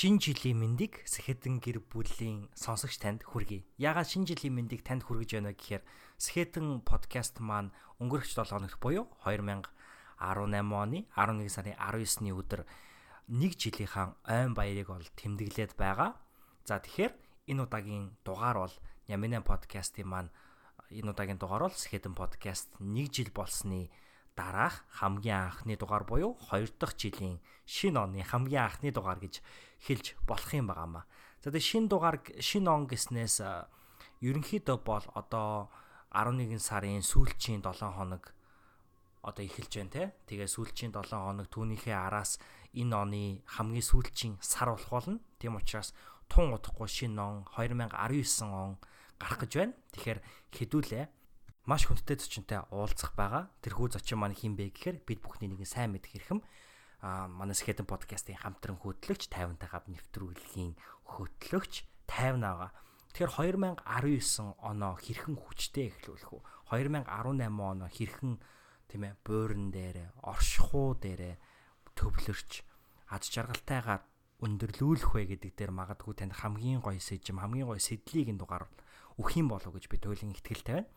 Шин жилийн мэндийг Сэхэтэн гэр бүлийн сонсогч танд хүргэе. Яагаад шин жилийн мэндийг танд хүргэж байна гэхээр Сэхэтэн подкаст маань өнгөрөх 7 хоногт буюу 2018 оны 11 сарын 19-ны өдөр нэг жилийнхаа ойн баярыг бол тэмдэглээд байгаа. За тэгэхээр энэ удаагийн дугаар бол Нямина подкастын маань энэ удаагийн дугаар бол Сэхэтэн подкаст нэг жил болсны дараах хамгийн анхны дугаар буюу 2 дахь жилийн шинэ оны хамгийн анхны дугаар гэж хэлж болох юм байгаамаа. За тэгээ шин дугаар шин он гэснээс ерөнхийдөө бол одоо 11 сарын сүүлчийн 7 хоног одоо эхэлж байна те. Тэгээ сүүлчийн 7 хоног түүнийхээ араас энэ оны хамгийн сүүлчийн сар болох болно. Тийм учраас тун удахгүй шинэ он 2019 он гарах гэж байна. Тэгэхээр хэдүүлээ маш хүндтэй зочинтой уулзах байгаа. Тэрхүү зочин маань хин бэ гэхээр бид бүхний нэгэн сайн мэдэх хэрхэм а манай Skeleton podcast-ийн хамтран хөтлөгч 50 гав нэвтрүүлгийн хөтлөгч 50 байгаа. Тэгэхээр 2019 оноо хэрхэн хүчтэй эхлүүлэх үү? 2018 оноо хэрхэн тийм ээ буурн дээр, оршихуу дээр төвлөрч ад жаргалтайгаар өндөрлүүлэх вэ гэдэг дээр магадгүй танд хамгийн гоё сэжим, хамгийн гоё сэдлийг энэ дугаар өгөх юм болов уу гэж би туйлын ихтгэлтэй байна.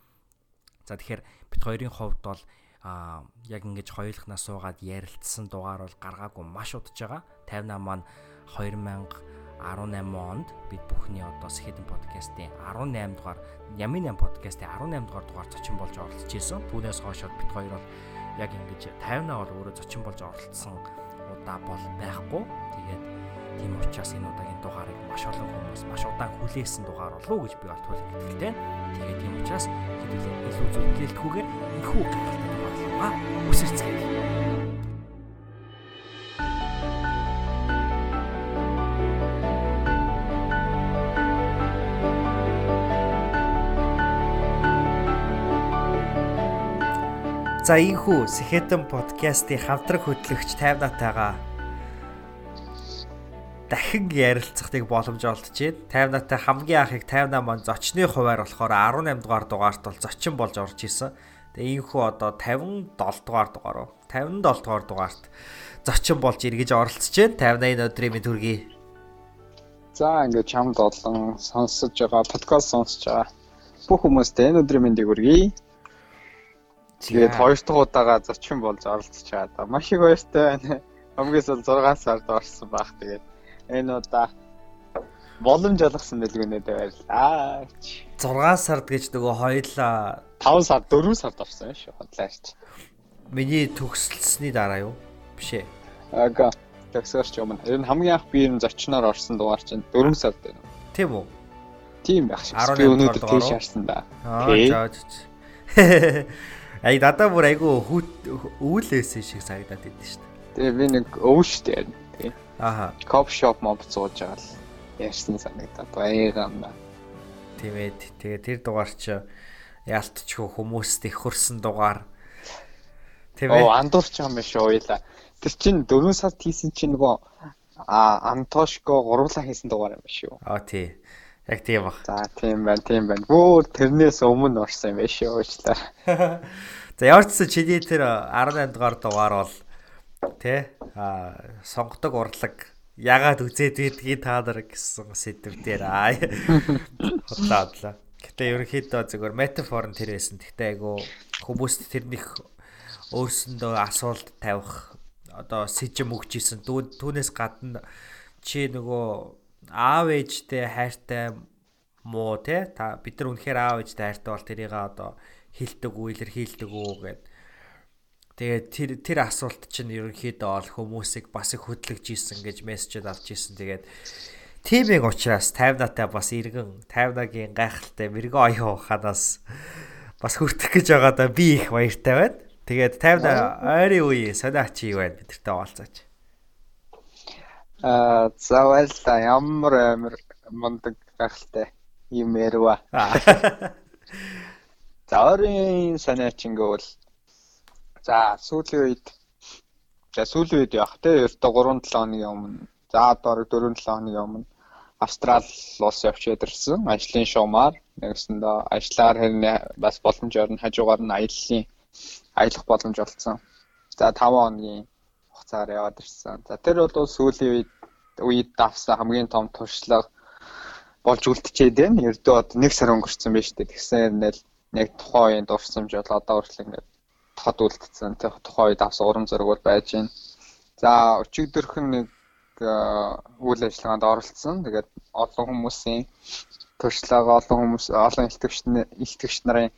За тэгэхээр бид хоёрын хувьд бол а яг ингэж хоёулахнаас суугаад ярилцсан дугаар бол гаргаагүй маш удаж байгаа. 58 маань 2018 онд бид бүхний одоо Сэхэдэн подкастын 18 дугаар Ямин 8 подкастын 18 дугаар дугаар зочин болж оролцож ирсэн. Түүнээс хойш бид хоёр бол яг ингэж 58 бол өөрөө зочин болж оролцсон удаа бол байхгүй. Тэгээд тийм учраас энэ удаагийн дугаарыг маш олон хүмүүс маш удаан хүлээсэн дугаар болов уу гэж би бол тул итгэлтэй. Тэгээд тийм учраас хэдүүлээ илүү зөвлөлтгүйгээр энхүү гайхалтай байгаа үсэрцгээе. За ийхүү Сэхэтэн подкастын хамтраг хөтлөгч 50 натайгаа дахин ярилцахыг боломж. 50 натай хамгийн анхыг 58 маань зочны хуваар болохоор 18 дугаар дугаарт бол зочин болж орж исэн. Тэгээ ийхүү одоо 57 дугаар дугаар уу? 57 дугаар дугаарт зочин болж эргэж оролцож байна. 58 өдрийн мэд хүргэе. За ингээд чамд олон сонсож байгаа подкаст сонсож байгаа бүх хүмүүстээ энэ өдрийн мэндийг хүргэе. Тэгээд хоёр дахь удаага зочин болж оролцож байгаа. Маш их баяртай байна. Хамгийн сул 6 сард орсон баг. Тэгээд энэ удаа боломж олгосон дэлгүүнээд баярлаа. 6 сард гэж нөгөө хоёлаа 5 сар 4 сард орсон шүү хотлаач. Миний төгсөлсөний дараа юу? Биш ээ. Ага. Төгсөөч юм. Ер нь хамгийн анх би энэ зочноор орсон дугаар чинь 4 сард байна. Тийм үү? Тийм байх шиг. Би өнөөдөр тийш харсан да. Аа жаач. Ай дадаа бүр айгу үүлээсэн шиг санагдаад идэв шүү дээ. Тэгээ би нэг өвштэй. Тий. Аха. Коп шоп моб зууж байгаа л ярьсан санагдаад баягаамна. Тийм ээ. Тэгээ тэр дугаар чи яалтчгүй хүмүүст их хөрсөн дугаар. Тийм ээ. Оо андуурч юм биш уйлаа. Тэр чин 4 сард хийсэн чинь нөгөө а Антошко гурлаа хийсэн дугаар юм биш үү? Аа тий. Яг тийм баг. За тийм байна, тийм байна. Бүр тэрнээс өмнө орсон юм биш үү уучлаа. За яваарчсан чиний тэр 18 дугаар дугаар бол тий а сонгодог урлаг ягаад үзээд байдгийг та нар гэсэн сэдв дээр аа. Худлаа. Гэтэ ерөнхийдөө зөвхөн метафор нь тэр байсан. Гэтэ айгу хүмүүст тэрнийх өөрсөндөө асуулт тавих одоо сэжим өгч исэн. Түүнээс гадна чи нөгөө аав ээжтэй хайртай муу те та бид нар үнэхээр аав ээжтэй хайртай бол тэрийг одоо хилдэг үү илэрхийлдэг үү гэд Тэгээд тэр тэр асуулт чинь ерөнхийдөө ол хүмүүсийг бас их хөдлөж ийсэн гэж мессежд авч ийсэн. Тэгээд Тимийн учраас 50 натай бас иргэн 50 нагийн гайхалтай мэрэгэн оюун ухаанаас бас хүртэх гэж байгаадаа би их баяртай байна. Тэгээд 50 на ойрын үе сониач юу байна бидэртэй оолцооч. Аа за баярлалаа. Ямар амар мундаг гайхалтай юм ярива. За орын санаач ингээл за сүүлийн үед за сүүлийн үед явах те ердөө 3 7 хоногийн өмнө за одоо 4 7 хоногийн өмнө Австрал улс явж ядэрсэн ажлын шуумаар нэгсэндээ ажиллаар хэрнээ бас боломжоор нь хажуугаар нь аяллаа аялах боломж олцсон. За 5 хоногийн хугацаар яваад ирсэн. За тэр бол сүүлийн үед үед давсан хамгийн том туршлага болж үлдчихэд байна. Ердөө одоо нэг сар өнгөрцөн байна шүү дээ. Тэгсэн хэрнээл яг тухайн үеийн дурсамж бол одоо хүртэл ингээд тод үлдсэн. Тухайн үед авсан урам зориг бол байж байна. За өчигдөрхөн нэг үйл ажиллагаанд оролцсон. Тэгээд олон хүмүүсийн туршлага олон хүмүүс олон илтгэгч илтгэгч нарын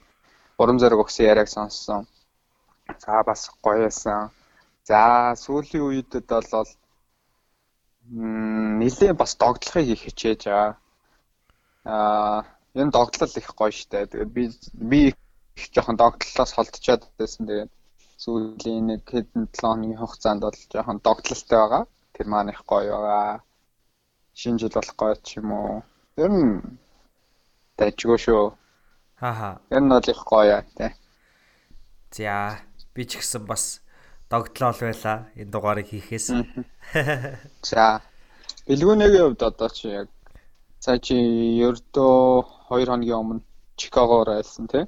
урам зориг өгсөн яриаг сонссон. За бас гоё байсан. За сүүлийн үедэд бол нэлээ бас догдлохыг их хичээж байгаа. Аа энэ догдлол их гоё штэ. Тэгээд би би их жоохон догдлолоос холдчиход байсан. Тэгээд сүүлийн нэг хэдэн 7 хоногийн хугацаанд бол жоохон догдлолтой байгаа. Тэр маань их гоё байгаа. Шинэ жил болох гоё ч юм уу. Ер нь тажгүй шүү. Хааха. Ер нь бол их гоё тий. За би ч гэсэн бас догтлол байла энэ дугаарыг хийхээс. За бэлгүүнээгийн хувьд одоо чи яг цаа чи ердөө 2 хоногийн өмнө Чикагоор айлсан тий?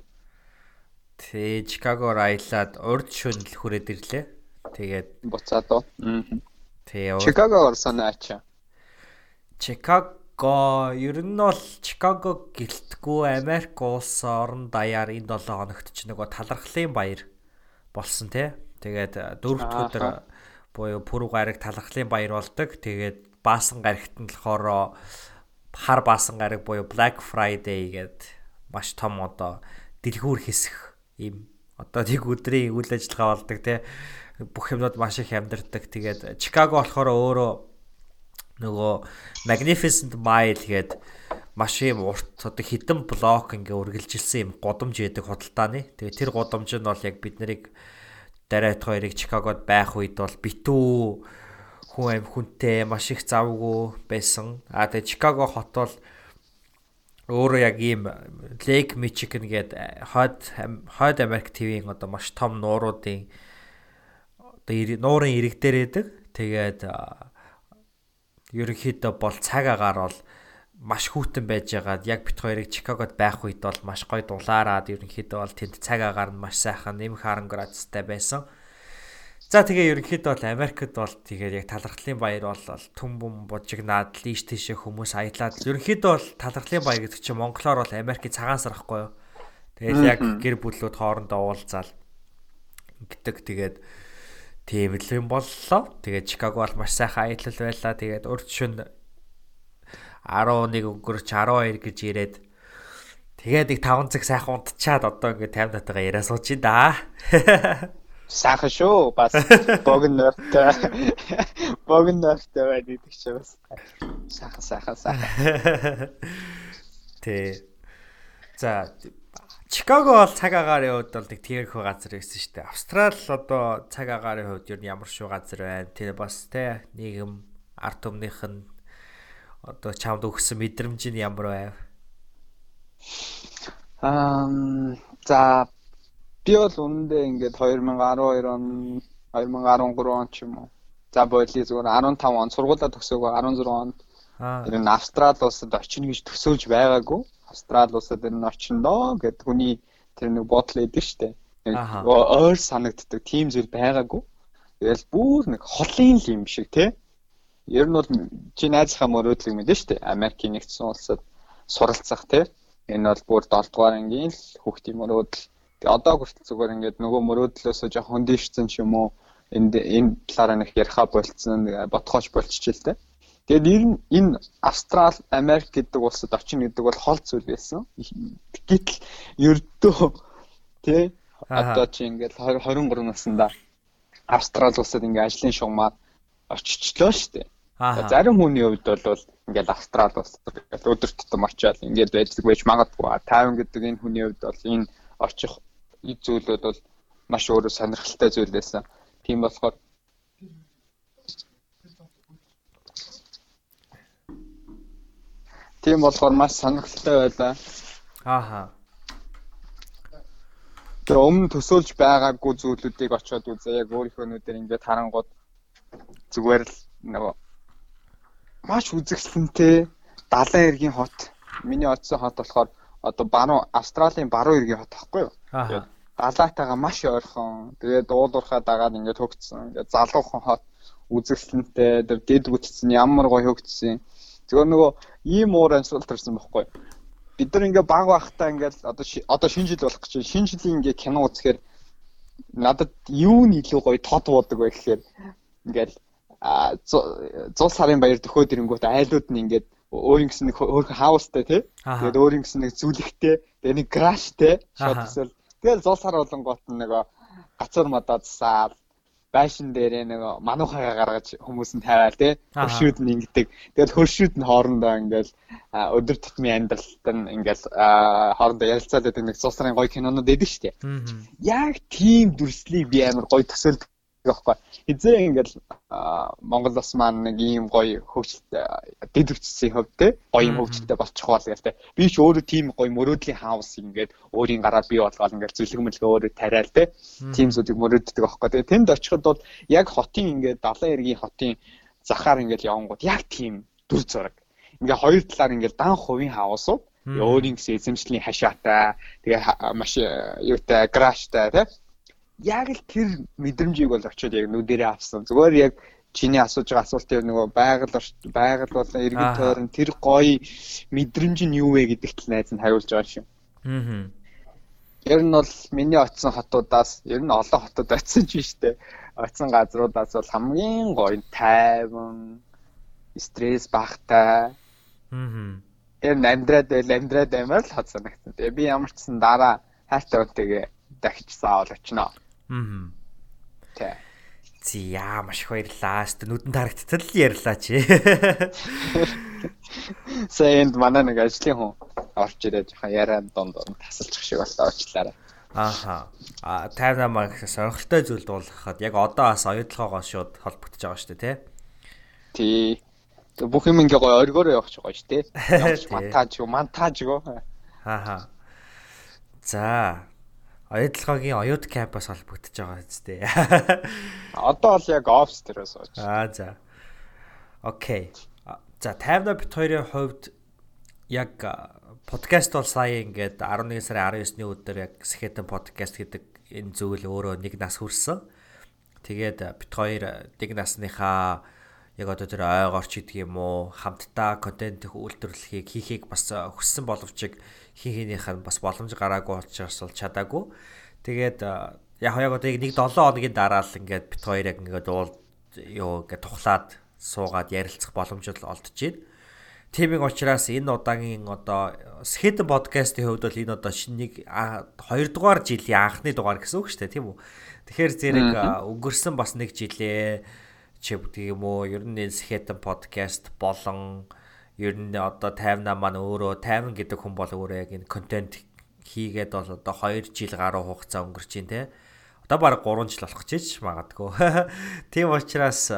Тэ Чикагоор аялаад урд шөнө л хүрээд ирлээ. Тэгээд буцаад уу. Тэ Чикагоор санаачаа. Чикаго ер нь бол Чикаго гэлтгүү Америк улс орон даяар энэ 7 хоногт ч нөгөө талархлын баяр болсон тий. Тэгээд дөрөвт өдөр буюу пүрэв гараг талархлын баяр болдог. Тэгээд баасан гарагт нь болохоор хар баасан гараг буюу Black Friday гэдэг маш том одоо дэлгүүр хэсэх ийм одоо тэг өдрийн үйл ажиллагаа болдог тий бүх юмнууд маш их амьдардаг. Тэгээд Чикаго болохоор өөрөө нөгөө Magnificent Mile гээд маш юм урт одоо хідэн блок ингээ үргэлжилсэн юм годомж яадаг худалдааны. Тэгээ тэр годомж нь бол яг бид нарыг дараат хоёрыг Чикагод байх үед бол битүү хүн аим хүнтэй маш их завгүй байсан. А тэгээ Чикаго хот бол өөрөө яг ийм Lake Michigan гээд хойд хойд Америк ТV-ийн одоо маш том нууруудын одоо нуурын ирэг дээр байдаг. Тэгээд ерөнхийдөө бол цаг агаар бол маш хүүтэн байж байгаад яг бит хоёрыг Чикагод байх үед бол маш гоё дулаараад ерөнхийдөө бол тэнд цаг агаар нь маш сайхан нэмэх 10 градустай байсан. За тэгээ ерөнхийдөө бол Америкт бол тэгээд яг талархлын баяр бол түн бум бужигнаад лийш тийшээ хүмүүс аялаад ерөнхийдөө бол талархлын баяр гэдэг чинь монголоор бол Америкийн цагаан сар ахгүй юу. Тэгээд яг гэр бүлүүд хоорондоо уулзаал гэдэг тэгээд Тийм л юм боллоо. Тэгээд Чикаго бол маш сайхан аялал байлаа. Тэгээд урд шөнө 11 өнгөрч 12 гэж ирээд тэгээд их 5 цаг сайхан унтчаад одоо ингээд 50 татгаа яриа сууж ин да. Сайхан шүү. Бас богнортой. Богнортой байд гэдэг чи бас. Сайхан сайхан сайхан. Тэ. За Чикаго бол цаг агаарын хувьд бол нэг тиймэрхүү газар байсан шүү дээ. Австрал одоо цаг агаарын хувьд юу ямар шүү газар байна. Тэр бас те нийгэм арт өмнөх нь одоо чамд өгсөн мэдрэмж нь ямар байв? Аа за би бол үнэндээ ингээд 2012 он 2013 он ч юм уу. За боли зүгээр 15 он сургуулаа төгсөөгөө 16 онд ер нь Австрал улсад очино гэж төсөөлж байгаагүй Австрали улсад энэ нь очиндоо гэд хүний тэр нэг бодол өгдөө штэ. Ойр санагддаг тийм зүйл байгаагүй. Тэгэл бүр нэг холын л юм шиг тий. Ер нь бол чи найзынхаа мөрөөдлөг мэдэн штэ. Америкийн нэгдсэн улсад суралцах тий. Энэ бол бүр 7 дугаар ангийн л хүүхдийн мөрөөдөл. Тэгээ одоо хүртэл зүгээр ингээд нөгөө мөрөөдлөөсөө жоохон дэвшсэн ч юм уу энд энэ талаараа нэг яриха болцсон бодхооч болчихжээ л дээ. Тэгээд ер нь энэ Австрал, Америк гэдэг улсад очино гэдэг бол хол зүйл байсан. Гэтэл ердөө тий одоо чи ингээл 23 наснда Австрал улсад ингээ ажлын шугамаар очичлоо штэ. Зарим хүний хувьд бол ингээл Австрал улс өдөр тутам очиад ингээд байдаг байж магадгүй. 50 гэдэг энэ хүний хувьд бол энэ очих зүйлүүд бол маш өөрөө сонирхолтой зүйл байсан. Тийм болохоор Тийм болохоор маш сонирхолтой байлаа. Ааха. Тэгээ өмнө төсөөлж байгаагүй зүйлүүдийг очиод үзээ. Яг өөрийнхөө нүдээр ингээд харангууд зүгээр л нөгөө маш үзэсгэлэнтэй далайн эргийн хот. Миний очсон хот болохоор одоо баруун Австралийн баруун эргийн хот байхгүй юу? Тэгээд далайтайгаа маш ойрхон. Тэгээд уулуурхаа дагаад ингээд хөгцсөн. Ингээд залуухан хот үзэсгэлэнтэй, дэд бүтцэн ямар гоё хөгцсөн. Зөвхөн нөгөө ийм уур амьсгал төрсэн байхгүй бид нар ингээ баг байхдаа ингээл одоо одоо шинэ жил болох гэж шинэ жилийн ингээ кино үзэхээр надад юу нь илүү гоё тод буудаг вэ гэхээр ингээл 100 сарын баяр төхөөд ирэнгүүт айлууд нь ингээд өөрийн гэсэн нэг өөр хаустай тий. Тэгээд өөрийн гэсэн нэг зүлэгтэй, тэгээд нэг краштэй шууд эсвэл тэгэл 100 сар болонгоот нөгөө гацуур мадаад саад байшин дээрээ нэг мануухайгаа гаргаж хүмүүс нь тавиал тий хөршүүд нь ингэдэг. Тэгэл хөршүүд нь хоорондоо ингээл өдөр тутмын амьдралд нь ингээл хоорондоо ярилцаад байдаг нэг цусрын гоё кинонууд эдэг штэ. Яг тийм дүрслийг би амар гоё төсөөлдөг байхгүй. Хизээ ингээл Монгол ус маань нэг ийм гоё хөгжилт дэдвчсэн хөв те гоё юм хөгжилтэй болчих бол гэх те. Би ч өөрөө тийм гоё мөрөөдлийн хаус ингээд өөрийн гараар бий болгоод ингээд зүлэг мэлгээ өөрөө тариал те. Тийм зүйлийг мөрөөддөг байхгүй те. Тэнд очиход бол яг хотын ингээд далайн эргийн хотын захаар ингээд явангууд яг тийм дүр зураг. Ингээ хоёр талаар ингээд дан хувийн хаусууд өөрийн гэсэн эзэмшлийн хашаатай тэгээ маш э, юутай краштай те яг л тэр мэдрэмжийг бол очиод яг нүдэрээ авсан. Зүгээр яг чиний асууж байгаа асуултыг нөгөө байгаль байгаль болон иргэн тойрон тэр гоё мэдрэмж нь юу вэ гэдэгт л найз нь хариулж байгаа шүү. Аа. Ер нь бол миний очисон хотуудаас ер нь олон хотод очисон ч биш үү. Очисон газруудаас бол хамгийн гоё тайван, стресс багтай. Аа. Ер нь амьдраад байл амьдраад баймаар л хот санагдсан. Тэгээ би ямар ч сан дараа хайртай үнтэйгээ дахиж заавал очино. Аа. Аа. Тэ. Зя маш их баярлаа. Өстө нүдэнд харагдтал ярьлаа чи. Сэйнд манай нэг ажлын хүн орж ирээд жоохон яриа донд донд тасалчих шиг боллоо очлаарай. Ааха. А тайвна маа сонирхолтой зүйл дуулгахад яг одоо бас оюутлогоогоо шууд холбогдож байгаа шүү дээ, тий. Тий. Бүх юм ингээ гоё оргиороо явах гоё шүү дээ. Монтаж юу, монтаж юу. Ааха. За, Оюутлогоогийн оюут кампус холбогдож байгаа үстэй. Одоо бол яг офс дээрээс очив. Аа за. Окей. За 50 бит 2-ын хувьд яг подкаст бол сая ингээд 11 сарын 19-ний өдөр яг Сэхэтэн подкаст гэдэг энэ зүйл өөрөө нэг нас хүрсэн. Тэгээд бит 2 нэг насныхаа яг одоо тэр ойгоорч гэдэг юм уу хамтдаа контент үйлдвэрлэхийг хийхийг бас хүссэн боловч хин хинийх нь бас боломж гараагүй учраас бол чадаагүй. Тэгээд яг яг одоо нэг 7 хоногийн дараа л ингээд бит хоёр яг ингээд уул юу ингээд тухлаад суугаад ярилцах боломж л олдож байна. Тэмиг учраас энэ удаагийн одоо Skid podcast-ийн хувьд бол энэ одоо шинэ нэг 2 дугаар жилийн анхны дугаар гэсэн үг шүү дээ тийм үү. Тэгэхээр зэрэг өнгөрсөн бас нэг жилээ чи гэдэг юм уу ер нь Skid podcast болон ер нь одоо 58 маань өөрөө 50 гэдэг хүн бол өөрөө яг энэ контент хийгээд бол одоо 2 жил гаруй хугацаа өнгөрч байна те. Одоо баг 3 жил болох гэж магадгүй. Тийм учраас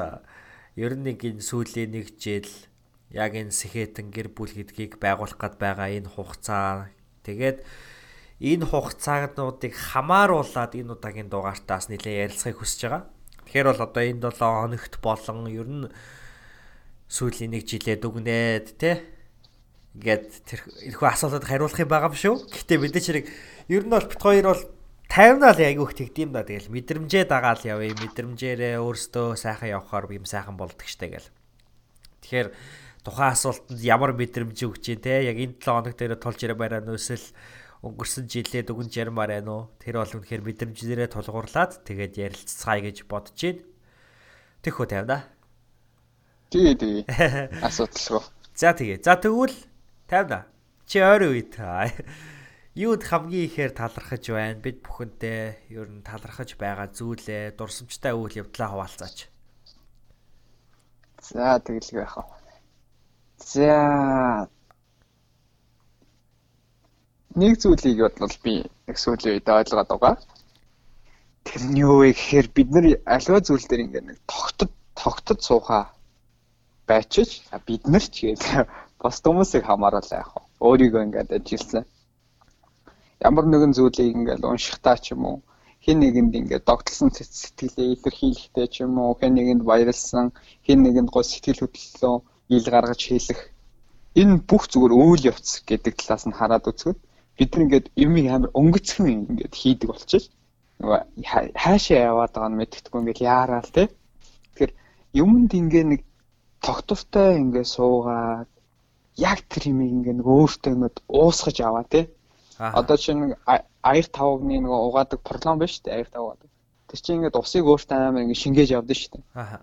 ер нь нэг энэ сүүлийн нэг жил яг энэ сэхэтэн гэр бүл гэдгийг байгуулах гээд байгаа энэ хугацаа тэгээд энэ хугацаануудыг хамааруулад энэ удаагийн дугаартаас нэлээд ярилцахыг хүсэж байгаа. Тэгэхээр бол одоо энэ 7 хоногт болон ер нь сүүлийн нэг жилээ дүгнээд те ингээд тэр энэхүү асуултад хариулах юм байгаа юм шүү. Гэхдээ мэдээч хэрэг ер нь бол бит хоёр бол 50 наал айгүй их тэгдэм да. Тэгэл мэдрэмжээ дагаал явъя. Мэдрэмжээрээ өөрсдөө сайхан явахаар юм сайхан болдог штэ гэл. Тэгэхээр тухайн асуултанд ямар мэдрэмж өгч дээ те яг энэ 7 хоног дээр тулж ирээ барай нүсэл өнгөрсөн жилээ дүгнж ярмаар байна уу? Тэр бол үнэхээр мэдрэмжээрээ тулгуурлаад тэгээд ярилццгаая гэж бодож байна. Тэхүү 50 да. Тий, тий. Асуудалгүй. За тэгээ. За тэгвэл 50 чи ойрын үед юуд хамгийн ихээр талархаж байна? Бид бүхэнтэй ер нь талархаж байгаа зүйлээ дурсамжтай үйл явдлаа хуваалцаач. За тэгэлгүй яах вэ? За нэг зүйлийг бодлол би нэг сүүлийн үед ойлгоод байгаа. Тэр нь юу вэ гэхээр бид нар аливаа зүйл дээр ингээд нэг тогтод тогтод суухаа байчиж бид нар ч гээд бас хүмүүсийг хамааруулаа яах вэ? Өөрийгөө ингээд ажилласан. Ямар нэгэн зүйлийг ингээд уншихтаа ч юм уу хин нэгэнд ингээд догтлсон сэтгэлээ илэрхийлэхтэй ч юм уу хин нэгэнд баярлсан хин нэгэнд гоо сэтгэл хөдлөлөө ил гаргаж хэлэх энэ бүх зүгээр үйл явц гэдэг талаас нь хараад үзэхэд бид нар ингээд юм амар өнгөцхөн ингээд хийдэг болчих. Нөгөө хаашаа яваад байгаа нь мэддэхгүй ингээд яараал те. Тэгэхээр юмд ингээ нэг тогтвортой ингээ суугаад яг тэр юм ингээ нэг өөртөө ингээд уусгаж аваа те. Одоо чинь аяр тавгны нөгөө угаадаг проблем байна шүү дээ аяр тавгаад. Тэр чинь ингээд усыг өөртөө амар ингээ шингээж явдаг шүү дээ. Аа.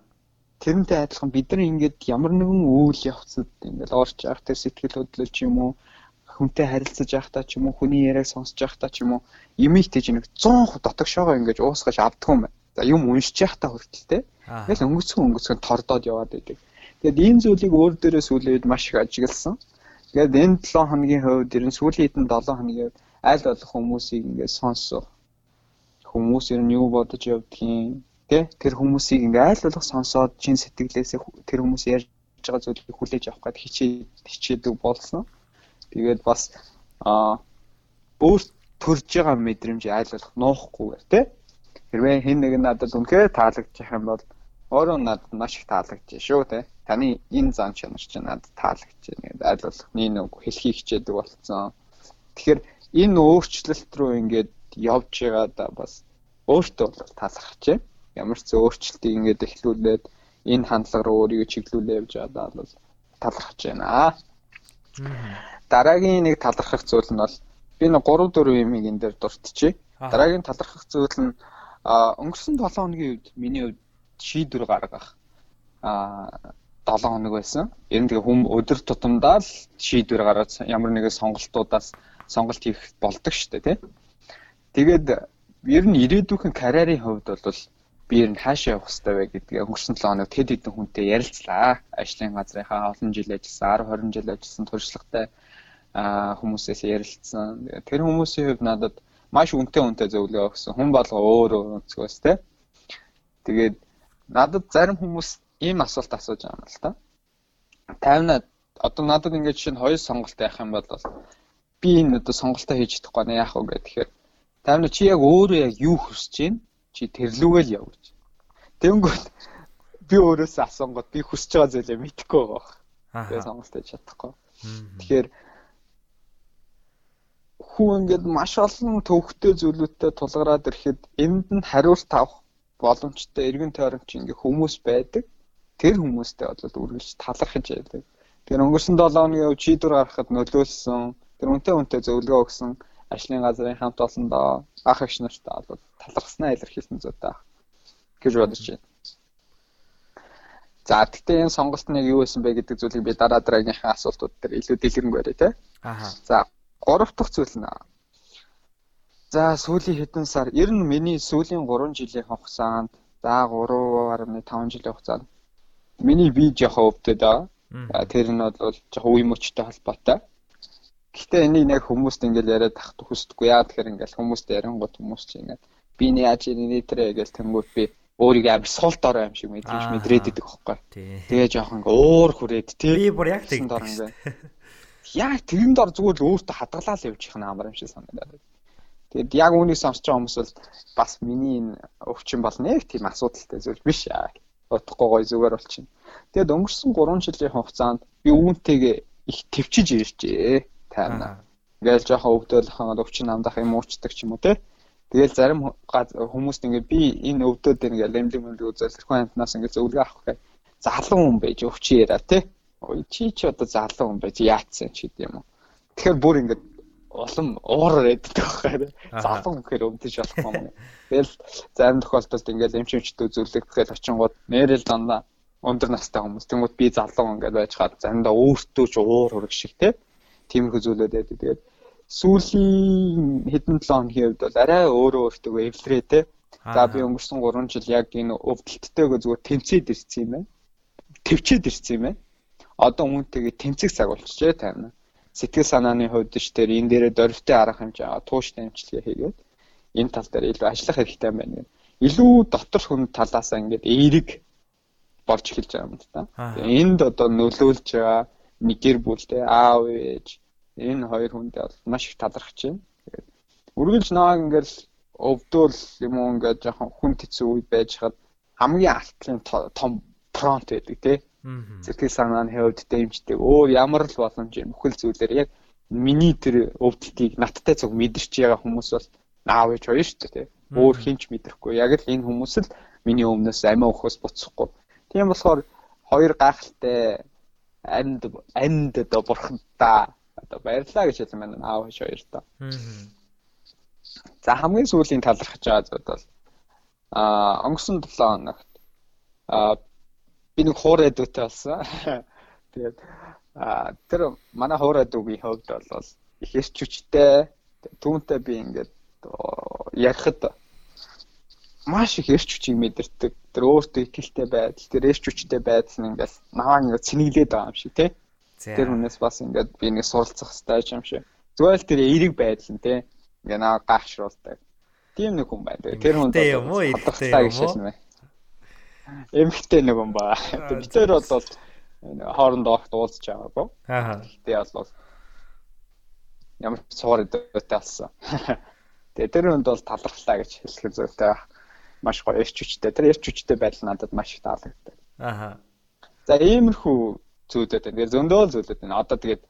Тэрнтэй адилхан бид нар ингээд ямар нэгэн үйл явцад ингээд орж явах тэр сэтгэл хөдлөл юм уу хүнтэй харилцаж явахдаа ч юм уу хүний яриаг сонсож явахдаа ч юм уу имийг тийж нэг 100 дотогшоогоо ингээд уусгаж авдаг юм байна. За юм уншиж явахдаа хүртэл те. Тэгэл өнгөцгөн өнгөцгөн тордоод яваад байдаг. Тэгэд энэ зүйлийг өөр дээрээ сүүлийн үед маш их ажигласан. Тэгээд энэ 7 хоногийн хувьд ер нь сүүлийн хэдэн 7 хоногийн аль болох хүмүүсийг ингээд сонсох. Хүмүүс ер нь юу бодож явдгийг тий тэр хүмүүсийг ингээ аль болох сонсоод чин сэтгэлээсээ тэр хүмүүс ярьж байгаа зүйлийг хүлээж авах гээд хичээд хичээдэг болсон. Тэгээд бас а өөр төрж байгаа мэдрэмж аль болох нуухгүйгээр тий хэрвээ хэн нэг надад үнхээр таалагдчих юм бол өөрөө надад маш их таалагдчих шүү тий таны энэ зан чанар чинь надад таалагдж байна гэдэг аль болох нэг хэлхийг хичээдэг болсон. Тэгэхээр энэ өөрчлөлт рүү ингээд явж байгаадаа бас өөртөө бол таалахч юм. Ямар ч өөрчлөлтийг ингээд эхлүүлээд энэ хандлага руу өөрийгөө чиглүүлээ явж байгаадаа бол талархаж байна. Дараагийн нэг талархах зүйл нь бол би нэг 3 4 юм энэ дээр дуртчихъя. Дараагийн талархах зүйл нь өнгөрсөн 7 хоногийн үед миний хувьд шийдвэр гаргах а 7 хоног байсан. Ер нь тэгээ хүм өдөр тутамдаа л шийдвэр гаргаад ямар нэгэн сонголтуудаас сонголт хийх болдог шүү дээ тий. Тэгээд ер нь ирээдүйн карьерийн хувьд бол би ер нь хаашаа явах хэрэгтэй вэ гэдгээ өнгөрсөн 7 хоног тэд хэдэн хүнтэй ярилцлаа. Ажлын газрынхаа олон жил ажилласан, 10 20 жил ажилласан туршлагатай хүмүүсээс ярилцсан. Тэр хүмүүсийн хувьд надад маш үнэтэй үнэтэй зөвлөгөө өгсөн. Хүн болго өөр өөр өнцгөөс тий. Тэгээд надад зарим хүмүүс ийм асуулт асууж байгаа юм л та. 50-наад одоо надад ингээд жишээ нь хоёр сонголт байх юм бол би энэ одоо сонголтоо хийж чадахгүй нэ яах вэ гэх тэгэхээр 50-наа чи яг өөрөө яг юу хүсэж байна? Чи тэрлүүгээ л яв гэж. Тэнгүүт би өөрөөсөө асуунгод би хүсэж байгаа зүйлээ мэдэхгүй байгаа. Тэгээ сонголт хийж чадахгүй. Тэгэхээр хүн ингээд маш олон төвхтэй зүйлүүдтэй тулгараад ирэхэд энд нь хариулт авах боломжтой эргэн тойронч ингээ хүмүүс байдаг тэр хүмүүстэй бол үргэлж талархаж байдаг. Тэр өнгөрсөн 7 хоногийн өв чийдвэр гаргахад нөлөөлсөн тэр үнтэй үнтэй зөвлөгөө өгсөн ажлын газрын хамт олондоо ах эгч нартай бол талархснаа илэрхийлсэн зүйтэй гэж бодож байна. За тэгтээ энэ сонголт нь юу байсан бэ гэдэг зүйлийг би дараа дараагийнхаа асуултууд дээр илүү дэлгэрэнгүй барья те. Аа. За гурав дахь зүйл нь За сүүлийн хэдэн сар ер нь миний сүүлийн 3 жилийн хугацаанд за 3.5 жилийн хугацаанд Миний би жоохон өвдөд байгаа. Тэр нь бол жоохон үе мөчтэй холбоотой. Гэхдээ энийг яг хүмүүст ингээл яриад тахт хүсдэггүй яа тэгэхээр ингээл хүмүүст ярингууд хүмүүс чинь ингээд би нэ яаж энэ тэрэ гэж тэнгууд би өөрийгөө амар суулт ороо юм шиг мэдрэж мэдрээд идэх байхгүй. Тэгээ жоохон ингээ уур хүрээд тий. Би бүр яг тэгсэн дор ингээ. Яг тэгэн дор зүгээр л өөртөө хадгалаа л явчих нь амар юм шиг санагдаад. Тэгэд яг үүнийг сонсож байгаа хүмүүс бол бас миний энэ өвчин бол нэг тийм асуудалтай зүйл биш яа утгагүй гоё зүгээр болчихно. Тэгэд өнгөрсөн 3 жилийн хугацаанд би үүнтэйгээ их төвчиж иржээ. Тайна. Ингээл жоохон өвдөөл ханаад өвчин амдах юм уучдаг ч юм уу те. Тэгэл зарим хүмүүст ингээд би энэ өвдөд дээр ингээд лемлэг мэмлэг үзэл тэрхүү амтнаас ингээд зөвлөгөө авах гэх залуу хүн байж өвчин яриа те. Ой чи ч одоо залуу хүн байж яатсан ч гэдэм юм уу. Тэгэхээр бүр ингээд улам уураар яддаг байхгүй. Залуу гэхээр өмдөж болохгүй юм. Тэгэл зарим тохиолдолд ингээл эмчимчтэй үзүүлэгдэхэд очингууд нэрэл дандаа өндөр настай хүмүүс. Тэнгүүд би залуу ингээд байж хаад заримдаа өөртөө ч уур хураг шиг те. Тиймэрхүү зүйлүүд байдаг. Тэгээд сүүлийн хэдэн 7 хоногийн хувьд бол арай өөрөө өөртөө эвлэрээ те. За би өнгөрсөн 3 жил яг энэ өвдөлттэйгээ зүгээр тэмцээд ирсэн юм байна. Төвчээд ирсэн юм байна. Одоо үүнтэйгээ тэмцэх цаг болчихжээ тайна сэтгэл санааны хувьд ч тэр энэ дээрээ дөрвтэй арга хэмжээ тууштай эмчилгээ хийгээд энэ тал дээр илүү ажиллах хэрэгтэй байна. Илүү дотор хүн талаасаа ингээд эерэг болж эхэлж байгаа юм да. Энд одоо нөлөөлж байгаа нэг гэр бүлтэй аав ээж энэ хоёр хүндээ бол маш их талархаж байна. Тэгээд үргэлж нааг ингээл өвдөл юм уу ингээд жоохон хүн хэцүү үе байж хаад хамгийн алтлын том фронт байдаг тий. Сэтгэл санаа нь хэвд дэмждэг. Өөр ямар л боломж бүхэл зүйлээр яг миний тэр өвдөлтийг надтай зөв мэдэрч байгаа хүмүүс бол наав ээж хоёр шүү дээ. Өөр хинч мэдрэхгүй. Яг л энэ хүмүүс л миний өмнөөс амиа өхөөс буцахгүй. Тийм болохоор хоёр гайхалтай анд анд одоо бурхантай одоо баярлаа гэж хэлсэн байна аав ээж хоёр та. За хамгийн сүүлийн талархаж байгаа зүйл бол а өнгөрсөн 7 хоногт а би нэг хуурай дүүтэй болсон. Тэгээд а тэр манай хуурай дүүгийн хувьд бол их эрч хүчтэй түүнтэй би ингээд ярихад маш их эрч хүчийг мэдэрдэг. Тэр өөртөө ихтэй байдал, тэр эрч хүчтэй байдал нь ингээс наваа ингээд цэнэглээд байгаа юм шиг тий. Тэр хүнээс бас ингээд би нэг суралцах хэрэгтэй юм шиг. Зүгээр л тэр эерэг байдал нь тий. Ингээ наваа гахшруулдаг. Тийм нэг хүн байна. Тэр хүн юм уу? Эрэгтэй юм уу? Эмхтэй нэг хүн ба. Бид тэр бол хоорондоо огт уулзч байгаагүй. Аа. Тэгээ бол ямар цоор өдөөтэй алсан. Тэгээ тэр хүнд бол талархлаа гэж хэлэх зүйтэй маш гоё эрч хүчтэй. Тэр эрч хүчтэй байдал надад маш их таалагддаг. Аа. За иймэрхүү зүйлүүд байна. Тэгэхээр зөндөө зүйлүүд байна. Одоо тэгээд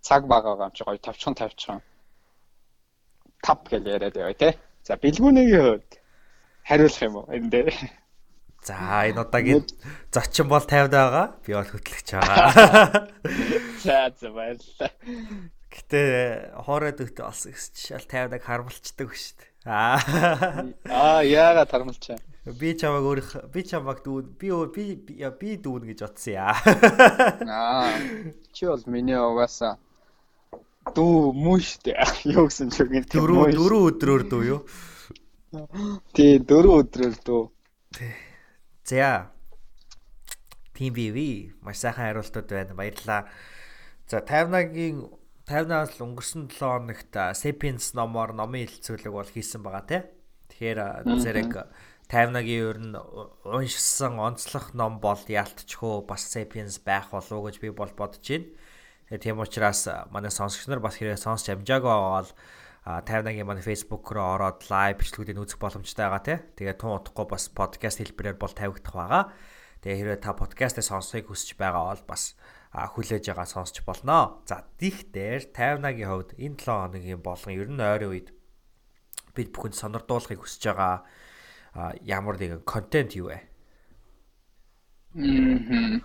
цаг багаагаа юм чи гоё тавчхан тавьчихсан. Тап гэж яриад яваа тий. За бэлгүүнийгийн хувьд хариулах юм уу энэ дээр? За энэ удаагийн зочин бол 50 байгаа. Би бол хөтлөгч байгаа. За за баярлалаа. Гэтэ хоорой дөхтэй олсон гэсэн чинь шал 50-аг харамлцдаг шүү дээ. Аа. Аа яагаад тарамлчаа? Би чамайг өөр би чамайг дүү би би би дүүн гэж бодсон яа. Аа. Чи бол миний угаасаа дүү мөн штэ. Юу гэсэн ч үгүй. Дөрөв дөрөв өдрөөр дүү юу? Тий, дөрөв өдрөөр дүү. За. Биви маш сайхан хариултууд байна. Баярлалаа. За 50-агийн 50-аас л өнгөрсөн 7 хоногт Sapiens номоор номын хэлцүүлэг бол хийсэн байгаа тий. Тэгэхээр зэрэг 50-агийн ер нь уншсан онцлог ном бол яалтчхөө бас Sapiens байх болов уу гэж би бол бодож байна. Тийм учраас манай сонсогч нар бас хэрэг сонсч амжаагүй байгаа бол 50-агийн манай Facebook руу ороод лайв бичлэгүүдийг үзэх боломжтой байгаа тий. Тэгээ тун утгагүй бас подкаст хэлбэрээр бол тавигдах байгаа. Тэгээ хэрэг та подкастыг сонсохыг хүсэж байгаа бол бас хүлээж байгаа сонсч болно. За тийхтэр 50-агийн хувьд энэ 7 хоногийн болгон ер нь ойрын үед бид бүхэнд сонирдуулахыг хүсэж байгаа ямар нэгэн контент юу вэ? Мм.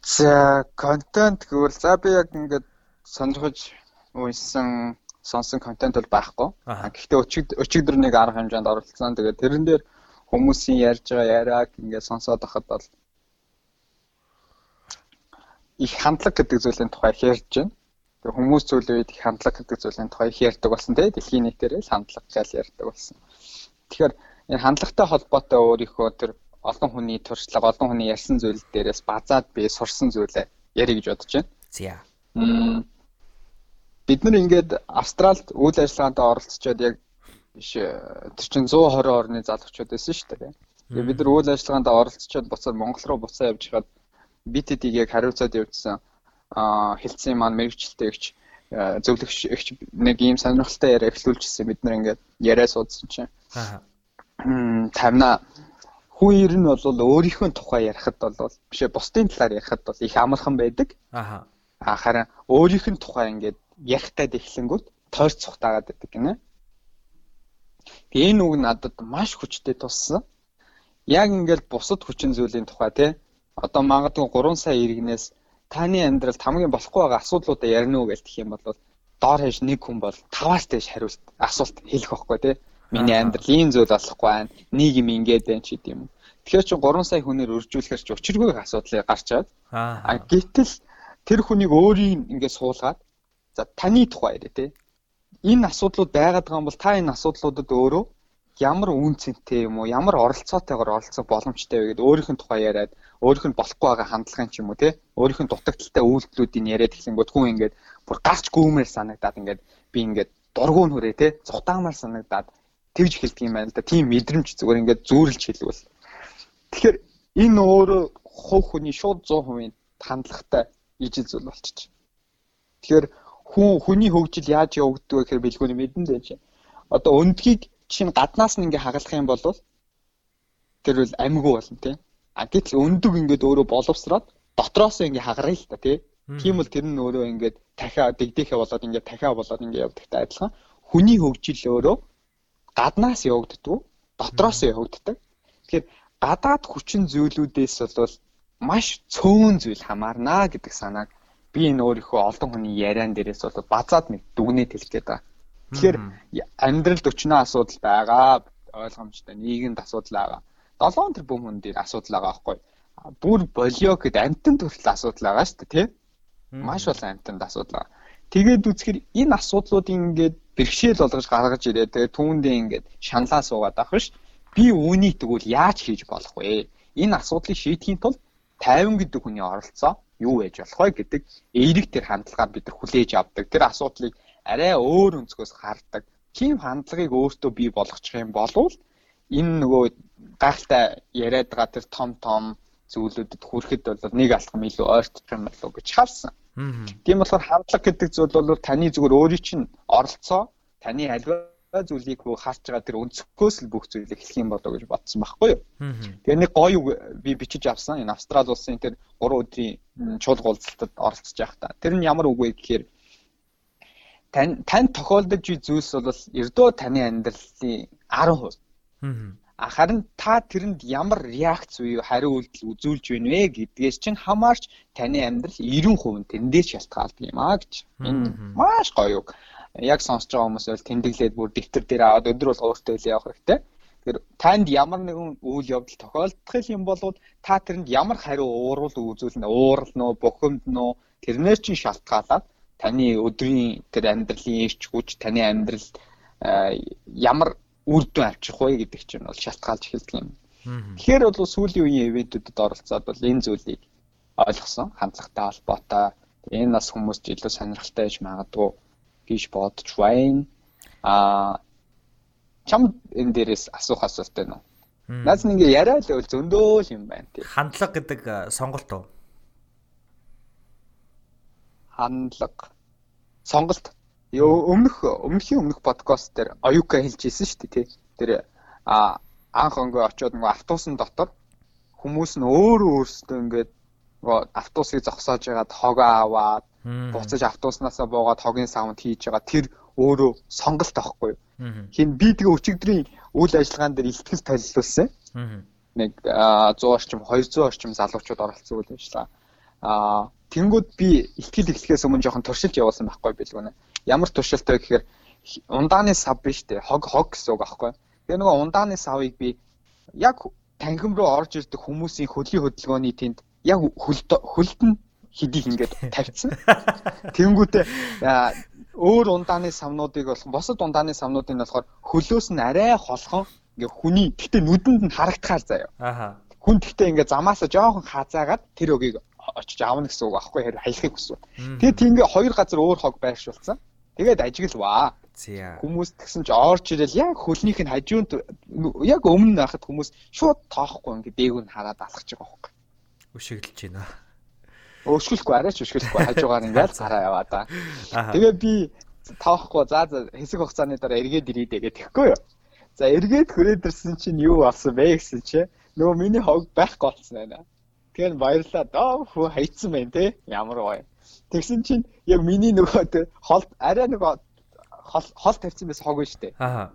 За контент гэвэл за би яг ингээд сонирхож уншсан сонсон контент бол байхгүй. Гэхдээ өчиг өчигдөр нэг арга хэмжээнд оролцсон. Тэгээд тэрэн дээр хүмүүсийн ярьж байгаа яриаг ингээд сонсоод байхад бол их хандлага гэдэг зүйлийн тухай ярьж байна. Тэгээ хүмүүс зүйлийн үед их хандлага гэдэг зүйлийн тухай их ярьдаг болсон тийм дэлхийн нийтээр л хандлага гэж ярьдаг болсон. Тэгэхээр энэ хандлагатай холбоотой өөрийнхөө тэр олон хүний туршлага, олон хүний ярьсан зүйл дээрээс базаад би сурсан зүйлээ ярих гэж бодож байна. За. Бид нар ингээд Австралид үйл ажиллагаанд оролцоод яг биш тэр чинь 120 орны залуучууд байсан шүү дээ. Тэгээ бид нар үйл ажиллагаанд оролцоод буцаад Монгол руу буцаа явж хаад BTD-г яг хариуцаад явуулсан а хэлсэн маань мэрэгчлэлтэйгч зөвлөгч өгч нэг ийм сонирхолтой яриа эхлүүлчихсэн. Бид нар ингээд яриа суудсан чинь. Аа тавина. Хүн ер нь бол өөрийнхөө тухай ярихад бол бишээ бусдын талаар ярихад бол их амархан байдаг. Аа харин өөрийнх нь тухай ингээд ярихтаа эхлэнгүүт тойрч цухтаагаад байдаг гинэ энэ үг надад маш хүчтэй туссан яг ингээд бусад хүчин зүйлийн тухай тий одоо магадгүй 3 сая иргэнээс таны амьдралд хамгийн болохгүй байгаа асуудлуудаа ярина уу гэж тэх юм бол доор хэж нэг хүн бол 5-аас дээш хариулт асуулт хэлэх байхгүй тий. Миний амьдрал ийм зүйл болохгүй байна. Нийгэм ингээд байна ч гэдэм юм. Тэгэхээр чи 3 сая хүнээр өржүүлэхээр ч учиргүй асуудлыг гарчаад аа гэтэл тэр хүнийг өөрийн ингээд суулгаад за таны тухай яриа тий. Энэ асуудлууд байгаад байгаа юм бол та энэ асуудлуудад өөрөө ямар үн цэнтэй юм уу ямар оролцоотойгоор оролцох боломжтой вэ гэдээ өөрийнх нь тухай яриад өөрийнх нь болохгүй байгаа хандлагын ч юм уу те өөрийнх нь дутагдaltaй үйлдэлүүдийг яриад эхлэнгүүт хүн ингээд бүр гарч гүмээр санагдаад ингээд би ингээд дургуун хүрээ те цухтаамаар санагдаад тэгж хэлдэг юм байна л да тийм мэдрэмж зүгээр ингээд зүүрлж хэлвэл тэгэхээр энэ өөрөө хувь хүний шууд 100% хандлагатай ижил зүйл болчих. Тэгэхээр хүн хүний хөгжил яаж явагддаг вэ гэхээр бэлгүүний мэдэн дээ чи. Одоо өндгийг чинь гаднаас нь ингээ хагалах юм бол тэр бол амигүй болно тий. А гэтэл өндөг ингээд өөрөө боловсроод дотроос ингээ хагарыг л та тий. Тийм бол тэр нь өөрөө ингээд дахиа дэгдэхэ болоод ингээд дахиа болоод ингээд явдагтай адилхан. Хүний хөгжил өөрөө гаднаас явагддаг, дотроос явагддаг. Тэгэхээр гадаад хүчин зүйлүүдээс бол маш цөөн зүйл хамаарна гэдэг санааг би энэ өөрийнхөө олдон хүний яриан дээрээс бол базаад нэг дүгнээд хэлэх гээд байгаа. Тэгэхээр амьдралд өчнөө асуудал байгаа ойлгомжтой нийгэмд асуудал байгаа. 7 тэрбум хүн дээр асуудал байгаа байхгүй. Бүр болио гэд амтнд хүртэл асуудал байгаа шүү дээ тий. Маш олон амтнд асуудал байгаа. Тэгээд үзэхэр энэ асуудлуудыг ингээд бэрхшээл болгож гаргаж ирээ. Тэгээд түүндээ ингээд шаналаа суугаад авах ш. Би үүнийг тэгвэл яаж хийж болох вэ? Энэ асуудлыг шийдэхийн тулд 50 гэдэг хүний оролцоо юу байж болох вэ гэдэг эерэг тэр хандлагаар бид нар хүлээж авдаг. Тэр асуудлыг арай өөр өнцгөөс хардаг. Тийм хандлагыг өөртөө бий болгочих юм болвол энэ нөгөө гайхалтай яриад байгаа тэр том том зүйлүүдэд хүрэхэд бол нэг алхам илүү ойртох юм болов уу гэж харсан. Тийм болохоор хандлага гэдэг зүйл бол таны зүгээр өөрийн чинь оролцоо, таны альва зүйлийг хөө харж байгаа тэр өнцгөөс л бүх зүйлийг хэлэх юм болоо гэж бодсон байхгүй юу. Тэгээ нэг гоё би бичиж авсан. Энэ Австрали улсын тэр 3 өдрийн чуулга уулзалтад оролцож явах та. Тэр нь ямар үг вэ гэхээр тань тань тохиолдож буй зүйлс бол ердөө таны амьдралын 10%. А харин та тэрэнд ямар реакц буюу хариу үйлдэл үзүүлж байна вэ гэдгээс чинь хамаарч таны амьдрал 90% тэндээс шалтгаалдаг юм а гэж. Энэ маш гоё үг яг сонсож байгаа хүмүүс бол тэмдэглээд бүр дэвтэр дээр аваад өдөр бол өөртөө л явах хэрэгтэй. Тэгэхээр танд ямар нэгэн үйл явдал тохиолдох юм бол та тэрэнд ямар хариу уурал үзүүлнэ, уурална уу, бухимдна уу тэрнээс чинь шалтгаалаад таны өдрийн тэр амьдралын ирч хүч, таны амьдрал ямар үр дүн авчих вэ гэдэг чинь бол шалтгаалж эхэлдэг юм. Тэгэхээр бол сүүлийн үеийн ивэнтүүдэд оролцоод бол энэ зүйлийг ойлгосон, хандлагатай холбоотой энэ нас хүмүүст илүү сонирхолтой байж магадгүй гэж бодож байна. Аа чам энэ дээрээс асуух асуулт байна уу? Наас нэг яриа л бол зөндөөл юм байна тий. Хандлага гэдэг сонголт уу? Хандлага. Сонголт. Өмнөх өмнөхийн өмнөх подкаст дээр оюука хэлж ирсэн шүү дээ тий. Тэр а анх өнгө очиод нөгөө автобусын дотор хүмүүс нь өөр өөрсдөө ингээд нөгөө автобусыг зогсоож байгаад хогоо аваад буцаж автобуснасаа буугаад хогийн саунд хийж байгаа тэр өөрөө сонголт авахгүй юу. Хин би тэгээ өчигдрийн үйл ажиллагаан дээр ихтгэл толилуулсан. Нэг 100 орчим 200 орчим залуучууд оролцсон үйл ажиллагаа. Аа тэнгууд би ихтгэл эхлэхээс өмнө жоохон туршилт явуулсан байхгүй билгүнэ. Ямар туршилт вэ гэхээр ундааны сав биш үү? Хог хог гэсэн үг аахгүй. Тэгээ нөгөө ундааны савыг би яг танхим руу орж ирдэг хүмүүсийн хөлийн хөдөлгөөний тэнд яг хөлд хөлд нь хидийг ингээд тавьчихсан. Тэнгүүтээ өөр ундааны самнуудыг болох босод ундааны самнуудыг болохоор хөлөөс нь арай холхон ингээ хүний гэтээ нүдэнд нь харагдахаар заяа. Аха. Хүн гэтээ ингээ замаасаа жоохон хазаагаад тэр өгийг очиж аавна гэсэн үг аахгүй хэрэг хаялахыг хүсв. Тэгээд тийгээ хоёр газар өөр хог байршуулсан. Тэгээд ажиглаваа. Хүмүүс тэгсэн чи орж ирэл яг хөлнийх нь хажуунд яг өмнө байхад хүмүүс шууд тоохгүй ингээ дээгүүр нь хараад алхаж байгаа байхгүй. Өшөглөж байна өшгөлөхгүй арайч өшгөлөхгүй хажуугаар ингээд гараа яваа да. Тэгээ би тоохгүй за хэсэг хугацааны дараа эргээд ирээ тэгээд тэгэхгүй юу. За эргээд хүрээд ирсэн чинь юу болсон бэ гэсэн чи нөгөө миний хог байхгүй болсон байна. Тэгэхээр баярлаа доо хөө хайцсан байна те. Ямар гоё. Тэгсэн чинь яг миний нөгөө хол арай нөгөө хол тавьсан байсан хог шүү дээ. Аа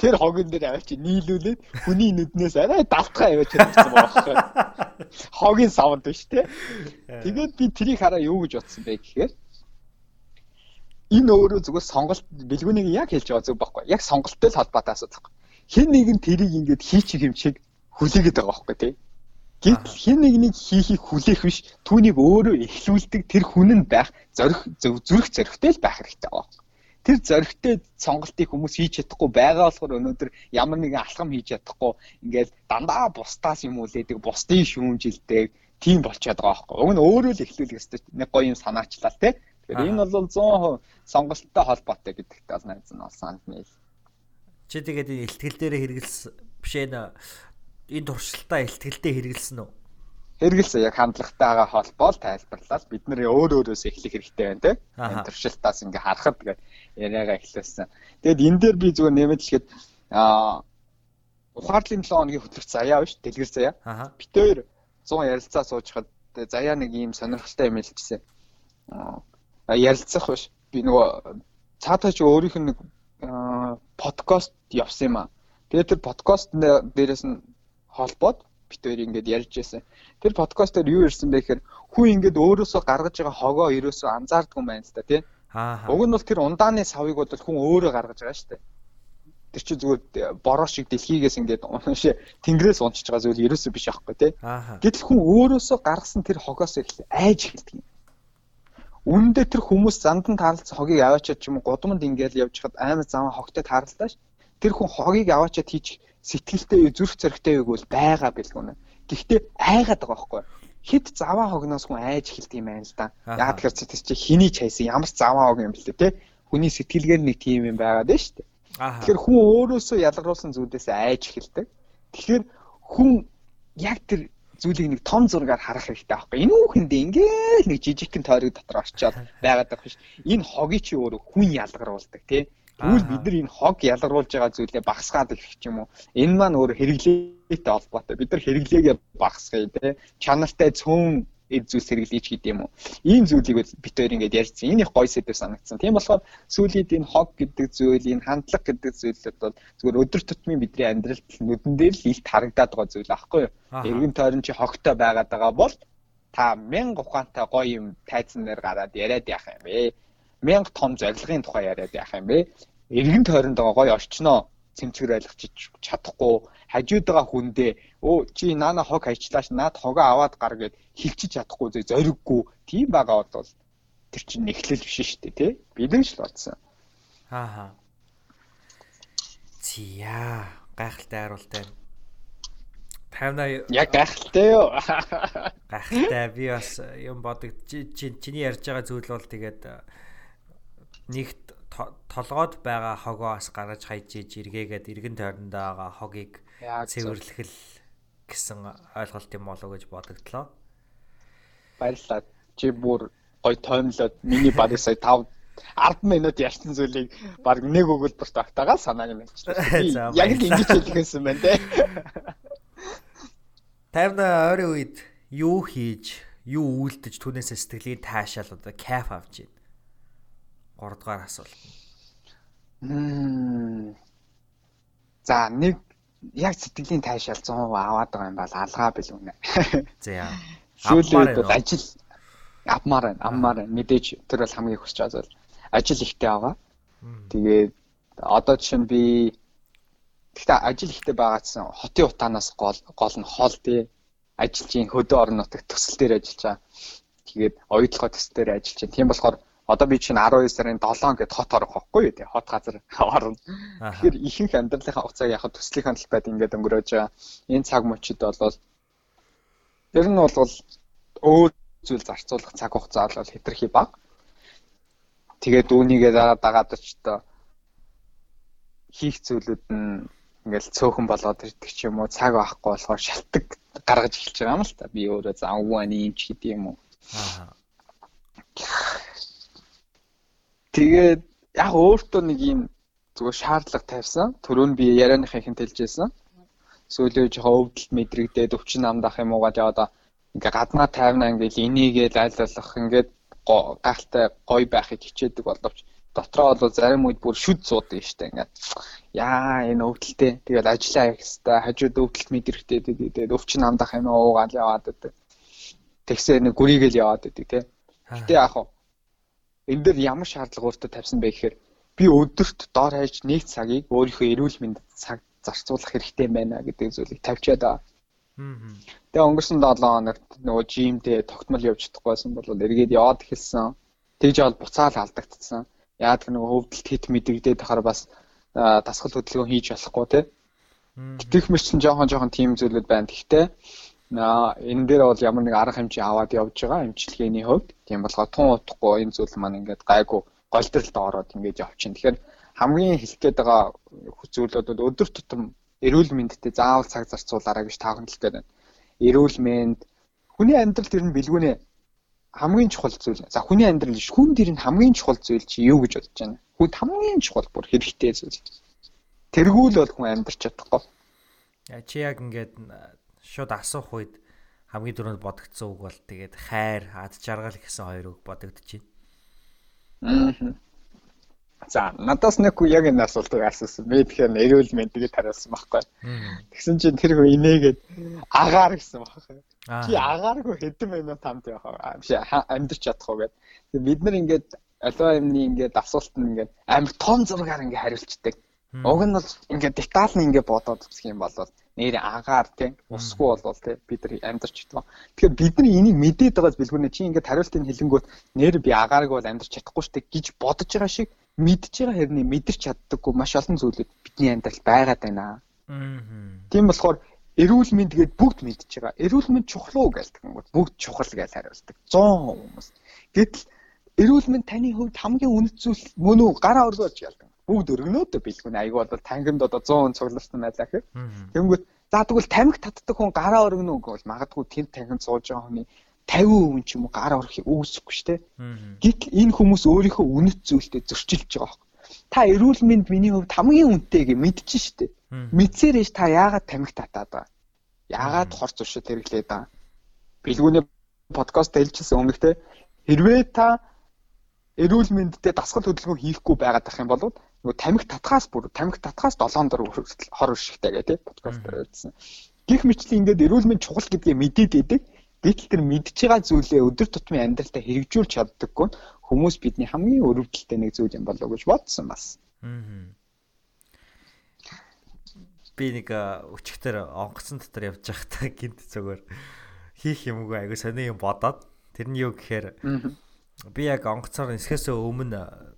тэр хогийн дээр авчи нийлүүлээд хүний нүднээс арай далтгаа яваач гэсэн байхгүй. Хогийн савнд биш те. Тэгээд би тэрийг хараа юу гэж бодсон бэ гэхээр энэ өөрөө зүгээр сонголт бэлгүүнийг яг хэлж байгаа зүг байхгүй. Яг сонголттой л холбоотой асуудал байхгүй. Хэн нэгэн тэрийг ингээд хийчих юм шиг хүлээгээд байгаа байхгүй тий. Гэтэл хэн нэгнийг хийхийг хүлээх биш түүнийг өөрөө эхлүүлдэг тэр хүн нь байх зорих зүрх зоригтой л байх хэрэгтэй байгаа тэр зоригтой сонголтыг хүмүүс хийж чадахгүй байгаа болохоор өнөөдөр ямар нэгэн алхам хийж чадахгүй ингээд дандаа бусдаас юм үлээдэг бусдын шүүмжилдэг тийм болчиход байгаа байхгүй. Уг нь өөрөө л эхлүүлэх ёстой нэг гоё юм санаачлаа те. Тэгэхээр энэ бол 100% сонголттой холбоотой гэдэгт бол найз нь олсон мэйл. Чи тэгээд энэ ихтгэл дээр хэрэгэлсэн биш ээ энэ туршилтаа ихтгэлдээ хэрэгэлсэн үү? хэрэгэлсэн яг хандлагатайгаа холбоол тайлбарлаад бид нэр өөр өөрөөс эхлэх хэрэгтэй байна те. Энэ туршилтаас ингээ харахад тэгээд яриагаа эхлүүлсэн. Тэгэд энэ дээр би зүгээр нэмэт хэлэхэд аа ухаарлын 7 хоногийн хөтлөгч заяа биш дэлгэр заяа. Бид хоёр 100 ярилцаа суужхад заяа нэг ийм сонирхолтой юм хэлчихсэн. Аа ярилцах биш. Би нөгөө цаатаа чи өөрийнх нь нэг подкаст явсан юм аа. Тэгээд тэр подкаст дээрээс нь холбоод бид хоёр ингээд ярьж байсан. Тэр подкастаар юу ирсэн бэ гэхээр хүн ингээд өөрөөсөө гаргаж байгаа хогоо ерөөсөө анзаардгүй юм байна л да тий. Аа. Уг нь бол тэр ундааны савыг бол хүн өөрөө гаргаж байгаа шүү дээ. Тэр чинь зүгээр бороо шиг дэлхийгээс ингээд уншаа тэнгэрээс унчиж байгаа зүйл ерөөсөө биш аахгүй тий. Гэтэл хүн өөрөөсөө гаргасан тэр хогоос эхлээ айж эхэлдэг юм. Үүндээ тэр хүмүүс зандан таарлц хогийг аваачаад ч юм уу гудамд ингээл явж хад аймаг зам хогтой таарлаа ш. Тэр хүн хогийг аваачаад хийж сэтгэлтэй зүрх зоригтой үг бол байгаа бэлгүнэ. Гэхдээ айгаад байгаа байхгүй хэд заваа хогноос хүн айж эхэлдэг юм байна л да. Яг тэгэхээр цэцэс чи хэний ч хайсан ямар заваа хог юм бэлээ те. Хүний сэтгэлгээр нэг тийм юм байгаад байна шүү дээ. Тэгэхээр хүн өөрөөсөө ялгаруулсан зүйлээс айж эхэлдэг. Тэгэхээр хүн яг тэр зүйлийг нэг том зургаар харах хэрэгтэй байхгүй. Энэ үхэнд ингээл нэг жижигхэн тойрог дотор орчоод байгаад байгаа биш. Энэ хогийг чи өөрөө хүн ялгаруулдаг тий. Тэгвэл бид нар энэ хог ялгаруулж байгаа зүйлээ багасгаад ирэх юм уу? Энэ маань өөр хэрэглээтэй холбоотой. Бид нар хэрэглээгээ багасгая те. Чанартай цөөн эд зүйлс хэрэглэж гэдэг юм уу? Ийм зүйлийг бид хоёр ингээд ярьсан. Энэ их гоё сэдв санагдсан. Тийм болохоор сүүлид энэ хог гэдэг зүйл, энэ хандлага гэдэг зүйлүүд бол зүгээр өдөр тутмын бидний амьдралд нүдэн дээр л илт харагдаад байгаа зүйл аахгүй юу? Эргэн тойрон чи хогтой байгаад байгаа бол та мянга ухаантай гоё юм тайзан дээр гараад яриад яах юм бэ? Мянга том зорилгын тухай яриад яах юм бэ? Иргэн тойронд байгаа гоё орчноо цэмцгэр ойлгочих чадахгүй хажууд байгаа хүндээ өө чи наана хог хайчлаач наад хогоо аваад гар гэд хилчиж чадахгүй зэ зориггүй. Тийм байгаа бол тэр чинь нэхлэл биш шүү дээ тий? Бидэн ч л бодсон аа зия гайхалтай хариултаа Тавна яг гайхалтай юу? Гайхалтай. Би бас юм бодог чиний ярьж байгаа зүйл бол тэгээд нэгт толгойд байгаа хогоос гаргаж хайж иж эргээгээд эргэн тойрондоо байгаа хогийг цэвэрлэхэл гэсэн ойлголт юм болов гэж бодогдлоо. Баярлалаа. Чи бүр гой тоомлоод миний барыг сая 5 10 минут ярьсан зүйлийг баг нэг өгүүлбэрт автагаа санааг нь хэлчихлээ. Яг л ингэж хэлчихсэн байна те. Тавна ойрын үед юу хийж, юу үйлдэж түүнээсээ сэтгэлийн таашаал одоо кайф авч байна. 3 дугаар асуулт. За нэг яг сэтгэлийн тайшаал 100% аваад байгаа юм бол алгаа бил үнэ. За. Сүүлээд бол ажил авмаар байна. Аммаар байна. Мэдээж тэр бол хамгийн хүсэж байгаа зүйл. Ажил ихтэй байгаа. Тэгээд одоо жишээ нь би гэхдээ ажил ихтэй байгаадсан хотын утаанаас гол гол нь хоол тий. Ажилчийн хөдөө орон нутагт төсөл дээр ажиллаж байгаа. Тэгээд оюутлогоо төсөл дээр ажиллаж байна. Тийм болохоор одоо би чинь 12 сарын 7 гэд хот орох байхгүй юу тий хот газар орно. Тэгэхээр ихэнх амьдралынхаа хугацааг яг төслийнхэн талбайд ингээд өнгөрөөж байгаа. Энэ цаг мөчид болвол ер нь бол өөр зүйл зарцуулах цаг хугацаа бол хэтэрхий бага. Тэгээд үүнийгээ дараа дагаад ч одоо хийх зүйлүүд нь ингээл цөөхөн болоод ирдэг ч юм уу цаг авахгүй болохоор шалтак гаргаж эхэлж байгаа юм л та. Би өөрөө завгүй ани юм ч гэдэг юм уу. Аа Тэгээд яг өөртөө нэг юм зүгээр шаардлага тавьсан. Төрөө нь би ярианыхаа ихэнх хэлжсэн. Сүүлөө жоохон өвдөлт мэдрэгдээд өвчин намдах юм уугаад яваад ингээ гаднаа тайвна ингээл энийгээл айлуулах ингээд гахалтай гоё байхыг хичээдэг боловч дотроо бол зарим үед бүр шүд суудаг штэ ингээд яа энэ өвдөлтөө тэгэл ажиллаа хийх хэвээр хажууд өвдөлт мэдрэгдээд тэгээд өвчин намдах юм уугаад яваад байдаг. Тэгсээ нэг гүрийгэл яваад байдаг тий. Гэтэ яах вэ? Энэ дээр ямар шаардлага өөртөө тавьсан бэ гэхээр би өдөрт доор хаяж нэг цагийг өөрийнхөө эрүүл мэндэд цаг зарцуулах хэрэгтэй байна гэдэг зүйлийг тавьчаад байгаа. Тэгээ өнгөрсөн 7 хоногт нөгөө жимдээ тогтмол явж чадахгүй байсан бол эргээд яваад эхэлсэн. Тэгж авал буцаал алдагдсан. Яг нөгөө хөвдөлт хит мэдэгдээд тахаар бас дасгал хөдөлгөөн хийж болохгүй те. Тэгэх мэрчэн жоохон жоохон тийм зүйлүүд байна. Гэхдээ энэ дээр бол ямар нэг арга хэмжээ аваад явж байгаа эмчилгээний хувьд тийм болгоо тун утахгүй энэ зүйл маань ингээд гайгүй голдролд ороод ингээд явчихна. Тэгэхээр хамгийн хэлэх гээд байгаа зүйлүүд өдөр тутам эрүүл мэндэд заавал цаг зарцуулаарай гэж таахын хэлэх гээд байна. Эрүүл мэнд Хүний амьдрал тэр нь бэлгүүнэ хамгийн чухал зүйл. За хүний амьдрал биш хүн дээр нь хамгийн чухал зүйл чи юу гэж бодож байна? Хүн хамгийн чухал бүр хэрэгтэй зүйл. Тэргүүл бол хүн амьдрч чадахгүй. Чи яг ингээд шууд асуух үед хамгийн түрүүнд бодогдсон үг бол тэгээд хайр, ад жаргал гэсэн хоёр үг бодогдож байна. За надаас нэг хүн яг энэ асуултыг асуусан. Би тэгэхээр эрүүл мэндийг тариулсан байхгүй. Тэгсэн чинь тэр хүн инээгээд агаар гэсэн байхгүй. Чи агааргүй хэдэн минут хамт явах аа. Биш амьдч чадах уу гэдэг. Бид нар ингээд аливаа юмны ингээд асуулт нь ингээд амар том зургаар ингээд хариулцдаг. Уг нь бол ингээд детальны ингээд бодоод үзэх юм бол нэр агаар тийм усгүй болвол тийм бид нар амьдарч чадсан. Тэгэхээр бид нар энийг мэдээд байгаас бэлгүүнэ чи ингээд хариултыг хэлэнгүүт нэр би агаарг бол амьдарч чадахгүй штэ гэж бодож байгаа шиг мэдж байгаа хэрний мэдэрч чаддаггүй маш олон зүйлүүд бидний амьдралд байгаад байна. Аа. Тийм болохоор эрүүл мэнд гээд бүгд мэдж байгаа. Эрүүл мэнд чухал уу гэлдэг юм бол бүгд чухал гэж хариулдаг. 100 хүмүүс. Гэтэл эрүүл мэнд таны хувьд хамгийн үнэт зүйл мөн үү гараа өргөөж ялдаг. Бүгд өргөнөөдөө бэлгүн аяг бол тангимд одоо 100 цугларсан байлаа гэхээр. Тэнгүүт за тэгвэл тамхи татдаг хүн гараа өргөнө үгүй бол магадгүй тэнд тангимд сууж байгаа хүний 50% ч юм уу гар орохыг үүсэхгүй шүү дээ. Гэтэл энэ хүмүүс өөрийнхөө үнэт зүйлтэй зөрчилж байгаа байхгүй. Та эрүүл мэнд миний хувьд хамгийн үнэтэй гэж мэдчихэж шүү дээ. Мэдсээрэж та яагаад тамхи татаад байгаа? Яагаад хор зуршил хэрэглээд байгаа? Билгүүний подкаст хэлчихсэн өмнөх те хэрвээ та эрүүл мэндтэй дасгал хөдөлгөөн хийхгүй байгаад ах юм бол нөгөө тамхи татхаас бүр тамхи татхаас 7 дор хүртэл хор уршигтай гэх те подкаст хэлсэн. Гэх мэтлэн ингээд эрүүл мэнд чухал гэдгийг мэдээд идэг Гэтэл тэр мэдж байгаа зүйлээ өдөр тутмын амьдралдаа хэрэгжүүлж чаддаггүй хүмүүс бидний хамгийн өрөвдөлтэй нэг зүйл юм болов уу гэж бодсон бас. Би нэг өчигдөр онгоцон дотор явж байхдаа гинт зүгээр хийх юмгүй айгу сони юм бодоод тэр нь юу гэхээр би яг онгоцоор эсхээсээ өмнө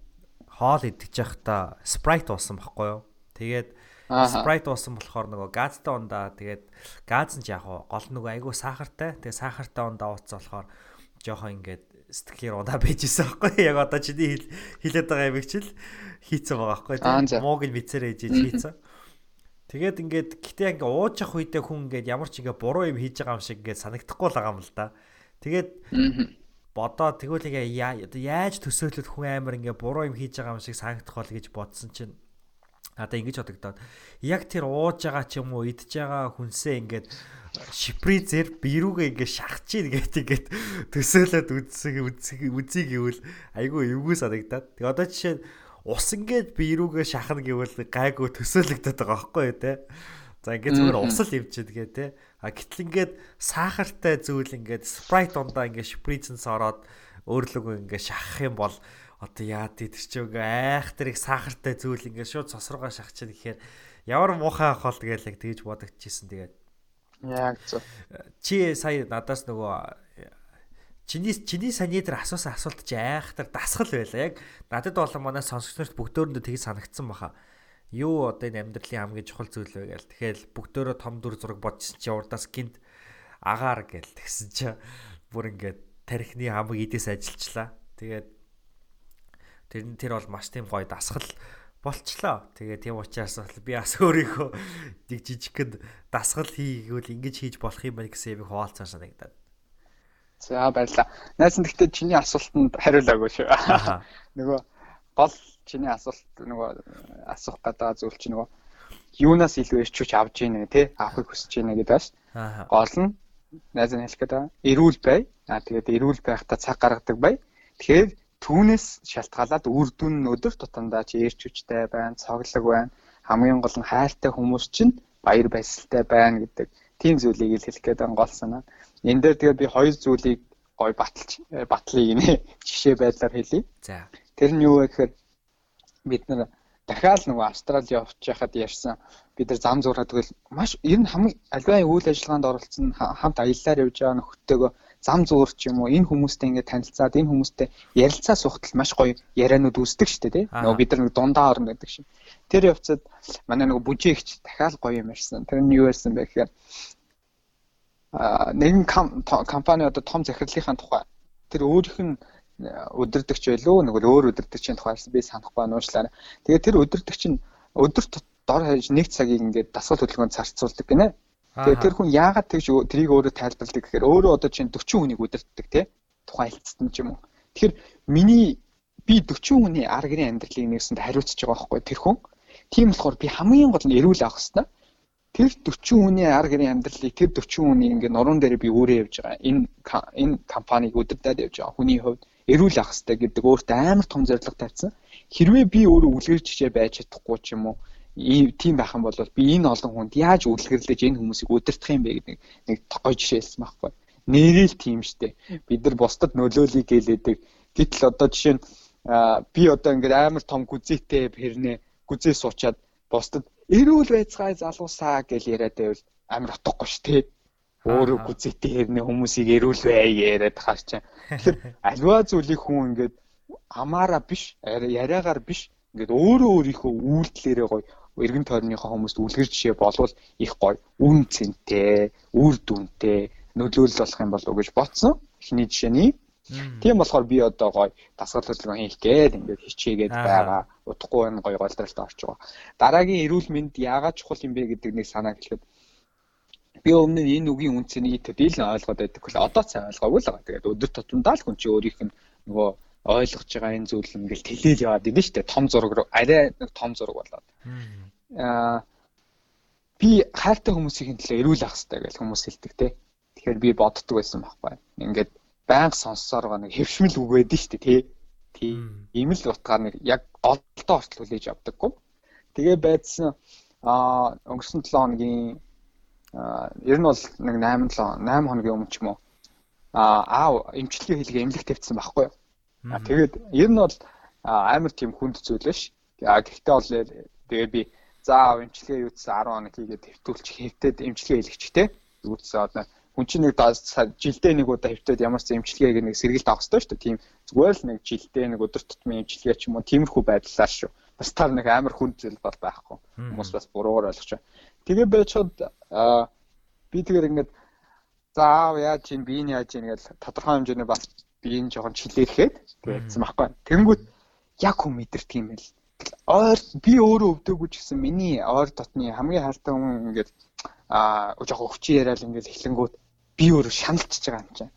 хоол идэж байхдаа спрайт уусан байхгүй юу. Тэгээд Sprite уусан болохоор нөгөө газтай ундаа тэгээд газ нь яг гол нөгөө айгүй сахартай. Тэгээд сахартай ундаа ууцсан болохоор жоохон ингээд сэтгэлээр удаа байжсэн байхгүй яг одоо чиний хэлээд байгаа юм чил хийцэн байгаа байхгүй мууг нь бицээр ээж хийцэн. Тэгээд ингээд гэтээ ингээ ууж явах үедээ хүн ингээд ямар ч ингээ буруу юм хийж байгаа юм шиг ингээд санагдахгүй л байгаа юм л да. Тэгээд бодоо тэгвэл яаж төсөөлөд хүн амар ингээ буруу юм хийж байгаа юм шиг санагдах бол гэж бодсон чинь надаа ингэж бодогдоод яг тэр ууж байгаа ч юм уу идж байгаа хүнсээ ингээд шипризер бирүүгээ ингээд шахаж ийн гэт ингээд төсөөлөд үзсэг үзсэг үзье гэвэл айгүй эвгүй санагдаад. Тэгээ одоо жишээ нь ус ингээд бирүүгээ шахна гэвэл гайгүй төсөөлөгдөд байгаа байхгүй юу те. За ингээд зүгээр усал явчихад гээ те. А гэтэл ингээд сахартай зүйл ингээд спрайт ундаа ингээд шипризэнс ороод өөрлөгөө ингээд шахах юм бол одоо яа тий тэр чи ингээ айх тэр их сахартай зүйл ингээ шууд цосрогоо шахчихна гэхээр ямар муухай ах бол тэгэл яг тэгж бодогдчихсэн. Тэгээд яг зөв. чи сая надаас нөгөө чиний чиний саний дээр асуусан асуулт чи айх тэр дасгал байла. Яг надад болон манай сонсогчнорт бүгдөөрэндөө тэгж санагдсан баха юу одоо энэ амьдралын хамгийн чухал зүйл вэ гээл тэгэхээр бүгдөө том дүр зураг бодсон чи урдаас гинт агаар гээл тэгсэн чи бүр ингээд тарихны хамаг идээс ажиллачлаа тэгээд Тэр нь тэр бол маш тийм гоё дасгал болчлоо. Тэгээ тийм учраас би бас өөрийнхөө нэг жижигхэн дасгал хийгүүл ингэж хийж болох юм байна гэсэн юм хуваалцсан санагдаад. За баярлаа. Найз нь гэхдээ чиний асуултанд хариулаагүй шүү. Нөгөө гол чиний асуулт нөгөө асуух гэдэг зүйл чи нөгөө юунаас илүү ирчүүч авж ийнэ тий авахыг хүсэж ийнэ гэдэг бас. Гол нь найз нь хэлэх гэдэг эрүүл бай. Аа тэгээд эрүүл байхдаа цаг гаргадаг бай. Тэгэхээр түүнээс шалтгаалаад үр дүн нь өдөр тутамдаа чи эрч хүчтэй байна, цоглог байна. Хамгийн гол нь хайртай хүмүүс чинь баяр баясгалтай байна гэдэг тийм зүйлийг хэлэх гээд гол санаа. Энэ дээр тэгээд би хоёр зүйлийг гой баталж батлыг нэ жишээ байдлаар хэлье. За. Тэр нь юу вэ гэхээр бид нар дахиад нөгөө Австрали явж байхад ярьсан бид нар зам зураад тэгэл маш ер нь хамгийн аливаа үйл ажиллагаанд оролцсон хамт аяллаар явж байгаа нөхдөдөө зам зуур ч юм уу энэ хүмүүстэй ингээд танилцаад энэ хүмүүстэй ярилцаа сухтал маш гоё яриануд үүсдэг шүү дээ тий. Нөгөө бид нар дундаа орно гэдэг шиг. Тэр явцад манай нөгөө бүжээгч дахиад гоё юм ярьсан. Тэр нь юу ярьсан бэ гэхээр нэгэн компани одоо том захирлынхаа тухай тэр өөрийнх нь өдөрдөгч байлуу нөгөө өөр өдөрдөгчийн тухай би санахгүй нуушлаа. Тэгээд тэр өдөрдөгч нь өдөрт дор хаяж нэг цагийг ингээд дасгал хөдөлгөөнд зарцуулдаг гинэ. Тэгээд тэр хүн яагаад тэгж трийг өөрөө тайлбарладаг гэхээр өөрөө одоо чинь 40 хүнийг удирддаг тий тухайн хэлцэд нь ч юм уу. Тэгэхээр миний би 40 хүний аргын амьдралыг нэгсэнд хариуцж байгаа байхгүй тэр хүн. Тийм болохоор би хамгийн гол нь эрүүл авах хэрэгтэй. Тэр 40 хүний аргын амьдралыг тэр 40 хүний ингээд нуруунд дээр би өөрөө явж байгаа. Энэ энэ компанийг удирдах явж байгаа. Хүний хувьд эрүүл авах хэрэгтэй гэдэг өөртөө амар том зорилго тавьсан. Хэрвээ би өөрөө үлгэр жишээ байж чадахгүй ч юм уу ийм тийм байх юм бол би энэ олон хүнд яаж үлгэрлэж энэ хүмүүсийг удирдах юм бэ гэдэг нэг гоё жишээ хэлсэн байхгүй. Нэрэл тийм штэ. Бид нар бусдад нөлөөлөе гэлээдэг. Гэтэл одоо жишээ нь би одоо ингээд амар том гүзээтэй хэрнээ гүзээ суучаад бусдад эрүүл байцгаая залуусаа гэж яриад байвал амар утгагүй шүү дээ. Өөрөө гүзээтэй хэрнээ хүмүүсийг эрүүл бай яриад чинь. Тэгэхээр альва зүйлийг хүн ингээд амаараа биш яриагаар биш ингээд өөрөө өөрийнхөө үйлдэлээрээ гоё эргэн тойрныхоо хүмүүст үлгэр жишээ болвол их гоё үн цэнтэй, үр дүнтэй нөлөөлөл болох юм болов уу гэж бодсон. Эхний жишээний Тийм болохоор би одоо гоё дасгал хөдөлгөөн хийх гээд ингээд хичээгээд байгаа. Удахгүй энэ гоё голдралт орж байгаа. Дараагийн эрүүл мэнд яагаад чухал юм бэ гэдэг нэг санаа хэлэхэд би өмнө нь энэ үгийн үнцнийг төдийлөн ойлгоод байдаг. Одоо цаа ойлгоогүй л байгаа. Тэгээд өдөр тутамдаа л хүн чи өөрийнх нь нөгөө ойлгож байгаа энэ зүйл ингээл тэлээл яваад идэв штэ том зураг руу арай нэг том зураг болоод. Аа би хайртай хүмүүсийн төлөө эрүүл ах хэрэгтэй гэж хүмүүс хэлдэг те. Тэгэхээр би боддог байсан байхгүй. Ингээд байнга сонссоор байгаа нэг хэвшмэл үг байдаг шүү дээ тий. Тий. Ийм л утгаар нэг яг голдоо ортол хүлээж авдаггүй. Тэгээ байдсан аа өнгөрсөн 7 хоногийн ер нь бол нэг 8 7 8 хоногийн өмнө ч юм уу аа эмчилгээ хийлгээ эмнэлэг тавьсан байхгүй юу. Тэгээд ер нь бол амар тийм хүнд зүйл биш. Гэхдээ бол тэгээд би за эмчилгээ юутсан 10 хоног хийгээд хэвтүүлч хэвтээд эмчилгээ хийлгэчтэй. Юутсан одоо хүн чинь нэг жилдээ нэг удаа хөвтөд ямар ч эмчилгээг нэг сэргийлт авах хэрэгтэй шүү дээ. Тийм зүгээр л нэг жилдээ нэг өдөр тутмын эмчилгээ ч юм уу тиймэрхүү байдлаар шүү. Бас таар нэг амар хүнд зүйл бол байхгүй. Хүмүүс бас буруугаар ойлгож байна. Тэгээ байчаад би тэгэр ингээд за аав яаж чинь би энэ яаж чинь гэж тодорхой хэмжээний бас би энэ жоохон чилээхэд тэгсэн байхгүй. Тэнгүүт яг хүн мэдэрдэг юм байл. Ойр би өөрөө өвдөөгүй ч гэсэн миний ойр дотны хамгийн хайртай хүн ингээд аа жоохон өвчин яриад ингээд эхлэнгүүт би өөрөө шаналцж байгаа юм чинь.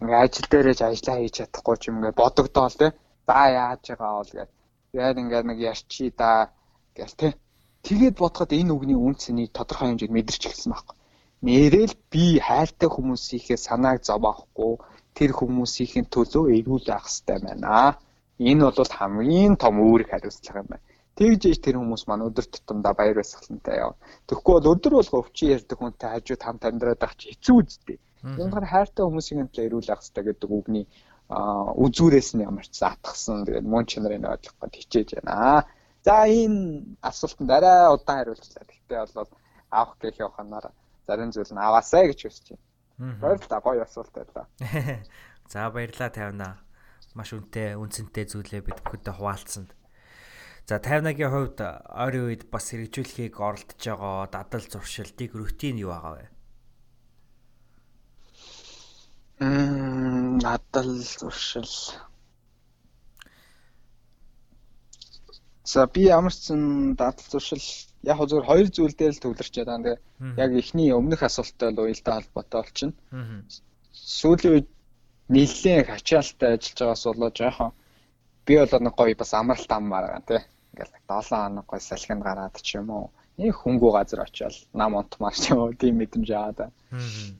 Ингээ ажил дээрэж ажиллаа хийж чадахгүй ч юм ингээ бодогдоол те. За яаж байгаа бол гэж. Яг ингээ нэг ярьчи да гэл те. Тэгээд бодоход энэ үгний үн цэнийг тодорхой хэмжээнд мэдэрч эхэлсэн байхгүй. Нэрэл би хайртай хүмүүсийнхээ санааг зовохгүй тэр хүмүүсийн төлөө эрүүл байх хэрэгтэй байна. Энэ бол хамгийн том үүрэг хариуцлага юм байна. Тэгж ээж тэр хүмүүс маань өдөр тутамдаа баяр баясгалантай яв. Тэгэхгүй бол өдөр болго өвчин ярьдаг хүнтэй хажууд хам тандраад ах чи хэцүү үсттэй. Янгар хайртай хүмүүсийн төлөө ирүүл ахстай гэдэг үгний үзүүрээс нь ямар ч атгсан. Тэгээд мөн чанарыг ойлгох гээд хичээж байна. За энэ асуултанд арай удаан хариулчлаа. Гэхдээ бол авах гэх яваханаар зарим зүйл нь аваасаа гэж хүсэж байна. Баярлалаа гоё асуулт байлаа. За баярлалаа тавина. Маш үнэтэй, үнцэнтэй зүйлээ бид бүхэндээ хуваалцсанд. За 50-аагийн хувьд ойрын үед бас хэрэгжүүлэхийг оролдож байгаа дадал зуршилтыг рутин юу байгаа вэ? Мм дадал зуршил. За би ямар ч зэн дадал зуршил яг зөвхөн хоёр зүйл дээр л төвлөрч байгаа. Тэгээ яг эхний өмнөх асуулттай л уялдаа холбоотой болчихно. Сүүлийн үед нэлээд хачаалттай ажиллаж байгаас болоо жоохон би бол нэг гоё бас амралт аммаар байгаа тий ингээл 7 хоног гой салхинд гараад ч юм уу нэг хөнгүү газар очиод нам онтмаар ч юм уу тийм мэдрэмж аваад.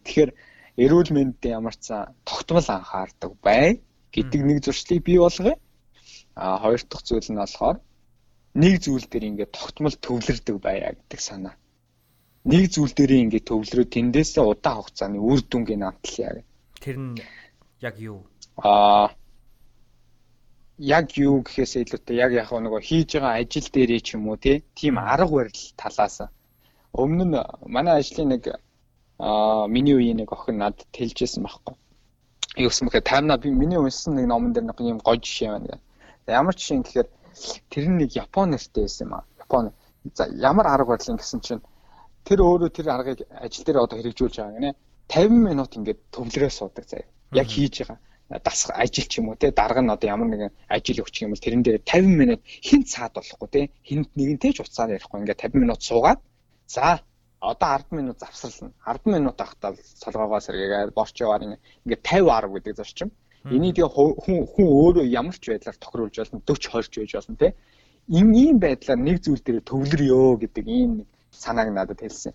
Тэгэхээр эрүүл мэндэд ямар ч тогтмол анхаардаг бай гэдэг нэг зуршлыг бий болгоё. А хоёр дахь зүйл нь болохоор нэг зүйл дээр ингээд тогтмол төвлөрдөг байя гэдэг санаа. Нэг зүйл дээр ингээд төвлөрөө тэндээсээ удаан хугацааны үр дүнгийн амтлаа. Тэр нь яг юу? Аа яг юу гэхээсээ илүүтэй яг яг нөгөө хийж байгаа ажил дээрээ ч юм уу тийм арга барил талаас өмнө нь манай ажлын нэг аа миний үеийн нэг охин надад тэлжсэн байхгүй. Юу гэсэн мэхээр таймна би миний уншсан нэг номон дээр нэг юм гоё жишээ байна. Ямар жишээ гэхээр тэр нь нэг Япон нэртэй байсан юм аа. Япон. За ямар арга барил гэсэн чинь тэр өөрөө тэр аргыг ажил дээр одоо хэрэгжүүлж байгаа гинэ. 50 минут ингээд төвлөрөө суудаг заяа. Яг хийж байгаа дасах ажил ч юм уу те дарга нь одоо ямар нэгэн ажил өгчих юм бол тэрэн дээр 50 минут хин цаад болохгүй те хинт нэгэнтэй ч уцаар ярихгүй ингээд 50 минут суугаад за одоо 10 минут завсарлана. 10 минут ахтаа солгоогоо сэргээгээд борчоогоор ингээд 50 10 гэдэг зарчим. Энийг тэгээ хүн хүн өөрөө ямар ч байдлаар тохируулж болно 40 20 ч байж болно те. Ийм байдлаар нэг зүйл дээр төвлөрё гэдэг ийм нэг санааг надад хэлсэн.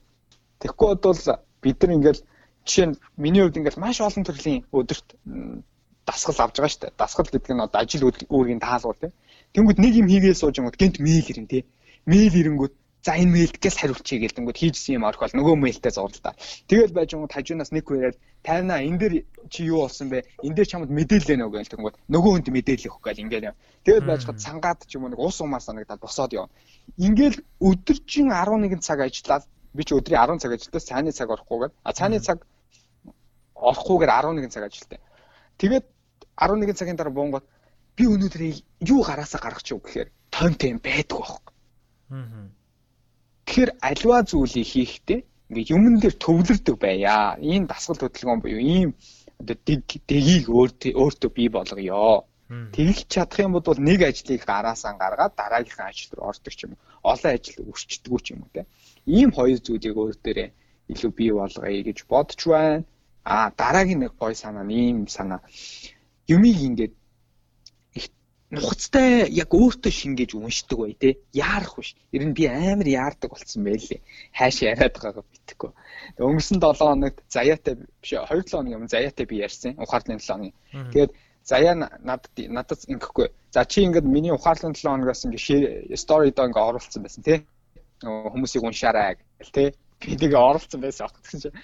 Тэгэхгүй бол бид нар ингээд жишээ нь миний хувьд ингээд маш олон төрлийн өдөрт дасгал авж байгаа шүү дээ. Дасгал гэдэг нь одоо ажил үүргийн таалгуур тийм. Тэнгүүд нэг юм хийгээл сууж байгаа гэнт мэйл ирэн тийм. Мэйл ирэнгүүд за энэ мэйлд гэс хариулчихъя гэлдэнгүүд хийжсэн юм орхол нөгөө мэйлтэй зурлаа. Тэгэл байж гоо тажуунаас нэг хүрээд тайнаа энэ дэр чи юу болсон бэ? Энэ дэр чамд мэдээлэл нөө гээл тэнгүүд нөгөө хүнд мэдээлэл өгөх гээл ингээд. Тэгэл байж хад цангаад ч юм уу нэг ус умаар санагдаад босоод явна. Ингээл өдөржин 11 цаг ажиллаад би ч өдрийн 10 цаг ажиллаад цааны цаг орохгүйгээр а цааны цаг орохгүйгээр 11 цаг ажилтаа. Тэгээд 11 цагийн дараа буунгууд би өнөөдөр юу гараасаа гаргах ч юу гэхээр тоймтой юм байдаг байхгүй. Аа Тэгэхээр альва зүйлийг хийхдээ ингээ юмн дээр төвлөрдөг байя. Ийм дасгал хөдөлгөөн буюу ийм одоо дэгийг өөртөө бий болгоё. Тэгэлж чадах юм бол нэг ажлыг гараасаа гаргаад дараагийнхаа ажил руу ордог ч юм уу. Олон ажил өрчдгүү ч юм уу те. Ийм хоёр зүйлийг өөр дээрээ илүү бий болгоё гэж бодож байна. А дараагийн нэг гой санаа нь ийм санаа. Юмыг ингээд нухацтай яг өөртөө шингээж уншдаг бай тээ яарах биш. Ер нь би амар яардаг болцсон байлээ. Хайш яриад байгаагаа битггүй. Өнгөрсөн 7 хоногт заяатай биш 2 7 хоног юм заяатай би ярьсан. Ухаарлын 7 хоног. Тэгээд заяа надад надад ингэхгүй. За чи ингээд миний ухаарлын 7 хоногоос ингээд story доо ингээд оруулсан байсан тий. Хүмүүсийг уншаарай гэл тий тэгээ оролцсон байсан аах гэсэн чинь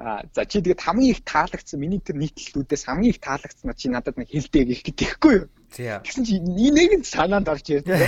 аа за чи тэгээд хамгийн их таалагдсан миний тэр нийтлэлүүдээс хамгийн их таалагдсан чи надад нэг хэлдэг их гэхгүй юу? Тэгсэн чи нэг нь санаанд орж ирдээ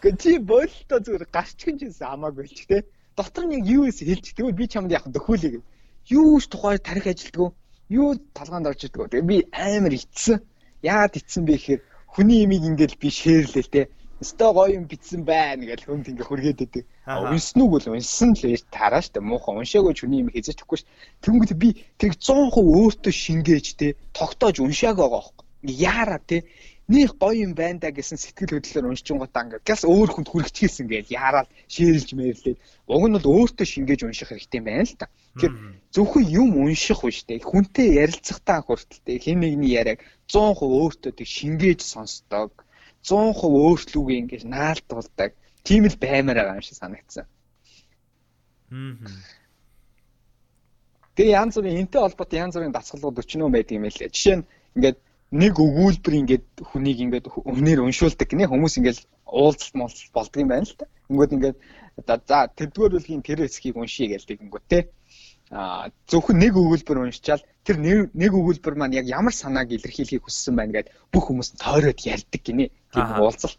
Гэхдээ чи боолтой зүгээр гарчгийн жинсэн хамаагүй ч те. Дотор нь яг юу эс хэлж тэгвэл би чамд яг дөхүүлээ юу ч тухай тарих ажилтгүй. Юу талгаанд орж ирдэг. Тэгээ би амар ицсэн. Яагаад ицсэн бэ гэхээр хүний имийг ингээл би шеэрлээ те Өстой гоё юм битсэн байна гэж хүнд ингээ хүргээд идэг. Унсан уу бол унсан л яаж тараа штэ муухан уншаагүй ч хүний юм хийж чадахгүй ш. Тэнгүүд би тэр 100% өөртөө шингээж те тогтоож уншааг байгаа байхгүй. Яараа те нэг гоё юм байна да гэсэн сэтгэл хөдлөлөөр уншчихгоотаа ингээ газ өөр хүнд хүрчихсэн гээл яараад шэрлж мэрлээ. Уг нь бол өөртөө шингээж унших хэрэгтэй юм байна л та. Тэгэхээр зөвхөн юм унших биш те хүнтэй ярилцахтаа хүртэл те хин нэгний яриаг 100% өөртөө тэг шингээж сонсдог 100% өөрчлөвгүй ингэж наалтуулдаг. Тийм л баймаар байгаа юм шиг санагдсан. Аа. Тэгээ янз бүрийн энтэй холбоотой янз бүрийн дасгалууд өчнөө байдаг юм лээ. Жишээ нь ингээд нэг өгүүлбэр ингээд хүнийг ингээд өмнөр уншуулдаг гинэ хүмүүс ингээд уулзалт молцолт болдго юм байна л та. Ингээд ингээд за тэрдүгээр бүлгийн тэр хэсгийг уншия гэлдэг ингээд те зөвхөн нэг өгүүлбэр уншичаал тэр нэг өгүүлбэр маань яг ямар санааг илэрхийлэхийг хүссэн байна гэдээ бүх хүмүүс тойроод ярьдаг гинэ тийм уулзал.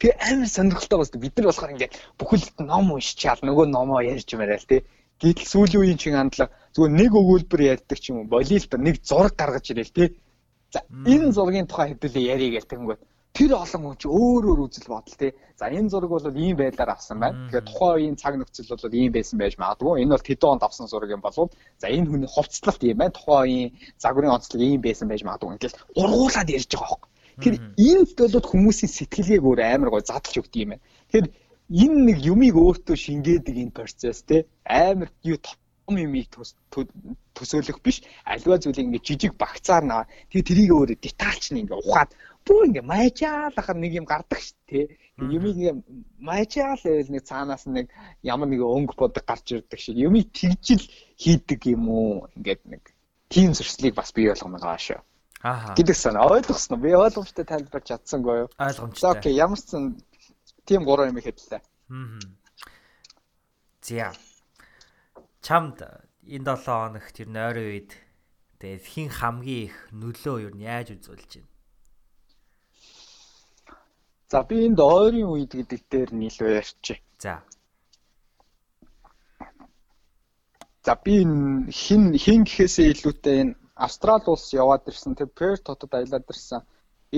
Тэгээ амар сонирхолтой бас бид нар болохоор ингээд бүхэл ном уншичаал нөгөө номоо ярьж мараа л тий. Гэтэл сүүлийн үеийн чин хандлага зүгээр нэг өгүүлбэр ярьдаг ч юм уу болио л нэг зураг гаргаж ирэл тий. За энэ зургийн тухай хэдүүлээ ярих гэх тэгэнгүүт тэр олон хүн чи өөр өөр үзэл бодол тий. За энэ зураг бол ийм байдлаар авсан байна. Тэгэхээр тухайн үеийн цаг нөхцөл бол ийм байсан байж магадгүй. Энэ бол тэдэн онд авсан зураг юм болов. За энэ хүний хувцлалт ийм байна. Тухайн үеийн загварын онцлог ийм байсан байж магадгүй. Ингээл ургуулад ярьж байгаа хөөе. Тэгэхээр энэ болоод хүмүүсийн сэтгэлгээг өөр амар гой задлж өгдөг юм байна. Тэгэхээр энэ нэг юмыг өөртөө шингээдэг энэ процесс тий амар юу том юмыг төсөөлөх биш альва зүйлийг ингээ жижиг багцаар наа тэгээ тэрийг өөрөө детальч нь ингээ ухаад бүр ингээ майжаалахаар нэг юм гардаг шүү дээ. Юмыг ингээ майжаал байвал нэг цаанаас нэг ямар нэг өнгө бодог гарч ирдэг шиг юмыг тэгжил хийдэг юм уу ингээд нэг тийм зөрчлийг бас бий болгоно байгаа шүү. Аа. Гэдэг санаа ойлгосноо би ойлгомжтой тайлбарч чадсангүй юу? Ойлгомжтой. Окей, ямар ч сан тийм гурван юм хэллээ. Аа. За. Чамд энэ 7 хоногт ер нь ойрын үед тэгээд хин хамгийн их нөлөө нь яаж үзүүлж байна? За би энд ойрын үед гэдэг дээр нийлүү ярьчих. За. За би хин хин гэхээсээ илүүтэй энэ Австрали улс яваад ирсэн тэр Перт хотод аялаад ирсэн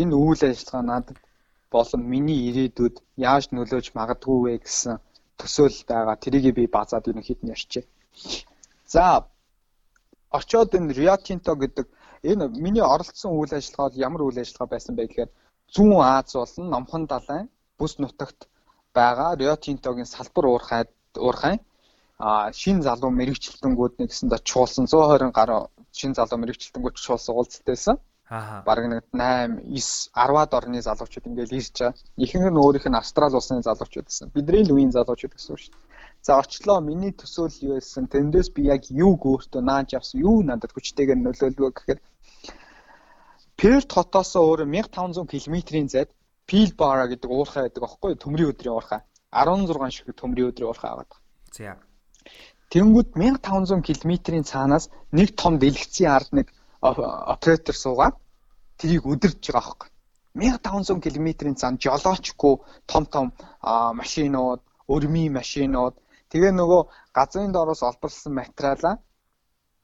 энэ үйл ажиллагаа надад болон миний ирээдүйд яаж нөлөөж магадгүй вэ гэсэн төсөөл байгаа. Тэрийг би базаад ерөнхийд нь ярьчих. За очоод энэ Rio Tinto гэдэг энэ миний оролцсон үйл ажиллагаа ямар үйл ажиллагаа байсан бэ гэхээр зүүн Аз болон Номхон далайн бүс нутагт байгаа Rio Tinto-гийн салбар уурхай уурхай а шин залуу мэрэгчлэлтэнгүүд нэгсэндээ чуулсан 120 гаруй шин залуу мэрэгчлэлтэнгүүд чуулсан уулзтайсан. Аа. Бараг нэг 8 9 10-аад орны залуучууд ингээл ирж байгаа. Ихэнх нь өөрийнх нь Австрали улсны залуучууд гэсэн. Бидний л үеийн залуучууд гэсэн үг шүү дээ. За очлоо миний төсөөл юу байсан? Тэндээс би яг юу өөртөө нааж авсан? Юу надад хүчтэйгээр нөлөөлвөө гэхээр Перт хотоос өөр 1500 км-ийн зайд Пилбара гэдэг уурхай байдаг аахгүй төмрийн өдрийн уурхай. 16 шиг төмрийн өдрийн уурхай аваад. За. Тэнгүүд 1500 км-ийн цаанаас нэг том дэлгэцийн ард нэг оператор суугаад тэрийг өдөрж байгаа хөөхгүй. 1500 км-ийн цаан жолоочгүй том том машинууд, өрмийн машинууд тэгээ нөгөө газрын доороос олборлсон материалаа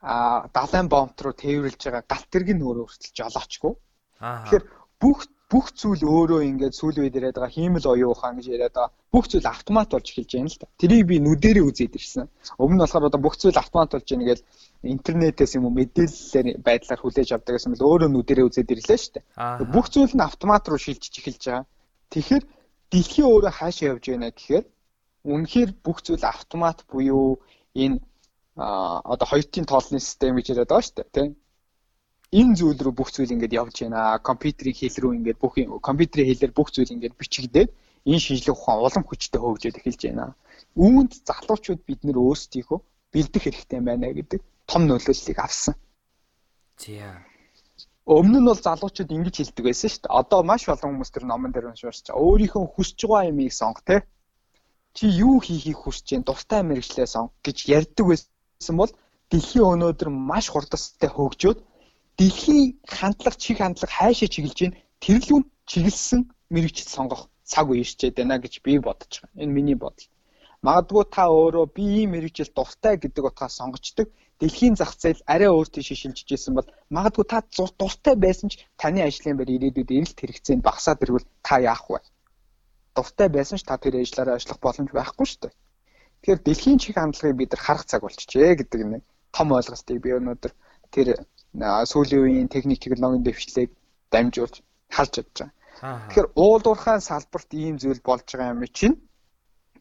а далайн бомб руу тээвэрлж байгаа галт тэрэг нь өөрөө хүртэл жолоочгүй. Тэгэхээр бүх бүх зүйл өөрөө ингээд сүүл үед яриад байгаа хиймэл оюун ухаан гэж яриад байгаа. Бүх зүйл автомат болж эхэлж байна л да. Тэрийг би нүдэрээ үзээд ирсэн. Өмнө нь болохоор одоо бүх зүйл автомат болж байна гэж интернетээс юм уу мэдээллээр байдлаар хүлээж авдаг гэсэн мэл өөрөө нүдэрээ үзээд ирлээ шүү дээ. Бүх зүйл нь автомат руу шилжиж эхэлж байгаа. Тэгэхээр дэлхий өөрөө хаашаа явж байна гэхээр үнэхээр бүх зүйл автомат буюу энэ а одоо хоёртын тоолны систем гэж яриад байгаа шүү дээ тийм энэ зүйл рүү бүх зүйл ингээд явж байна. Компьютерийн хэл рүү ингээд бүх компьютерийн хэлээр бүх зүйл ингээд бичигдээд энэ шинжлэх ухаан улам хүчтэй хөгжөөд эхэлж байна. Үүнд залуучууд бид нэр өөрсдийгөө бэлдэх хэрэгтэй байна гэдэг том нөлөөллийг авсан. Тийм. Өмнө нь бол залуучууд ингэж хэлдэг байсан шүү дээ. Одоо маш олон хүмүүс тэр номон дээр уншиж байгаа. Өөрийнхөө хүсэж байгаа юмыг сонго те. Чи юу хийхийг хүсэж? Дуртай мэрэгчлээ сонго гэж ярьдаг байсан бол дэлхийн өнөөдөр маш хурдастай хөгжөөд дэлхийн хандлага чих хандлага хайшаа чиглэж байна. Тэрлүүн чиглэсэн мэрэгчд сонгох цаг үе ирчээд байна гэж би бодож байгаа. Энэ миний бодол. Магадгүй та өөрөө би ийм мэрэгжил дуртай гэдэг утгаас сонгочдөг. Дэлхийн зах зээл арай өөр тийш шилжиж исэн бол магадгүй та дуртай байсан ч таны ажлын байр ирээдүйд эрэлт хэрэгцээнд багасаад ирвэл та яах вэ? Дуртай байсан ч та тэр ажлаараа ажиллах боломж байхгүй шүү дээ. Тэгэхээр дэлхийн чих хандлагыг бид нар харах цаг болчихжээ гэдэг нэг том ойлголтыг би өнөөдөр тэр сүүлийн үеийн техник технологийн дэвшлийг дамжуулж халж чадж байгаа. Тэгэхээр уулуурхайн салбарт ийм зүйл болж байгаа юм чинь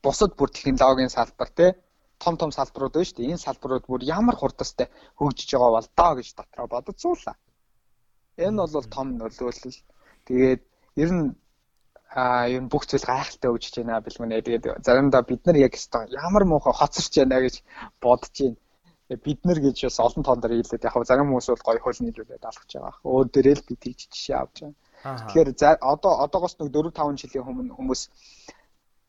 бусад бүр технологийн салбар те том том салбарууд байна шүү дээ. Энэ салбарууд бүр ямар хурдастай хөгжиж байгаа бол доо гэж дотроо бодоцуулаа. Энэ бол том нөлөөлөл. Тэгээд ер нь а ер нь бүх зүйл гайхалтай хөгжиж байна бэлгүнэ. Тэгээд заримдаа бид нар яг ямар муухай хоцорч байна гэж бодож байна бид нар гэж бас олон тоон дээр хэлээд яг зарим хүмүүс бол гоё хөл нийлүүлээд алхаж байгаа. Өөр дээрээ л би тэгж жишээ авч байгаа. Тэгэхээр одоо одоогоос нэг 4 5 жилийн өмнө хүмүүс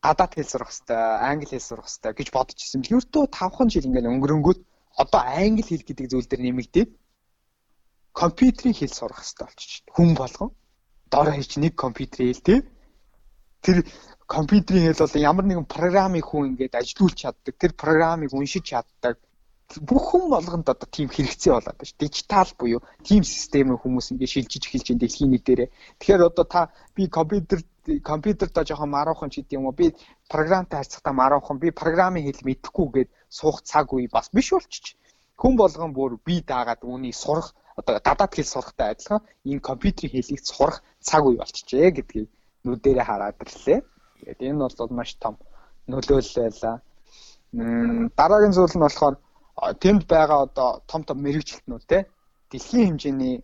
гадаад хэл сурах хэрэгтэй, англи хэл сурах хэрэгтэй гэж бодож ирсэн. Ердөө 5хан жил ингээд өнгөрөнгөт одоо англи хэл гэдэг зүйл дээр нэмэгдээд компьютерийн хэл сурах хэрэгтэй болчих. Хүн болгон дор хаяж нэг компьютерийн хэл тий. Тэр компьютерийн хэл бол ямар нэгэн програмыг хүн ингээд ажилуулж чаддаг. Тэр програмыг уншиж чаддаг бүх хүн болгонд одоо тийм хэрэгцээ болоод байна ш. Дижитал буюу тийм системээр хүмүүс ингэ шилжиж эхэлж байна дэлхийн нэг дээрээ. Тэгэхээр одоо та би компьютер компьютердоо жоохон маруухан ч гэдэм юм уу би програмтай харьцахтаа маруухан би програмын хэл мэдэхгүйгээд суух цаг үе бас биш болчих. Хүн болгон бүр би даагаад үүнийг сурах одоо дадаад хэл сурахтай адилхан энэ компьютерийн хэлийг сурах цаг үе болчихжээ гэдгийг нүдэрээ хараад ирлээ. Тэгээд энэ бол маш том нөлөөлөл байлаа. Дараагийн зүйл нь болохоор тэнд байгаа одоо том том мэрэгчлэтнүүд те дэлхийн хэмжээний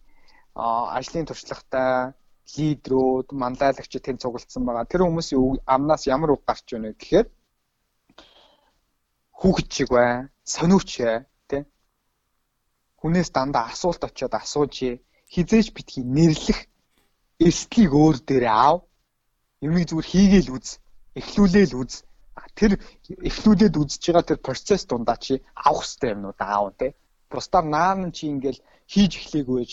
ажлын туршлагатай лидерүүд, манлайлагчид тэнд цуглдсан байгаа. Тэр хүмүүсийн амнаас ямар үг гарч вэ гэхээр хүүхэд шиг бай, сониуч бай, тэ. Хүнээс дандаа асуулт очиод асууж, хизээж битгий нэрлэх эрсдлийг өөр дээрээ аав. Юмыг зүгээр хийгээл үз, эхлүүлээл үз тэр эхлүүлээд үзэж байгаа тэр процесс дундаа чи авах хэрэгтэй юмнууд аав те. Бусдаар наан чи ингээл хийж эхлэегүй байж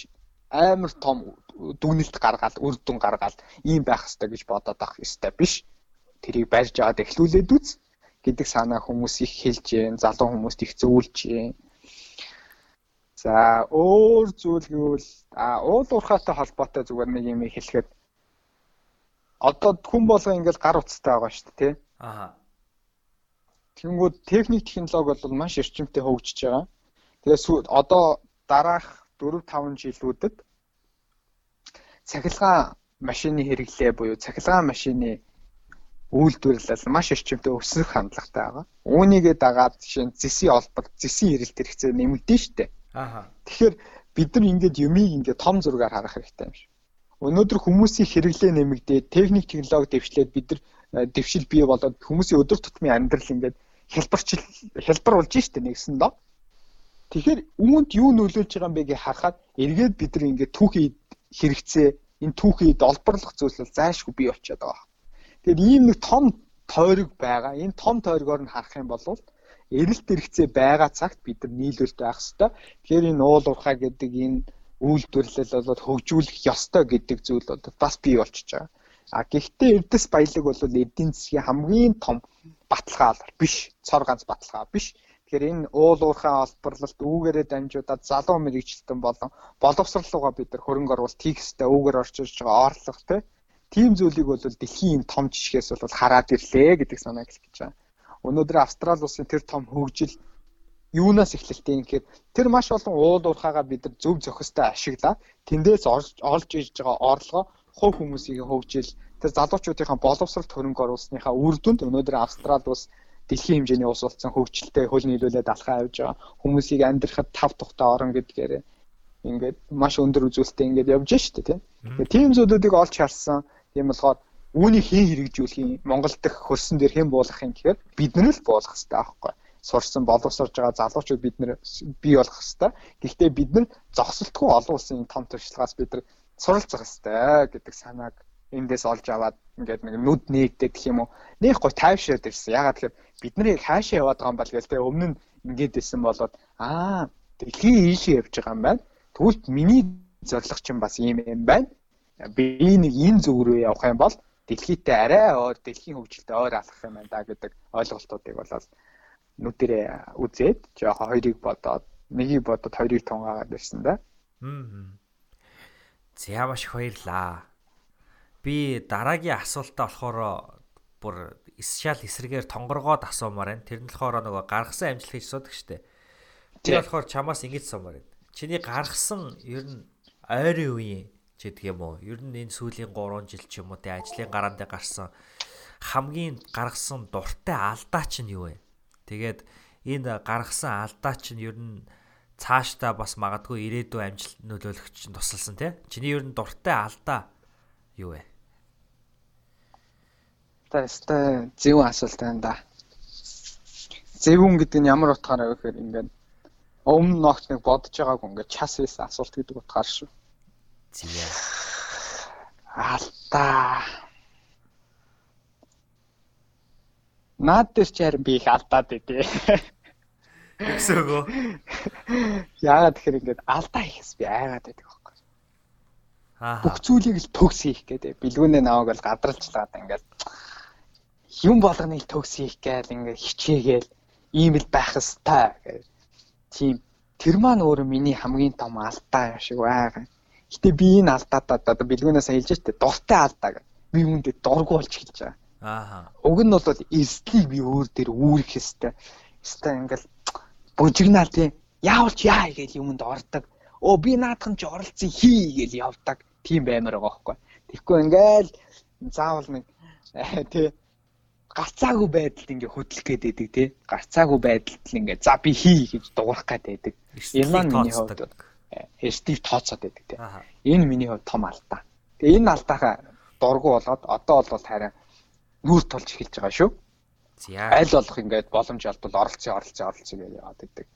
амар том дүгнэлт гаргаад үр дүн гаргаад ийм байх хэрэгтэй гэж бодоод авах ёстой биш. Тэрийг барьж аваад эхлүүлээд үз гэдэг санаа хүмүүс их хэлж जैन, залуу хүмүүст их зөвлөж जैन. За өөр зүйл гэвэл а уул уурхаатай холбоотой зүгээр нэг юм хэлэхэд одоо хүн болго ингээл гар утастай байгаа шүү дээ тий. Аа. Тэнгүүд техник технологи бол маш эрчимтэй хөгжиж байгаа. Тэгээс одоо дараах 4 5 жилүүдэд цахилгаан машины хэрэглээ буюу цахилгаан машины үйлдвэрлэл маш эрчимтэй өсөх хандлагатай байгаа. Үүнийгээ дагаад жишээ нь зэсийн олбор, зэсийн эрэлт хэрэгцээ нэмэгдэн штэ. Аа. Тэгэхээр бид нар ингээд юмыг ингээд том зургаар харах хэрэгтэй юм шиг. Өнөөдөр хүмүүсийн хэрэглээ нэмэгдээд техник технологи дэвшлээд бид нар э, дэвшил бий болоод хүмүүсийн өдөр тутмын амьдрал ингээд хэлбэрчил хэлбэр болж штэ нэгсэн доо. Тэгэхээр үүнд юу нөлөөлж байгаа юм бэ гэж харахад эргээд бид нар ингээд түүхий хэрэгцээ энэ түүхийд олборлох зүйлс зайлшгүй бий болчиход байгаа. Тэгэхээр ийм нэг том тойрог байгаа. Энэ том тойргоор нь харах юм бол эрэлт хэрэгцээ байгаа цагт бид нар нийлүүлэлт байх хэвээр. Тэгэхээр энэ уул уурхай гэдэг энэ үйлдвэрлэл болоод хөгжүүлэх ёстой гэдэг зүйл бол бас бий болчихж байгаа. А гэхдээ эрдэс баялаг бол эдийн засгийн хамгийн том баталгаа биш, цор ганц баталгаа биш. Тэгэхээр энэ уул уурхай олборлолт үүгээрээ дамжуудаад залуу мэрэгчлэн болон боловсролууга бид нар хөрөнгө оруулалт хийх хэрэгтэй, үүгээр орчирж байгаа орлого тийм зүйлийг бол дэлхийн том жишгээс бол хараад ирлээ гэдэг санааг хэлж байгаа. Өнөөдөр Австрали улсын тэр том хөгжил юунаас эхлэлтэй юм гэхээр тэр маш олон уул уурхаагаа бид нар зөв зохистой ашиглаад тэндээс олж иж байгаа орлогоо хувь хүмүүсийн хөгжил тэр залуучуудынхаа боловсролт хөрөнгө оруулсныхаа үр дүнд өнөөдөр Австрали улс дэлхийн хэмжээний улс болсон хөгжилтэй хөл нийлүүлээд алхаа явж байгаа хүмүүсийг амьдрахад тав тухтай орон гэдгээр ингээд маш өндөр үзүүлэлттэй ингээд явж штэ тийм. Тийм зүйлүүдийг олж харсан. Тийм болохоор үүнийг хэн хэрэгжүүлэх юм Монгол дахь хөрсөн дээр хэн буулгах юм гэхээр бид нар л буулгах хэрэгтэй аахгүй сурсан боловсрож байгаа залуучууд бид нэр бий болох хэвээр. Гэхдээ бид нар зогсолтгүй олон улсын том туршлагаас бид нар суралцах хэвээр гэдэг санааг эндээс олж аваад ингээд нэг нүд нээгдэх гэх юм уу. Нэг гой тайвшираад ирсэн. Ягаад тэгэхээр бид нарыг хаашаа яваад байгаа юм бол гээл тэ өмнө нь ингээд исэн болоод аа дэлхийн ийшээ явж байгаа юм байна. Тэгвэл миний зорилго чинь бас ийм юм байна. Би нэг энэ зүг рүү явах юм бол дэлхийдээ арай өөр дэлхийн хөгжилтэй өөр алхах юм байна да гэдэг ойлголтуудыг болоод нүдэрээ үзээд жоохон хоёрыг бодоод нэгийг бодоод хоёрыг тунгаагаад байсан да. Аа. За маш их баярлаа. Би дараагийн асуултаа болохоор бүр шал эсрэгээр тонгоргоод асуумаар байна. Тэр нь болохоор нөгөө гаргасан амжилт хийж суудаг штэ. Тэр болохоор чамаас ингэж сумаар байна. Чиний гаргасан ер нь ойрын үеийн ч гэдэг юм уу? Ер нь энэ сүүлийн 3 жил ч юм уу тэ ажлын гараанд гарсан хамгийн гаргасан дуртай алдаа чинь юу вэ? Тэгээд энэ гаргасан алдаа чинь ер нь цаашдаа бас магадгүй ирээдүйн амжилт нөлөөлөх чинь тусалсан тий. Чиний ер нь дуртай алдаа юу вэ? Таста зөв асуулт байна да. Зөвүүн гэдэг нь ямар утгаараа вэ гэхээр ингээд өмнө ногт нэг бодож байгааг ингээд час хийсэн асуулт гэдэг утгаар шүү. Зия. Алдаа. Наад дээр чи харин би их алдаад байдээ. Өсөөгөө. Яагаад тэгэхээр ингээд алдаа хийхс би айгаад байдаг байхгүй. Аа. Бүх зүйлийг л төгс хийх гэдэг. Билгүүнээ наваг бол гадралжлаад ингээд юм болгоныг төгс хийх гээл ингээд хичээгээл ийм л байх хэвээр гэж. Тийм тэр маань өөрөө миний хамгийн том алдаа юм шиг байгаа. Гэтэ би энэ алдаадаа одоо билгүүнээс хэлж штэ дуртай алдаа гэж. Би үүндээ дургу болж эхэлж байгаа. Аа. Уг нь бол эрсдлийг би өөр дээр үүрэх хэвээр. Хэвээр ингээл бужигнаа тий. Яавал ч яа гэж юмд ордог. Оо би наадхан ч оролцсон хий гэж явдаг. Тийм баймаар байгаа байхгүй. Тэгэхгүй ингээл заавал нэг э, тий гарцаагүй байдалд ингээ хөдлөх гээд байдаг тий. Гарцаагүй байдалд л ингээ за би хий гэж дуурах гээд байдаг. Энэ маань миний хувьд эрсдийг тооцоод байдаг тий. Энэ миний хувьд том алдаа. Тэгээ энэ алдаахаа дургу болоод одоо бол харин нүүр толж эхэлж байгаа шүү. За. Аль болох ингээд боломж олбол оролцсон оролцсон оролцсон гэж яваад байдаг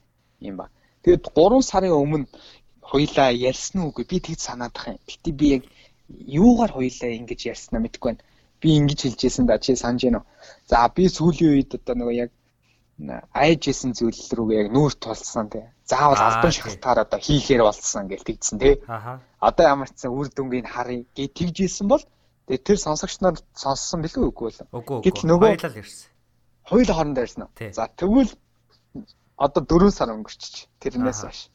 юм ба. Тэгээд 3 сарын өмнө хоёлаа ярьсан үгүй би тэгж санаад байгаа юм. Гэтэ би яг юугаар хоёлаа ингэж ярьснаа мэдэхгүй байна. Би ингэж хэлжсэн да чи санаж гинөө. За би сүүлийн үед одоо нөгөө яг айжсэн зүйл рүүгээ яг нүүр тулсан тий. Заавал албан шалтгаар одоо хийхээр болцсон гэж тэгдсэн тий. Аха. Одоо ямар ч үр дүнгийн харъя гэж тэгжсэн бол Тэгээ тэр сонсогч нар сонссон билүү үгүй. Үгүй үгүй. Нөгөө хоёлаа ирсэн. Хоёул хоорондоо ирсэн үү? За тэгвэл одоо 4 сар өнгөрчих. Тэрнээс хойш.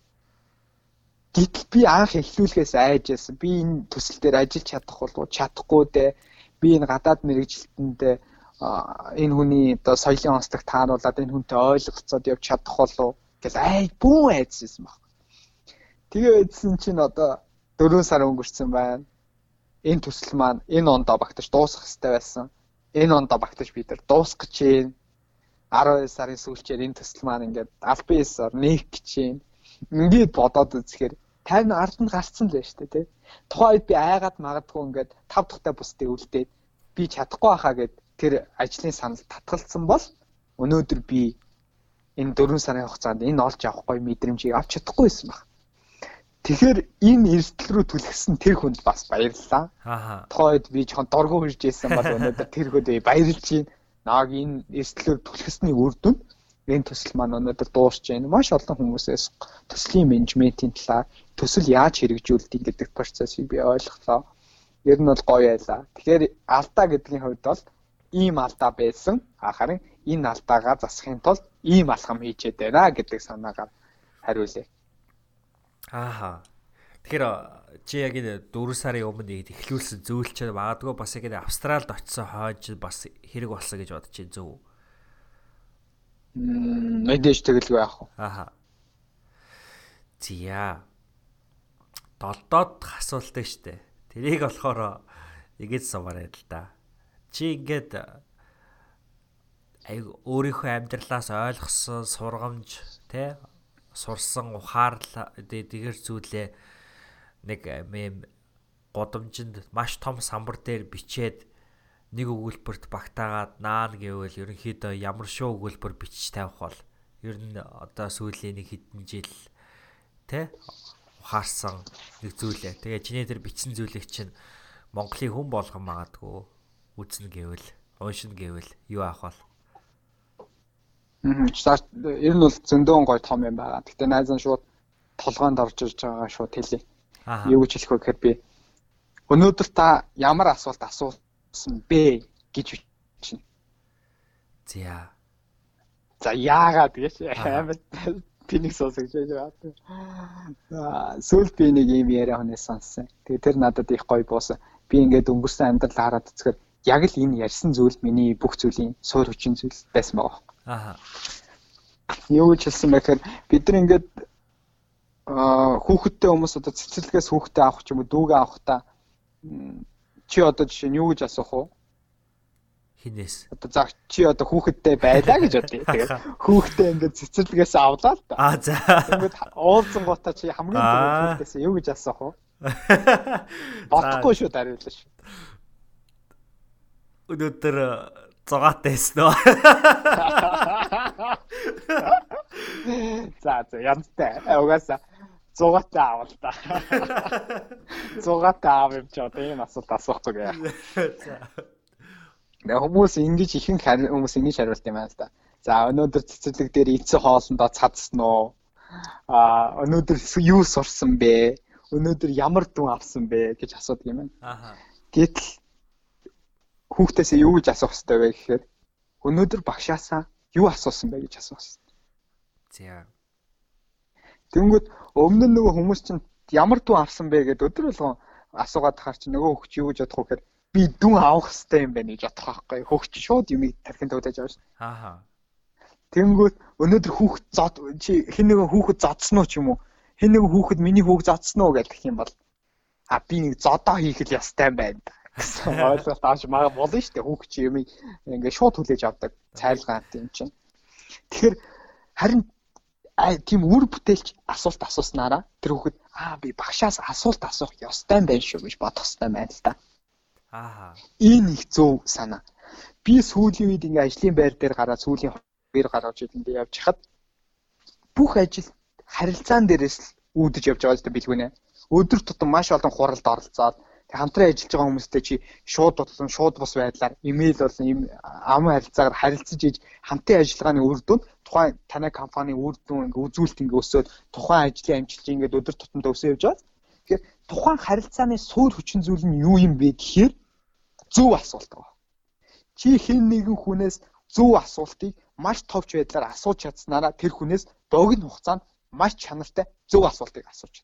Гэтэл би анх эхлүүлэхээс айж яасан. Би энэ төсөл дээр ажиллаж чадах болов чадахгүй дээ. Би энэ гадаад мэрэгжилтэнд энэ хүний одоо соёлын онцлог тааруулаад энэ хүнтэй ойлголцоод явж чадах болов гэж ай бүүн айдсан баг. Тэгээ айдсан чинь одоо 4 сар өнгөрсөн байна энэ төсөл маань энэ ондоо багтаж дуусах хэрэгтэй байсан. энэ ондоо багтаж бид нар дуусгах гэж байна. 12 сарын сүүлчээр энэ төсөл маань ингээд аль биесээр нэг гэж байна. Ингээд бодоод үзэхээр тань ард нь гарцсан л байна шүү дээ тий. Тухайн үед би айгаад магадгүй ингээд тав дахьтай бусдыг үлдээд би чадахгүй хаа гэд тэр ажлын санал татгалцсан бол өнөөдөр би энэ 4 сарын хугацаанд энэ олж авахгүй мэдрэмжийг авч чадахгүй байсан баг. Тэгэхээр энэ эрсдэл рүү түлхсэн тэр хүнд бас баярлалаа. Аа. Тухайд би жоохон доргоо хурж ийсэн бол өнөөдөр тэр хүнд баярлж байна. Нааг энэ эрсдлээр түлхэсний үр дүн энэ төсөл маань өнөөдөр дуусч байна. Маш олон хүмүүсээс төслийн менежментийн талаар төсөл яаж хэрэгжүүлдэг гэдэг процессыг би ойлголоо. Ер нь бол гоё байлаа. Тэгэхээр алдаа гэдгийн хувьд бол ийм алдаа байсан. Харин энэ алдаагаа засахын тулд ийм алхам хийчихэд байна гэдэг санаагаар хариулъя. Ааха. Тэгэхээр чи яг энэ 4 сарын өмнө ийд эхлүүлсэн зөвлөлчөд магадгүй бас яг энэ Австралид очисон хойж бас хэрэг болсон гэж бодож чинь зөв. Мм мэдээж тэгэлгүй яах вэ? Ааха. Зя. Долдоод асуултаа штэ. Тэрийг болохоор ингэж сумаар л да чи ингээд ай өөрийнхөө амьдралаас ойлгосон сургамж те сурсан ухаарлаа тэгэр зүйлээ нэг мэм годомжинд маш том самбар дээр бичээд нэг өгүүлбэрт багтаагаад наан гэвэл ерөнхийдөө ямар шоу өгүүлбэр бичиж тавих бол ер нь одоо сүүлийн нэг хэдэн жил тэ ухаарсан нэг зүйлээ. Тэгээ чиний тэр бичсэн зүйлийг чинь Монголын хүн болгон магадгүй үзнэ гэвэл уншина гэвэл юу авах вэ? За ер нь бол зөндөөн гой том юм байгаа. Гэтэ найз нь шууд толгоонд орж ирж байгаа шууд хэлье. Юу гэж хэлэх вэ гэхээр би өнөөдөр та ямар асуулт асуусан бэ гэж бичнэ. За. За яагаад гэж амар пиник сонсож байгаа. Аа сүүл би нэг юм яриа хонес сонссон. Тэгээ тэр надад их гоё буусан. Би ингээд өнгөрсөн амьдрал хараад үзэхэд яг л энэ ярьсан зүйл миний бүх зүйлийн суур хүчин зүйл байсан байгаа. Аа. Юу гэж хэлсэн бэ гэхээр бид нар ингээд аа хүүхэдтэй хүмүүс одоо цэцэрлэгээс хүүхдээ авах ч юм уу дүүгээ авахта чи одоо жишээ нь юу гэж асуух вэ? Хинээс. Одоо за чи одоо хүүхэдтэй байлаа гэж бодъё. Тэгээд хүүхдээ ингээд цэцэрлэгээс авлаа л та. Аа за. Ингээд уулзсан гутаа чи хамгийн түрүү хүүхдээс юу гэж асуух вэ? Бодохгүй шүү дариулаа шүү өнөөдөр зугаатай эснэ. За за янзтай. Угаасаа зугаатай аавал та. Зугаатай аав юм чи одоо ийм асуулт асуухгүй яа. За. Хүмүүс ингэж ихэнх хүмүүс ингэж хариулт юм байна л да. За өнөөдөр цэцэрлэг дээр эцэг хоолндоо цадсан уу? А өнөөдөр юу сурсан бэ? Өнөөдөр ямар дүн авсан бэ гэж асуудаг юм байна. Аха. Гэтэл хүүхдээсээ юу гэж асуух хэрэгтэй вэ гэхээр өнөөдөр багшаасаа юу асуусан бэ гэж асуух хэрэгтэй. За. Тэнгүүд өмнө нь нөгөө хүмүүс чинь ямар дүү авсан бэ гэдээ өдөр болгон асуугаад тахаар чи нөгөө хөгч юу гэж бодох вэ гэхээр би дүү авах хэрэгтэй юм байна гэж бодох байхгүй. Хөгч шууд юм тархин төвдөж авах шин. Аа. Тэнгүүд өнөөдөр хүүхд зод чи хэн нэгэн хүүхд зодсон уу ч юм уу? Хэн нэгэн хүүхд миний хүүхд зодсон уу гэдэг юм бол а би нэг зодоо хийх л ёстой юм байна гэсэн ойлголт авч мага болно шүү дээ. Хүүхд чи юм ингээ шууд хүлээж авдаг цайлгаант юм чинь. Тэгэхээр харин тийм үр бүтээлч асуулт асууснараа тэр хүүхэд аа би багшаас асуулт асуух ёстой байна шүү гэж бодох ёстой байна л да. Аа. Энэ их зөв санаа. Би сүүлийн үед ингээ ажлын байр дээр гараад сүүлийн хоёр гараад жилэндээ явж хахад бүх ажил харилцаан дээрээс л үүдэж явж байгаа л да билгүнэ. Өдөр тутам маш олон хуралд оролцоод хамтран ажиллаж байгаа хүмүүстэй чи шууд бодлон шууд бус байдлаар имэйл болон им ам харилцаагаар харилцаж иж хамтын ажиллагааны үр дүн тухайн танай компани үр дүн ингээ үзүүлэлт ингээ өсөөд тухайн ажлын амжилт ингээ өдөр тутамдаа өсөж явж байгаа. Тэгэхээр тухайн харилцааны суур хүчин зүйл нь юу юм бэ гэхээр зөв асуулт байна. Чи хэн нэгэн хүнээс зөв асуултыг маш товч байдлаар асууж чадсанараа тэр хүнээс богино хугацаанд маш чанартай зөв асуултыг асууж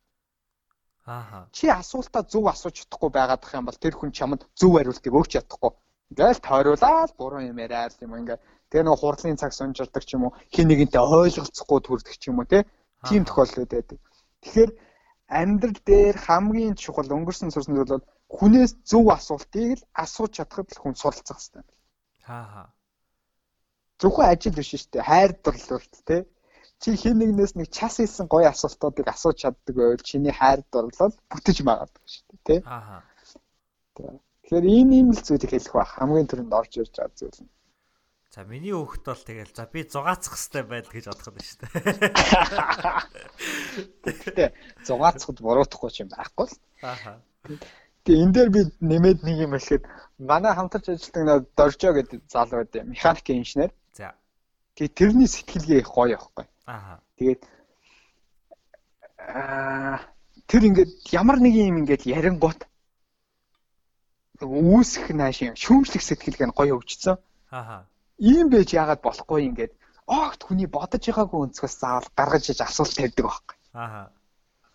Аа. Чи асуултаа зөв асууж чадахгүй байгаад байх юм бол тэр хүн чамд зөв хариултыг өгч чадахгүй. Ингээл тойруулаад буруу юм яриад юм ингээ. Тэгээ нөгөө хурдлын цаг сонжирдаг ч юм уу, хин нэгэнтэй ойлголцохгүй төрдөг ч юм уу те. Тийм тохиолдлууд байдаг. Тэгэхээр амьдрал дээр хамгийн чухал өнгөрсөн сурсан зүйл бол хүнээс зөв асуултыг л асууж чадхад л хүн суралцах хэрэгтэй. Аа хаа. Зөвхөн ажил биш шүү дээ. Хайр дурлалт тий. Чи хин нэгнээс нэг час хийсэн гоё асуултуудыг асууж чаддаг байвал чиний хайр дурлал бүтэж магадгүй шүү дээ тий. Аа. Тэгэхээр ийм ийм л зүйлийг хэлэх байх. Хамгийн түрүүнд орж ирж байгаа зүйл нь. За миний өөхт бол тэгэл за би зугаацах хэвээр байдал гэж бодох нь шүү дээ. Гэтэ зугаацахд буруутахгүй юм байхгүй л. Аа. Тэгээ энэ дээр би нэмээд нэг юм хэлэхэд манай хамтарч ажилладаг нэг Доржо гэдэг залуу байдаг механик инженер. За. Тэгээ тэрний сэтгэлгээ их гоё байхгүй. Аа. Тэгээд аа тэр ингээд ямар нэг юм ингээд ярингуут үүсэх нааш юм шүүмжлэх сэтгэлгээ нь гоё өвчсөн. Аа. Ийм байж яагаад болохгүй ингээд огт хүний бодож байгаагүй өнцгөөс заавал гаргаж иж асуулт тавьдаг байхгүй. Аа.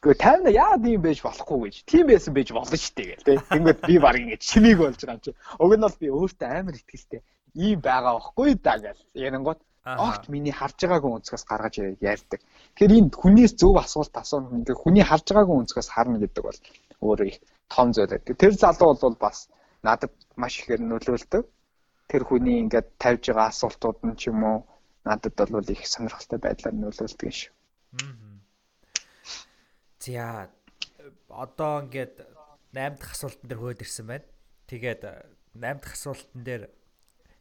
Гэхдээ тайвна яагаад ийм байж болохгүй гэж. Тийм байсан байж болно шүү дээ гэл тийм. Ингээд би баг ингээд чимийг болж байгаа юм чи. Уг нь бол би өөртөө амар ихтэй. Ийм байгаа байхгүй да гэл. Ярингууд огт миний харж байгаагүй өнцгөөс гаргаж ярьдаг. Тэгэхээр энэ хүнээс зөв асуулт асуух ингээд хүний харж байгаагүй өнцгөөс харна гэдэг бол өөрөө их том зүйл байдаг. Тэр залуу бол бас надад маш ихээр нөлөөлдөг. Тэр хүний ингээд тавьж байгаа асуултууд нь ч юм уу надад бол их сонирхолтой байдлаар нөлөөлдөг шүү. За одоо ингээд 8 дахь асуултан дээр хөөд ирсэн байна. Тэгээд 8 дахь асуултан дээр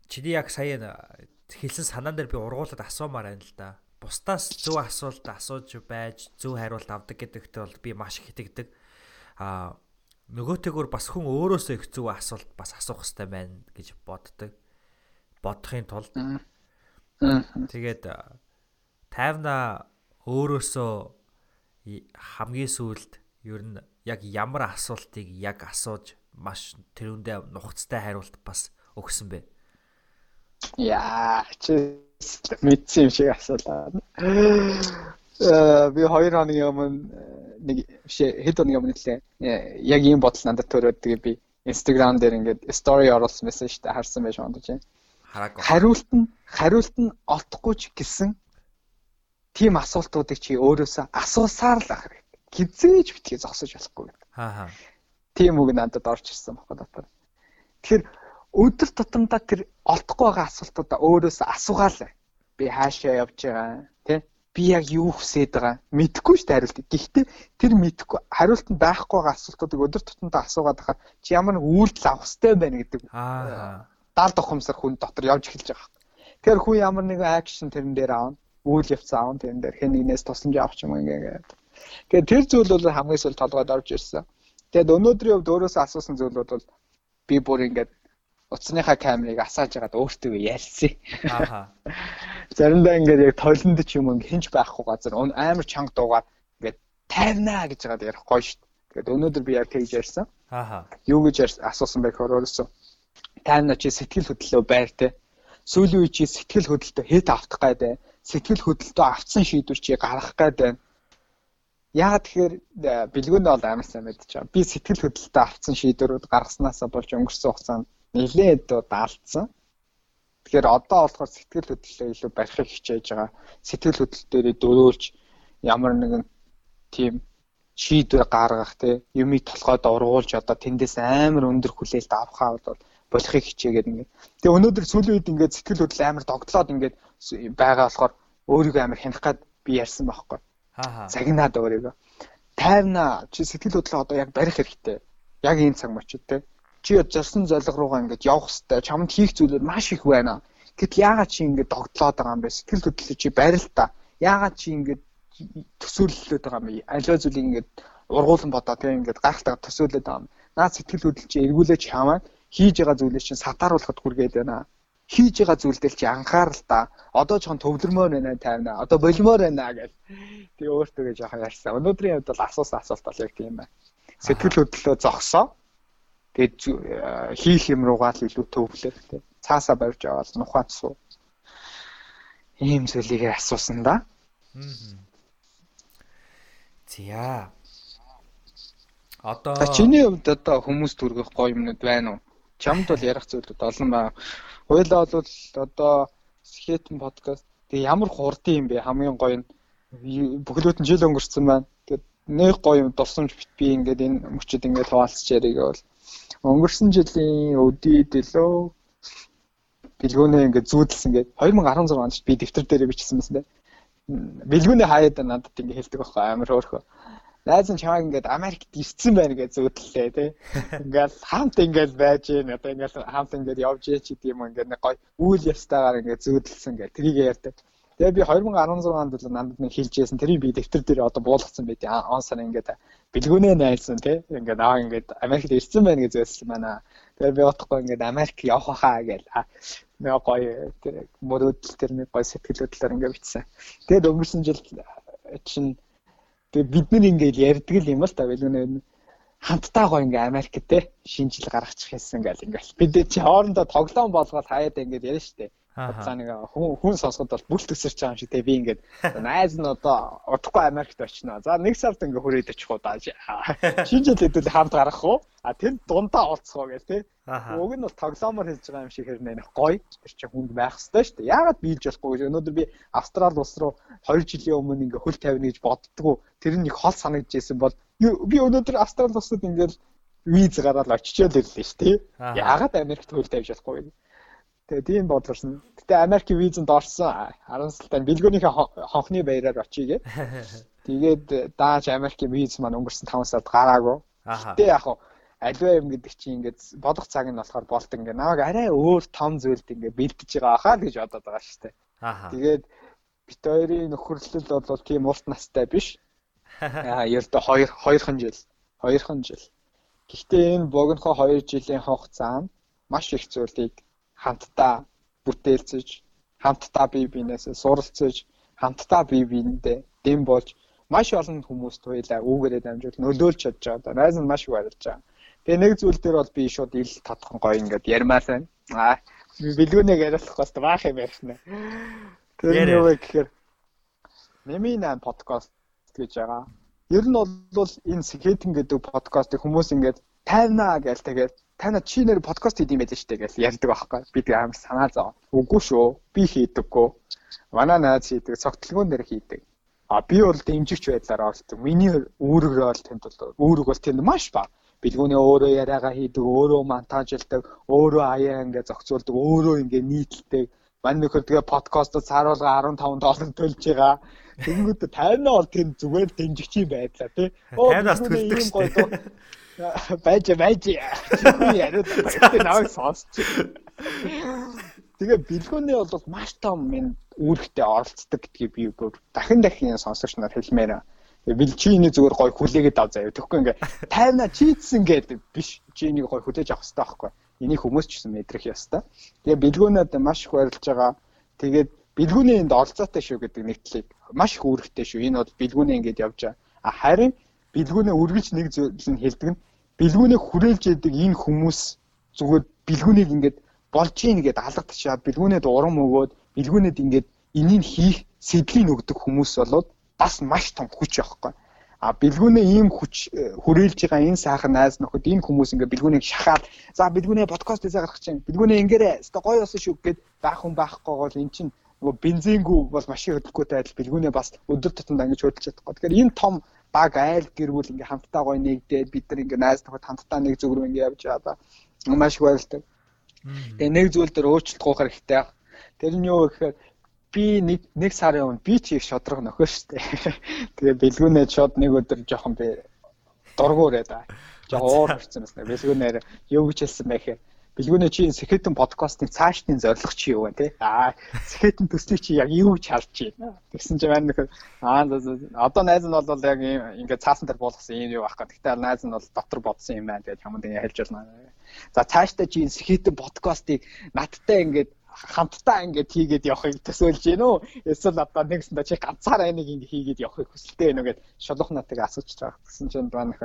чиний яг сая хэлсэн санаан дээр би ургуулад асуумаар байна л да. Бусдаас зөв асуулт асууж байж зөв хариулт авдаг гэдэгт бол би маш их итгэдэг. Аа нөгөөтэйгөр бас хүн өөрөөсөө их зөв асуулт бас асуух хэрэгтэй байна гэж боддог. Бодохын тулд тэгээд тайвна өөрөөсөө хамгийн сүүлд ер нь яг ямар асуултыг яг асууж маш тэрүүндээ нухацтай хариулт бас өгсөн бэ. Яа чи мэдсэн юм шиг асуулаа. Э би хоёр хоногийн өмнө нэг хэд хоногийн өмнө лээ. Яг ийм бодол надад төрөөд тэгээ би Instagram дээр ингээд story оруулсан байсан шүү дээ харсан байж ондож байна. Хараагүй. Хариулт нь хариулт нь олдохгүй ч гэсэн тийм асуултуудыг чи өөрөөсөө асуусаар л ах хэрэгтэй. Хизээж битгий зогсож болохгүй. Аа. Тийм үг надад орж ирсэн баггүй дотор. Тэгэхээр өдөр тутамдаа тэр олдохгүй байгаа асуултуудаа өөрөөсөө асуугаал. Би хаашаа явж байгаа тий? Би яг юу хүсээд байгаа мэдэхгүй шүү дээ хариулт. Гэхдээ тэр мэдэхгүй хариулт нь байхгүй байгаа асуултуудыг өдөр тутамдаа асуугаад байхад чи ямар нэг үйлдэл авах хэрэгтэй байна гэдэг. Аа. Даал тухамсар хүн дотор явж эхэлж байгаа. Тэгэхээр хүн ямар нэгэн акшн тэрэн дээр аавна. Үйл явц аавна тэрэн дээр хэн нэгнээс тусламж авах юм ингээд. Тэгэхээр тэр зүйл бол хамгийн сүүл толгойд орж ирсэн. Тэгэд өнөөдрийн хувьд өөрөөсөө асуусан зүйлүүд бол би бүр ингээд утасныхаа камерыг асааж байгаад өөртөө ярьсан. Ааха. Заримдаа ингээд яг толонд ч юм ингээ хинж байхгүй газар амар чанга дуугаар ингээд тайвнаа гэж яагаад ярих гоё шүү. Тэгээд өнөөдөр би яг тэгж ярьсан. Ааха. Юу гэж асуусан байх өөрөөсөө. Тайвнаа чи сэтгэл хөдлөлөө байр те. Сүүлийн үе чи сэтгэл хөдлөлтөө хэд автах гайдаа. Сэтгэл хөдлөлтөө авцсан шийдвэр чи гаргах гайдаа. Яагаад тэгэхээр бэлгүүндээ бол амар сайн мэдчихэж байгаа. Би сэтгэл хөдлөлтөө авцсан шийдвэрүүд гаргаснаас болж өнгөрсөн хугацаанд нэлээд даалцсан. Тэгэхээр одоо болохоор сэтгэл хөдлөлөө илүү барихыг хичээж байгаа. Сэтгэл хөдлөл дээрээ дөрөөлж ямар нэгэн тийм шийдвэр гаргах тий юмыг толгойд ургуулж одоо тэндээс амар өндөр хүлээлт авахаа бол болохыг хичээгээд ингээд. Тэгээ өнөөдөр сүүлийн үед ингээд сэтгэл хөдлөл амар догтлоод ингээд байгаа болохоор өөрийгөө амар хянах гад би ярьсан байхгүй. Аа. Загнаад өөрийгөө. Тайвна чи сэтгэл хөдлөлөө одоо яг барих хэрэгтэй. Яг энэ цаг мөчид тий чи зорсон зориг руугаа ингээд явах хэвээр чамд хийх зүйлүүд маш их байна. Гэтэл яагаад чи ингээд догтлоод байгаа юм бэ? Сэтгэл хөдлөл чи барил та. Яагаад чи ингээд төсөөлөлөд байгаа юм бэ? Аливаа зүйлийг ингээд ургуулan бодоо тийм ингээд гайхалтайгаар төсөөлөд байгаа юм. Наад сэтгэл хөдлөл чи эргүүлээч хамаа хийж байгаа зүйлээ чинь сатааруулахад хүргээд байна. Хийж байгаа зүйлдэл чи анхаарал та. Одоо жоохон төвлөрмөр байна тайвна. Одоо болимоор байна гэж. Тэгээ өөртөө жоохон ярьсан. Өнөөдрийн хувьд бол асуусан асуулт бол яг тийм байна. Сэтгэл хөдлөлөө зогсоо Тэгээд хийх юм руугаа л илүү төвлөх тий. Цаасаа барьж аваад нухаад суу. Ийм зүйлийг асуусан да. За. Одоо чиний хувьд одоо хүмүүс түргэх гоё юмнууд байна уу? Чамд бол ярих зүйлүүд олон байна. Хойлоо бол одоо скетэн подкаст тэг ямар хурдан юм бэ? Хамгийн гоё нь бүхлөөд нь жил өнгөрцөн байна. Тэгээд нэг гоё юм дурсамж бит би ингээд энэ мөчөд ингээд хуваалцж яриг бол өнгөрсөн жилийн өдийд лөө бэлгүүнээ ингээд зүүдэлсэн гээд 2016 онд би дэвтэр дээр бичсэн байсан те. Бэлгүүнээ хаяад надад ингээд хэлдэг байхгүй амар хөөрхөө. Найз нь чамайг ингээд Америкт ирсэн байна гэж зүүдлээ тий. Ингээд хамт ингээд байж гэн одоо ингээд хамт ингээд явж яа ч гэдэм юм ингээд нэг гой үйл явцтайгаар ингээд зүүдэлсэн гэх трийг ярьдаг. Тэгээ би 2016 онд л надад нэг хэлжсэн тэрийг би дэвтэр дээр одоо буулгацсан байт. Он сар ингээд бэлгүүнээ найсан тий. Ингээд аа ингээд Америкт ирсэн байна гэж зөөссөн байна. Тэгээ би утгагүй ингээд Америк явах хаа гээл. Нэг гоё мөрөдөл тэр нэг гоё сэтгэлөдлөөр ингээд бичсэн. Тэгээд өнгөрсөн жил чинь Тэгээ бид нар ингээд ярьдаг юм л та билгүнэ хамтдаа гоо ингээ Америкт те шинэ жил гаргачих хэлсэн гэл ингээл бид чи хоорондоо тоглоом болгоод хаяад ингээд ярьж штэ. За нэг хүн сонсоход бол бүл төсөрч байгаа юм шиг те би ингээд найз нь одоо удахгүй Америкт очино. За нэг сард ингээ хүрээд очих уу даа. Шинэ жил хэдүүл хамт гаргах уу? А тэр дундаа олцох уу гэл те. Уг нь бол тоглоомор хэлж байгаа юм шиг хэрнээ нэг гоё. Тэр чинь хүнд байх хэрэгтэй шүү дээ. Яагаад биелж болохгүй вэ? Өнөөдөр би Австрали улс руу 2 жилийн өмнө ингээ хөл тавина гэж боддгоо. Тэр нэг хол санагдж байсан бол би өнөөдөр Австрали улсад ингээл виз гараад очичоод ирлээ шүү дээ. Яагаад Америкт хөл тавьж болохгүй вэ? Тэгээ тийм бодлорсон. Гэтэ Америкийн визэнд орсон 10 салтаа бэлгөөнийхөө хонхны баяраар очие. Тэгээд дааж Америкийн виз маань өнгөрсөн 5 сард гараагүй. Гэтэ яг хаа альва юм гэдэг чинь ингээд бодох цаг нь болохоор болт ингээд намайг арай өөр том зүйлд ингээд бэлдэж байгаа хаа гэж бодоод байгаа шүү дээ. Тэгээд бит хоёрын нөхөрлөл бол тийм урт настай биш. Аа ердөө 2 2хан жил. 2хан жил. Гэхдээ энэ богинохоо 2 жилийн хугацаанд маш их зүйлийг хамтдаа бүтээлцэж, хамтдаа бие биенээсээ суралцж, хамтдаа бие биендээ дэм болж маш олон хүмүүст туйлаа үүгээрээ дамжуул нөлөөлж чадж байгаа. Найз нь маш их баярлж байгаа. Тэгээ нэг зүйл дээр бол би шууд ил татхан гоё ингээд ярмаар байна. Аа бэлгүүнийг яриулах бас баах юм ярьсан. Тэр нь юу вэ гэхээр Нэмийн подкаст гэж байгаа. Ер нь бол энэ скейтинг гэдэг подкастыг хүмүүс ингээд тайвнаа гэж тэгээд тана чи нэр подкаст хийх юм байл штэ гэж ярьдаг байхгүй. Би тэг амар санаа зов. Үгүй шүү. Би хийдэггүй. Манай найз хийдэг, цогтлгоон дээр хийдэг. А би бол дэмжигч байдлаар оролцдог. Миний үүрэгрээ бол тэнд бол үүрэг бол тэнд маш бага бэлгүүний өөрөө яриагаа хийдэг, өөрөө монтажлдаг, өөрөө аяа ингээ зохицуулдаг, өөрөө ингээ нийтэлдэг. Мань нөхөр тэгээ подкастод сааруулга 15 доллар төлж байгаа. Тэнгүүд 50 бол тэр зүгээр дэмжигчийн байдлаа тий. 50-аас төлдөг шүү. Байж байж. Яриад тэр навыг сонсч. Тэгээ бэлгүүний бол маш том минь үүрэгтэй оролцдог гэдгийг би дахин дахин сонсогч нар хэлмээр. Бил чи энийг зүгээр гой хүлээгээд ав заяа. Тэгэхгүй ингээ тайна чийдсэн гэдэг биш. Чи энийг гой хүлээж авах хэрэгтэй байхгүй. Энийг хүмүүс ч гэсэн мэдрэх ёстой. Тэгээ бэлгүүнээд маш их баярлж байгаа. Тэгээд бэлгүүний энд оролцоотой шүү гэдэг нэгтлийг маш их үүрэгтэй шүү. Энэ бол бэлгүүний ингээд явж байгаа. А харин бэлгүүнээ үргэлж нэг зүйл нь хэлдэг нь бэлгүүнээ хүрээлж яадаг энэ хүмүүс зүгээр бэлгүүнийг ингээд болж ийн гэдээ алгадчихаа бэлгүүнээд урам өгөөд бэлгүүнээд ингээд энийг хийх сэдвийг өгдөг хүмүүс болоод бас маш том хүч явахгүй. А бэлгүүнээ ийм хүч э, хүрээлж байгаа энэ сайхан найз нөхөд энэ хүмүүс ингээ бэлгүүнийг шахаад за бэлгүүнээ подкаст хийсэ гаргах чинь бэлгүүнээ ингэрээ өстой гоё болсон шүү гэд байх хүн байхгүй бол эн чинь нөгөө бензингүү бол машин хөдөлгөөтэй адил бэлгүүнээ бас өдөр тутамд ангиж хөдөлж чадахгүй. Тэгэхээр энэ том баг айл гэрүүл ингээ хамтдаа гоё нэгдээд бид нар ингээ найз нөхөд хамтдаа нэг зүг рүү ингээ явж байгаа. Маш их баярлалаа. Тэгээ нэг зүйл дээр өөрчлөлт гоох хэрэгтэй. Тэр нь юу гэхээр би нэг нэг сарын өмнө би ч их шодрог нөхөө штэ. Тэгээ бэлгүүнээ шууд нэг өдөр жоохон би дургуурээ да. Жоохон уур хүрсэн байна. Бэлгүүнээр юу гэж хэлсэн бэ гэхээр бэлгүүнээ чи Сэхэтэн подкастын цаашдын зорилго чи юу вэ те? Аа Сэхэтэн төслийг чи яг юу гэж харж байна? Тэгсэн чи маань нөхөр аа одоо найз нь бол яг ингээд цаасан дээр буулгасан юм юу гэдэг. Тэгтээ найз нь бол дотор бодсон юм байна. Тэгээд хамт ингэ хэлж байна. За цаашдаа чи Сэхэтэн подкастыг надтай ингээд хамтдаа ингээд хийгээд явахыг төсөөлж гин үү? Эсвэл одоо нэгсэндээ чи ганцаараа энийг ингээд хийгээд явахыг хүсэлтэй байна уу гэд шулуух натыг асууж байгаа. Тэгсэн чинь баанах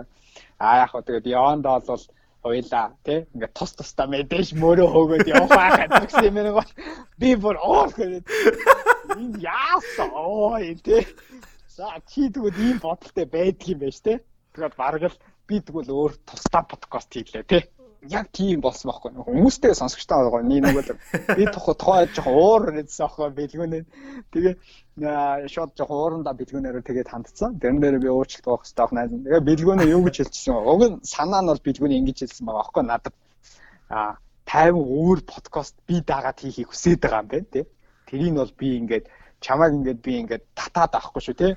аа яг хөө тэгээд явандаа бол хоёлаа тий ингээд тус тустаа мэдээж мөрөө хөөгөөд явах гэсэн юм нэг бол би бүр оо гэдэг энэ яасан? Оо энэ тий за чи тэгвэл ийм бодолтой байдаг юм байна тий тэгээд бараг л би тэгвэл өөр тусдаа подкаст хийлээ тий яг тийм болсон байхгүй хүмүүстэй сонсогчтой байгаа нэг нэг би тухай жоох уур нэгсэн байхгүй бэлгүүнээ тэгээ шууд жоох уурандаа бэлгүүнээр тэгээд хандцсан тэрэн дээр би уучлалт авах хэрэгтэй найз тэгээ бэлгүүнээ юу гэж хэлчихсэн уг нь санаа нь бол бэлгүүний ингэж хэлсэн байгаа байхгүй надад а 50 өөр подкаст би дагаад хийхийг хүсэж байгаа юм байна тий. Тэрийг бол би ингээд чамайг ингээд би ингээд татаад авахгүй шүү тий.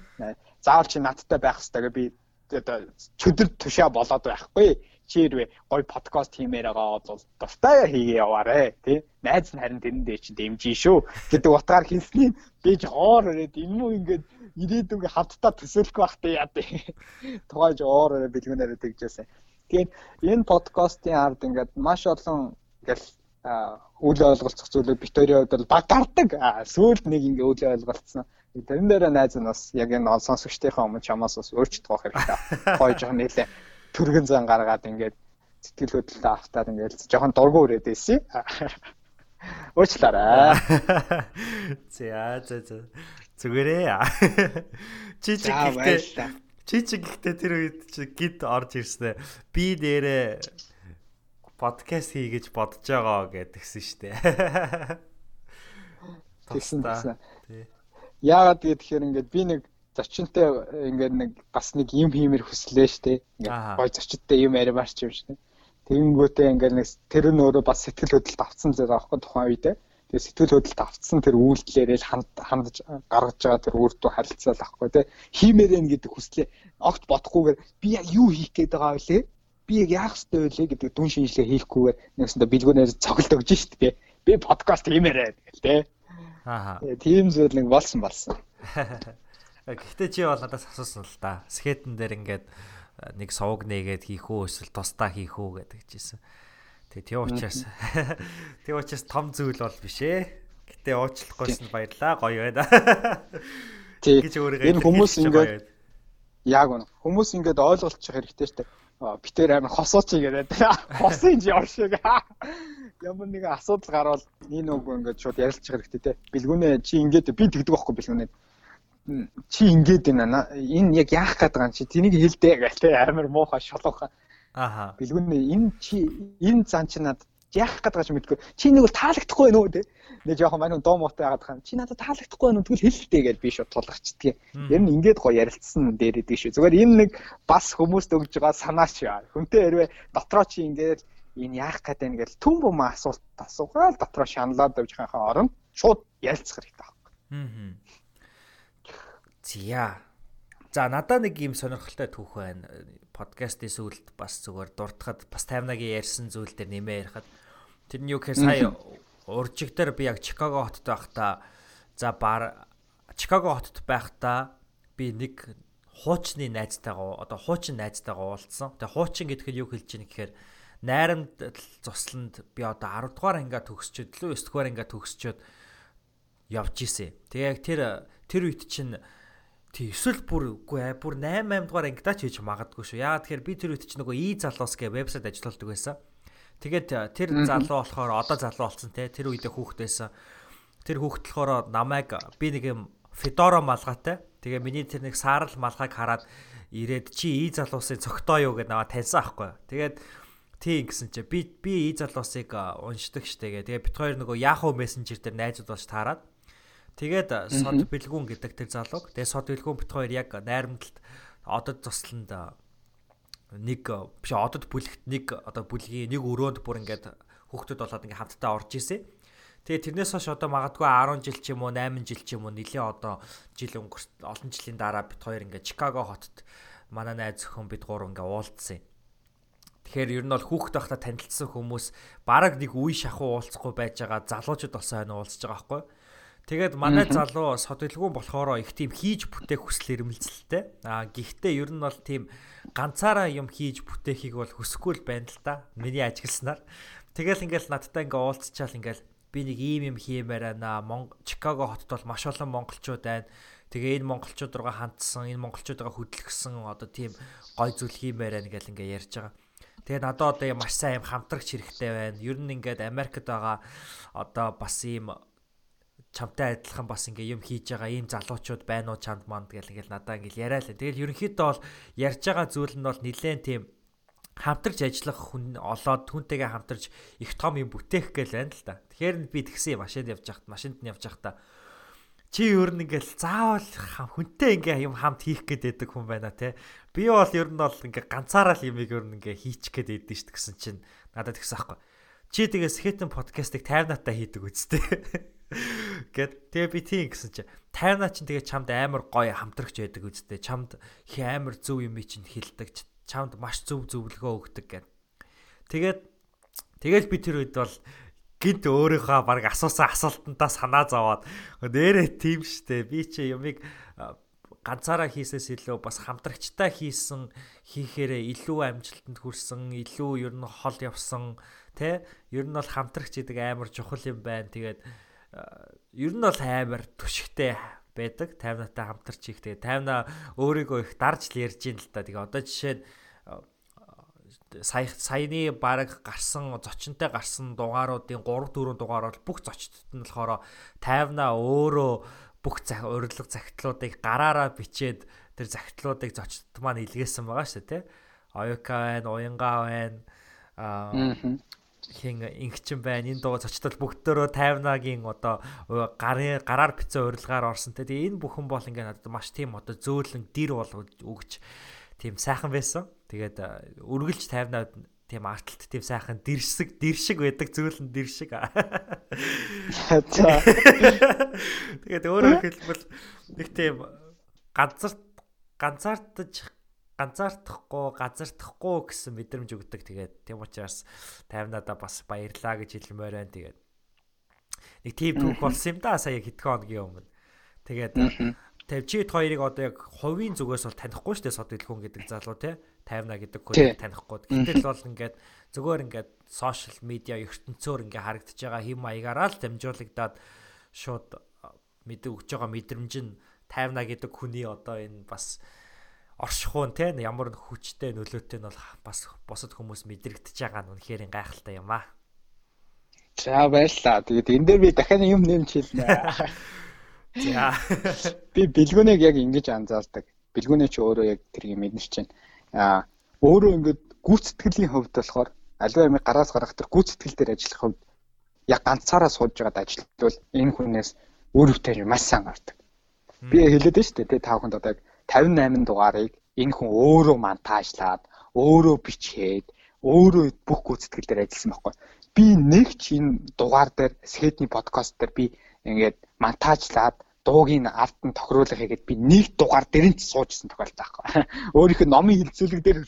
Заавал чи надтай байх хэрэгтэй гэ би одоо чөдөр тушаа болоод байхгүй. Чи хэрвээ гой подкаст хиймээр байгаа бол дуртай хийгээ яваарэ тий. Найз нь харин тэрэн дээр чи дэмжин шүү гэдэг утгаар хэлсний би ч оор өрөөд энэ мүү ингээд ирээдүг хавтаа төсөөлөхгүй байхтай яа тий. Тугайж оор өрөө бэлгүүнээрээ тэгжээсэн. Тэгээд энэ подкастын ард ингээд маш олон ингээл үл ойлголцох зүйлүүд Викторийн хувьд бол баг гардаг. Сүүлд нэг ингээ үл ойлголцсон. Тэрэн дээр найз нь бас яг энэ ол сонсогчдийнхаа өмнө чамаас бас өөрчлөлт авах хэрэгтэй. Хой жоох нэлээ түргэн зан гаргаад ингээд сэтгэл хөдлөлтөд автаад ингээд жоохон дургу өрөөд байсан. Уучлаарай. За за за. Зүгээрээ. Чи чи гэхдээ Чи чи гэхдээ тэр үед чи гид орж ирснэ. Би нэрээ подкаст хий гэж бодож байгаа гэдгсэн штэ. Тэгсэн тэгсэн. Яагаад гэхээр ингээд би нэг зочинтой ингээд нэг бас нэг юм хиймэр хүслээ штэ. Ингээд гой зочинтой юм аримарч юм штэ. Тэгэнгүүтээ ингээд нэг тэр нь өөрөө бас сэтгэл хөдлөлт авцсан зэрэг аахгүй тухайн үедээ. Тэгээ сэтгэл хөдлөлт автсан тэр үйлдэлээрээ ханд хандж гаргаж байгаа тэр үр дүн харилцаал ахгүй те хиймээрэн гэдэг хүслээ огт бодохгүйгээр би юу хийх гээд байгаа вэ? Би яг яах ёстой вэ гэдэг дүн шинжилгээ хийхгүйгээр нэгсэндээ бэлгүүнээр цогт өгж шít те. Би подкаст хиймээрээ тэгэл те. Аа. Тийм зүйл нэг болсон болсон. Гэхдээ чи бол надаас асуусан л да. Скетэн дээр ингээд нэг сувг нээгээд хийх үү эсвэл тусдаа хийх үү гэдэг чийсэн. Тэг тийм учраас тийм учраас том зүйл бол биш ээ. Гэтэ уучлахгүйсэн баярлаа. Гоё байна. Тэг гэж өөрийгөө энэ хүмүүс ингээд яг үнэ. Хүмүүс ингээд ойлголцох хэрэгтэй шүү дээ. Битээр амар хосооч гэдэг. Хосын юм шиг. Ямар нэгэн асуудал гарвал энэ үг ингээд шууд ярилцах хэрэгтэй те. Бэлгүүнээ чи ингээд би тэгдэг байхгүй бэлгүүнээ чи ингээд энэ энэ яг яах гээд байгаа юм чи тэнийг хэлдэ гэх те амар муухай шолоохон Ааха. Бэлгүүний энэ чи энэ зан чи надад яах гэдэг ч мэдгүй. Чи нэг бол таалагдахгүй байна уу те. Нэг жоохон манай доо муутай яагаад хаа. Чи надад таалагдахгүй байна уу тэгвэл хэлэлтэй гэж би шууд тулгачдгийг. Ер нь ингээд гоё ярилцсан дээр идэг шүү. Зүгээр энэ нэг бас хүмүүст өгж байгаа санаач яа. Хүнтэй хэрвээ дотроо чи ингээд энэ яах гээд байна гэж түн бүм асуулт асуугаал дотроо шаналаад явж байхаа оронд шууд ярилцах хэрэгтэй байна. Аа. Зя. За надаа нэг юм сонирхолтой түүх байна подкастын сүлд бас зүгээр дуртахад бас 50-агийн ярьсан зүйл дээр нэмээ ярихад тэр нь юу гэхээр сая уржиг дээр би яг Чикаго хотод байхдаа за бар Чикаго хотод байхдаа би нэг хуучны найзтайгаа одоо хуучин найзтайгаа уулзсан. Тэгээ хуучин гэдэг нь юу хэлж ийн гэхээр найрамд цусланд би одоо 10 дугаар ангиа төгсчөөд лөө 9 дугаар ангиа төгсчөөд явж исэн. Тэгээ яг тэр тэр үед чинь Тий, эсвэл бүр үгүй ээ, бүр 8 8 дугаар ангидаа ч хийж магадгүй шүү. Яагаад тэгэхээр би тэр үед чи нөгөө и залуус гэ вебсайт ажилладаг байсан. Тэгээд э, тэр залуу болохоор одоо залуу болсон те. Тэр үедээ хүүхэд байсан. Тэр хүүхэд болохоор намайг би нэг юм Fedora малгайтай. Тэгээ миний тэр нэг саарл малгайг хараад ирээд чи и залуусын цогтоо юу гэдээ наваа таньсан аахгүй. Тэгээд тийм гэсэн чи би би и залуусыг э, уншдаг штэ гэ. Тэгээ бит хоёр нөгөө Yahoo Messenger дээр найзууд болж таарад. Тэгээд сод бэлгүүн гэдэг тэр залууг. Тэгээд сод бэлгүүн бит хоёр яг найрамдалд одод тусланд нэг биш одод бүлэгт нэг одоо бүлгийн нэг өрөөнд бүр ингээд хүүхдүүд болоод ингээд хамтдаа орж исэн. Тэгээ тэрнээс хойш одоо магадгүй 10 жил ч юм уу 8 жил ч юм уу нэлээ одоо жил өнгөрт олон жилийн дараа бит хоёр ингээд Чикаго хотод манай найз зөвхөн бид гурав ингээд уулзсан. Тэгэхээр ер нь бол хүүхэд байхдаа танилцсан хүмүүс бараг нэг үе шахуу уулзахгүй байж байгаа залуучууд болсон хань уулзж байгаа байхгүй. Тэгээд манай залуу содэлгүүн болохоор их тийм хийж бүтээх хүсэл эрмэлзэлтэй. Аа гэхдээ ер нь бол тийм ганцаараа юм хийж бүтээхийг бол хүсэхгүй л байна л да. Миний ажигласнаар. Тэгэл ингээл надтай ингээ уулзчаал ингээл би нэг ийм юм хиймээр байна. Чикаго хотод бол маш олон монголчууд байна. Тэгээ энэ монголчууд руугаа хандсан, энэ монголчуудаа хөдөлгсөн одоо тийм гой зүйл хиймээр байна гэл ингээ ярьж байгаа. Тэгээ надад одоо маш сайн юм хамтрагч хэрэгтэй байна. Ер нь ингээд Америкт байгаа одоо бас ийм чамтай адилхан бас ингээ юм хийж байгаа ийм залуучууд байна уу чамд манд гэл ингээл надаа ингээл яриа л. Тэгэл ерөнхийдөө бол ярьж байгаа зүйл нь бол нэлээд тийм хамтарч ажиллах хүн олоод түнтэйгээ хамтарч их том юм бүтээх гээл байна л да. Тэгэхээр би тэгсэн машинд явж байхад машинд нь явж байхдаа чи ер нь ингээл заавал хүнтэй ингээ юм хамт хийх гээд байдаг хүн байна те. Би бол ер нь бол ингээ ганцаараа л юмыг ер нь ингээ хийчих гээд байдэн ш гэсэн чинь надад тэгсэн аахгүй. чи тэгээ скетэн подкастыг 50 натаа хийдэг үсттэй. Гэт тэгээ би тийм гэсэн чи 50 наа чинь тэгээ чамд амар гоё хамтрагч байдаг үсттэй. Чамд хи амар зөв юм чинь хилдэг. Чамд маш зөв зөвлөгөө өгдөг гэд. Тэгээд тэгэл би тэр үед бол гинт өөрийнхөө баг асуусан асуултантаа санаа зовоод нэрээ тийм штэ би чи юмыг ганцаараа хийсээс илүү бас хамтрагчтай хийсэн хийхээрээ илүү амжилтанд хүрсэн, илүү ер нь хол явсан, тэ? Ер нь бол хамтрагч гэдэг амар чухал юм байна. Тэгээд ер нь бол амар түшигтэй байдаг. 50 натаа хамтарч их тэгээд 50 өөрийгөө их дарж л ярьж ин л та. Тэгээ одоо жишээ нь сая саяны баг гарсан зочинтой гарсан дугааруудын 3 4 дугаар бол бүх зочдод нь болохоор 50-аа өөрөө бүх урилга загтлуудыг гараараа бичээд тэр загтлуудыг зочдод маань илгээсэн байгаа шүү дээ тий. Оюка байна, уянга байна. Аа хин ингэчин байна. Энэ дуу зочдод бүгдөө 50-агийн одоо гарын гараар бичсэн урилгаар орсон те. Тэгээ энэ бүхэн бол ингээ надад маш тийм одоо зөөлөн дэр бол өгч тийм сайхан байсан. Тэгээд үргэлж 50-аад тийм артлт тийм сайхан дэршиг дэршиг байдаг зөөлөн дэршиг. Тэгээд өөрөөр хэлбэл нэг тийм ганцарт ганцаардаж ганцаардахгүй газардахгүй гэсэн мэдрэмж өгдөг. Тэгээд тийм учраас 50-надаа бас баярлаа гэж хэлмээр байна. Тэгээд нэг тийм түүх болсон юм да сая хэдхэн хоногийн өмнө. Тэгээд тэг чид хоёрыг одоо яг хувийн зүгээс бол танихгүй шүү дээ сод дэлгүүн гэдэг залуу те 50 гэдэг хүнийг танихгүй. Гэтэл бол ингээд зүгээр ингээд сошиал медиа ертөнцөөр ингээд харагдаж байгаа хэм маягаараа л дамжуулагдаад шууд мэдээ өгч байгаа мэдрэмж нь 50 гэдэг хүний одоо энэ бас оршихуун те ямар хүчтэй нөлөөтэй нь бол бас босод хүмүүс мэдрэгдэж байгаа нь үнэхээр гайхалтай юм аа. За баярлаа. Тэгээд энэ дээр би дахиад юм нэмж хэлнэ. За. Би бэлгүүнийг яг ингэж анзаардаг. Бэлгүүний ч өөрөө яг тэр юм мэднэ чинь а өөрөө ингээд гүйцэтгэлийн хувьд болохоор аливаа ямиг гараас гаргах тэр гүйцэтгэл дээр ажиллах хувьд яг ганцаараа сууж байгаад ажиллавал энэ хүнээс өөрөвтэй маш сайн гардаг. Би хэлээд байна шүү дээ тий та бүхэнд одоо яг 58 дугаарыг энэ хүн өөрөө монтажлаад өөрөө бичээд өөрөө бүх гүйцэтгэл дээр ажилласан байхгүй. Би нэг ч энэ дугаар дээр Сэдний подкаст дээр би ингээд монтажлаад дууг нь ард нь тохируулах хийгээд би нэг дугаар дээр нь суужсэн тохиолдол байхгүй. Өөрийнх нь номын хилцүүлэг дээр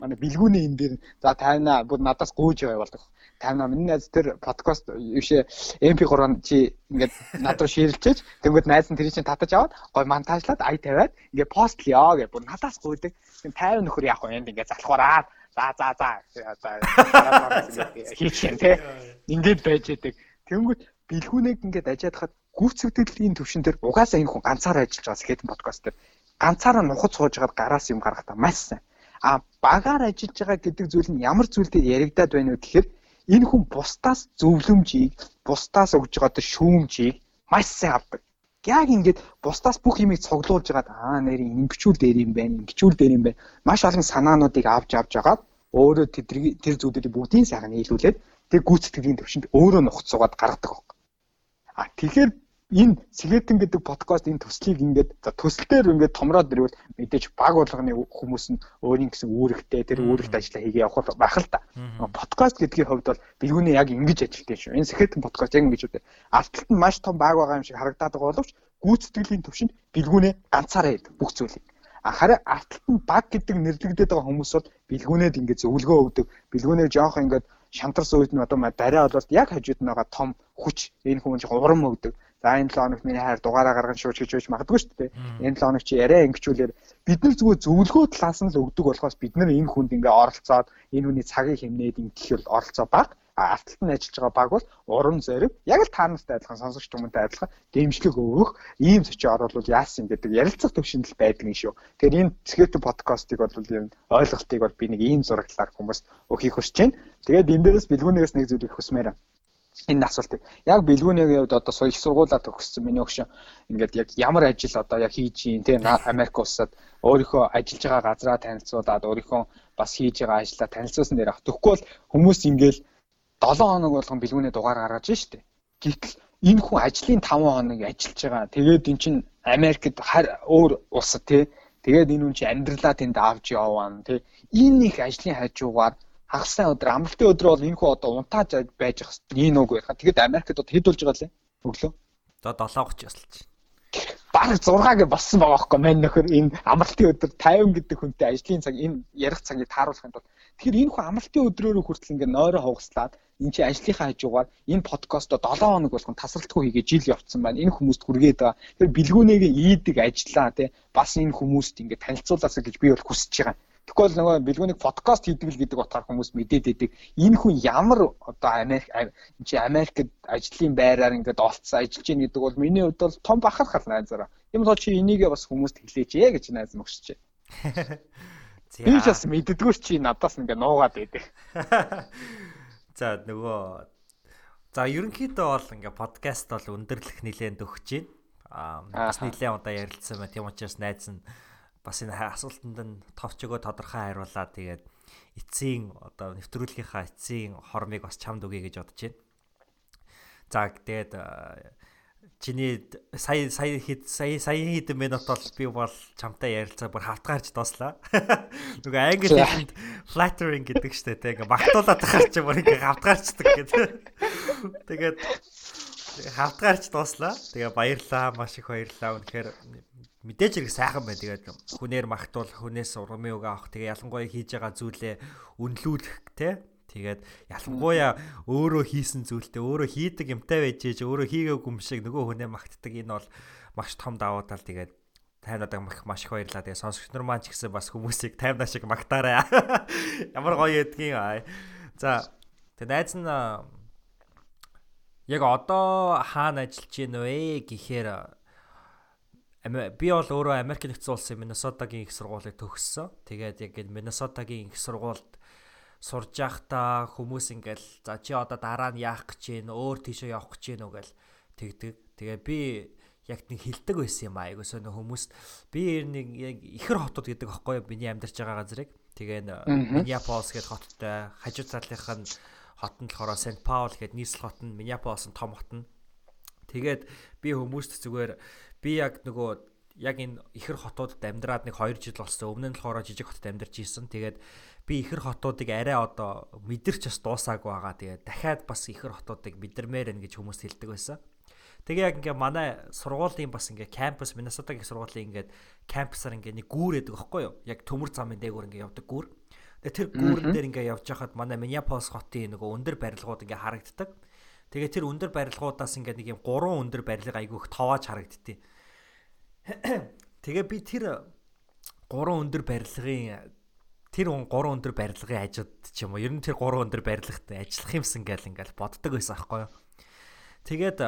манай бэлгүүний энэ дээр за тайна бүр надаас гүйж явуулдаг. Тайна миний найз тэр подкаст юушээ MP3 чи ингээд над руу ширлчээж тэнгууд найз нь тэр чинь татаж аваад гой монтажлаад ай тавиад ингээд постлё гэж бүр надаас гүйдэг. 50 нөхөр яах вэ энд ингээд залхуураад за за за хийчихэн тий. Ингээд байж яадаг. Тэнгүүд бэлгүүнийг ингээд ажиадахад гүйцэтгэлийн төвшин дээр угаасаа энэ хүн ганцаараа ажиллаж байгаа скетэн подкаст дээр ганцаараа нухад сууж хагаад гараас юм гаргах та маш сайн. А багаар ажиллаж байгаа гэдэг зүйл нь ямар зүйл дээр яригадаад байна вэ гэхээр энэ хүн бусдаас зөвлөмжийг, бусдаас өгж байгаа шүүмжийг маш сайн авдаг. Яг ингээд бусдаас бүх юмыг цуглуулж хагаад аа нэрийн ингэчүүл дээр юм байна, ингэчүүл дээр юм байна. Маш олон санаануудыг авч авч агаад өөрөө тэр зүйлүүдийг бүгдийн сайхан нийлүүлээд тэр гүйцэтгэлийн төвшөнд өөрөө нухацсуугаад гаргадаг. А тэгэхээр энэ Сэлэтэн гэдэг подкаст энэ төслийг ингээд дээр ингээд томроод ирвэл мэдээж баг болгоны хүмүүс нь өөрийн гэсэн үүрэгтэй тэр үүрэгт ажиллаа хийгээ явах байх л та. Подкаст гэдгийн хувьд бол бэлгүүний яг ингэж ажилтдаг шүү. Энэ Сэлэтэн подкаст яг ингэж үү. Алталт нь маш том баг байгаа юм шиг харагдаад байгаа боловч гүйцэтгэлийн төвшөнд бэлгүүнээ ганцаараа хийдэг бүх зүйлийг. Харин арталт нь баг гэдэг нэрлэгдээд байгаа хүмүүс бол бэлгүүнээд ингээд зөвлөгөө өгдөг. Бэлгүүнээ жоох ингээд шантарсан үед нь одоо барай бол яг хажууд нь байгаа том хүч энэ хүмүүс чинь урам өгдөг. За энэ 7 хоногт миний хайр дугаараа гарган шууж гэж байж магадгүй шүү дээ. Энэ 7 хоног чи яриа ингэчүүлэр бид нар зүгээр зөвлөгөө талаас нь л өгдөг болохоос бид нар энэ хүнд ингээ оролцоод энэ хүний цагийг хэмнээд ингэх бол оролцоо баг арталт нь ажиллаж байгаа баг бол уран зориг яг л та нартай адилхан сонсогч хүмүүнтэй адилхан дэмжлэг өгөх ийм зочи оруулал яасан гэдэг ярилцах төвшөнд л байдаг юм шүү. Тэгэхээр энэ Скетэ подкастыг бол юм ойлголтыг бол би нэг ийм зураглалаар хүмүүст өгөхийг хүсэж байна. Тэгээд энэ дээрээс бэлгүүнээс нэг зүйлийг хүсмээр байна энэ асуултыг яг бэлгүүний хувьд одоо их сургуулаа төгссөн миний өгшин ингээд яг ямар ажил одоо яг хийж юм те Америк улсад өөрийнхөө ажиллаж байгаа газраа танилцуулаад өөрийнхөө бас хийж байгаа ажлаа танилцуулсан дээр ах тэгэхгүй бол хүмүүс ингээд 7 хоног болгон бэлгүүний дугаар гаргаж штэ. Гэтэл энэ хүн ажлын 5 хоног ажиллаж байгаа. Тэгээд эн чин Америкт өөр улсад тий. Тэгээд энэ хүн чи амьдралаа тэнд авч яваан тий. Энэ их ажлын хажуугаар хагасны өдөр амралтын өдөр бол энэ хүү одоо унтааж байж ах энэ үг байх. Тэгэд Америкт одоо хэд болж байгаа лээ? Өглөө. За 7:30 ясалж. Бараг 6-г болсон байгаа байхгүй мэн нөхөр энэ амралтын өдөр 50 гэдэг хүнтэй ажлын цаг энэ ярих цагийг тааруулахын тулд тэгэхээр энэ хүү амралтын өдрөөрөө хүртэл ингээ нойроо хугаслаад энэ чи ажлынхаа хажуугаар энэ подкастоо 7 хоног болгон тасралтгүй хийгээ жил явцсан байна. Энэ хүмүүст хүргээд байгаа. Тэр бэлгүүнийг ийдэг ажиллаа тий. Бас энэ хүмүүст ингээ танилцуулаасаа гэж би бол хүсэж байгаа. Тэгэхгүй бол нөгөө бэлгүүнийг подкаст хийдэг л гэдэг утгаар хүмүүс мэдээд идэг. Энэ хүн ямар одоо Америк энэ чи Америкт ажлын байраар ингээд олцсон ажиллаж ийн гэдэг бол миний хувьд бол том бахархал найзаараа. Юм бол чи энийгээ бас хүмүүст хэлээч ээ гэж найз мөгсөж. Би ч бас мэддэггүй чи надаас ингээд нуугаад идэг. За нөгөө за ерөнхийдөө бол ингээд подкаст бол өндөрлөх нэлээд өгч байна. Аа бас нэлээд удаа ярилцсан байна. Тийм учраас найз нь бас энэ асуултанд нь товч өгөө тодорхой хариулаад тэгээд эцсийн одоо нэвтрүүлгийнхаа эцсийн хормыг бас чамд өгье гэж бодож байна. За тэгээд чиний сая сая хэд сая сая хэдэн минут бол би бол чамтай ярилцаа бүр хавтгаарч доослаа. Нөгөө англи хэлэнд flattering гэдэг штэ тэг ингээ багтуулаад тахаар чи бүр ингээ хавтгаарчдаг гэдэг. Тэгээд хавтгаарч доослаа. Тэгээ баярлаа маш их баярлаа. Үнэхээр мэдээж хэрэг сайхан байна. Тэгээд хүнээр магтуул, хүнээс ургамын үг авах. Тэгээ ялангуяа хийж байгаа зүйлээ үнэлүүлэх те. Тэгээд ялангуяа өөрөө хийсэн зүйлтэй өөрөө хийдэг юмтай байж ээж өөрөө хийгээгүй юм шиг нөгөө хүнээ магтдаг. Энэ бол маш том давуу тал. Тэгээд тайнаад маш их баярлалаа. Тэгээ сонсогч нар маань ч гэсэн бас хүмүүсийг таймнаа шиг магтаарай. Ямар гоё ядгийн. За тэгээ найз нь яг одоо хаана ажиллаж байна вэ гэхээр би бол өөрөө Америк нэгдсэн улсын Миннесотагийн их сургуулийг төгссөн. Тэгээд яг энэ Миннесотагийн их сургуульд сурж байхдаа хүмүүс ингээл за чи одоо дараа нь яах гэж гин өөр тийшээ явах гэж гин үгээл тэгдэг. Тэгээ би яг нэг хилдэг байсан юм аа. Айгуу сонио хүмүүс би нэг яг ихэр хотод гэдэг аахгүй? Миний амьдарч байгаа газрыг. Тэгээ Миннеаполис гэдэг хоттой хажуу талынх нь хот нь болохоор Сент Паул гэдэг нийслэл хот нь Миннеаполис нь том хот нь. Тэгээд би хүмүүст зүгээр би яг нөгөө яг энэ ихэр хотуудад амьдраад нэг 2 жил болсон. Өмнө нь болохоор жижиг хотод амьдарч исэн. Тэгээд би ихэр хотуудыг арай одоо мэдэрч бас дуусаагүй байгаа. Тэгээд дахиад бас ихэр хотуудыг мэдэрмээр байна гэж хүмүүс хэлдэг байсан. Тэгээ яг ингээ манай сургуулийн бас ингээ кампус Миннесотагийн сургуулийн ингээ кампусаар ингээ нэг гүүр гэдэг аахгүй юу? Яг төмөр замын дээгүүр ингээ явдаг гүүр. Тэгээ тэр гүүрэн дээр ингээ явж хахад манай Миннеаполис хотын нөгөө өндөр барилгууд ингээ харагддаг. Тэгээ тэр өндөр барилгуудаас ингээ нэг юм гурван өндөр барилга айгүйх товааж харагдтыг. Тэгээ би тэр гурван өндөр барилгын тэр гурван өндөр барилгын хажууд ч юм уу ер нь тэр гурван өндөр барилгад ажиллах юмсан гэл ингээл боддог байсан аахгүй юу. Тэгээд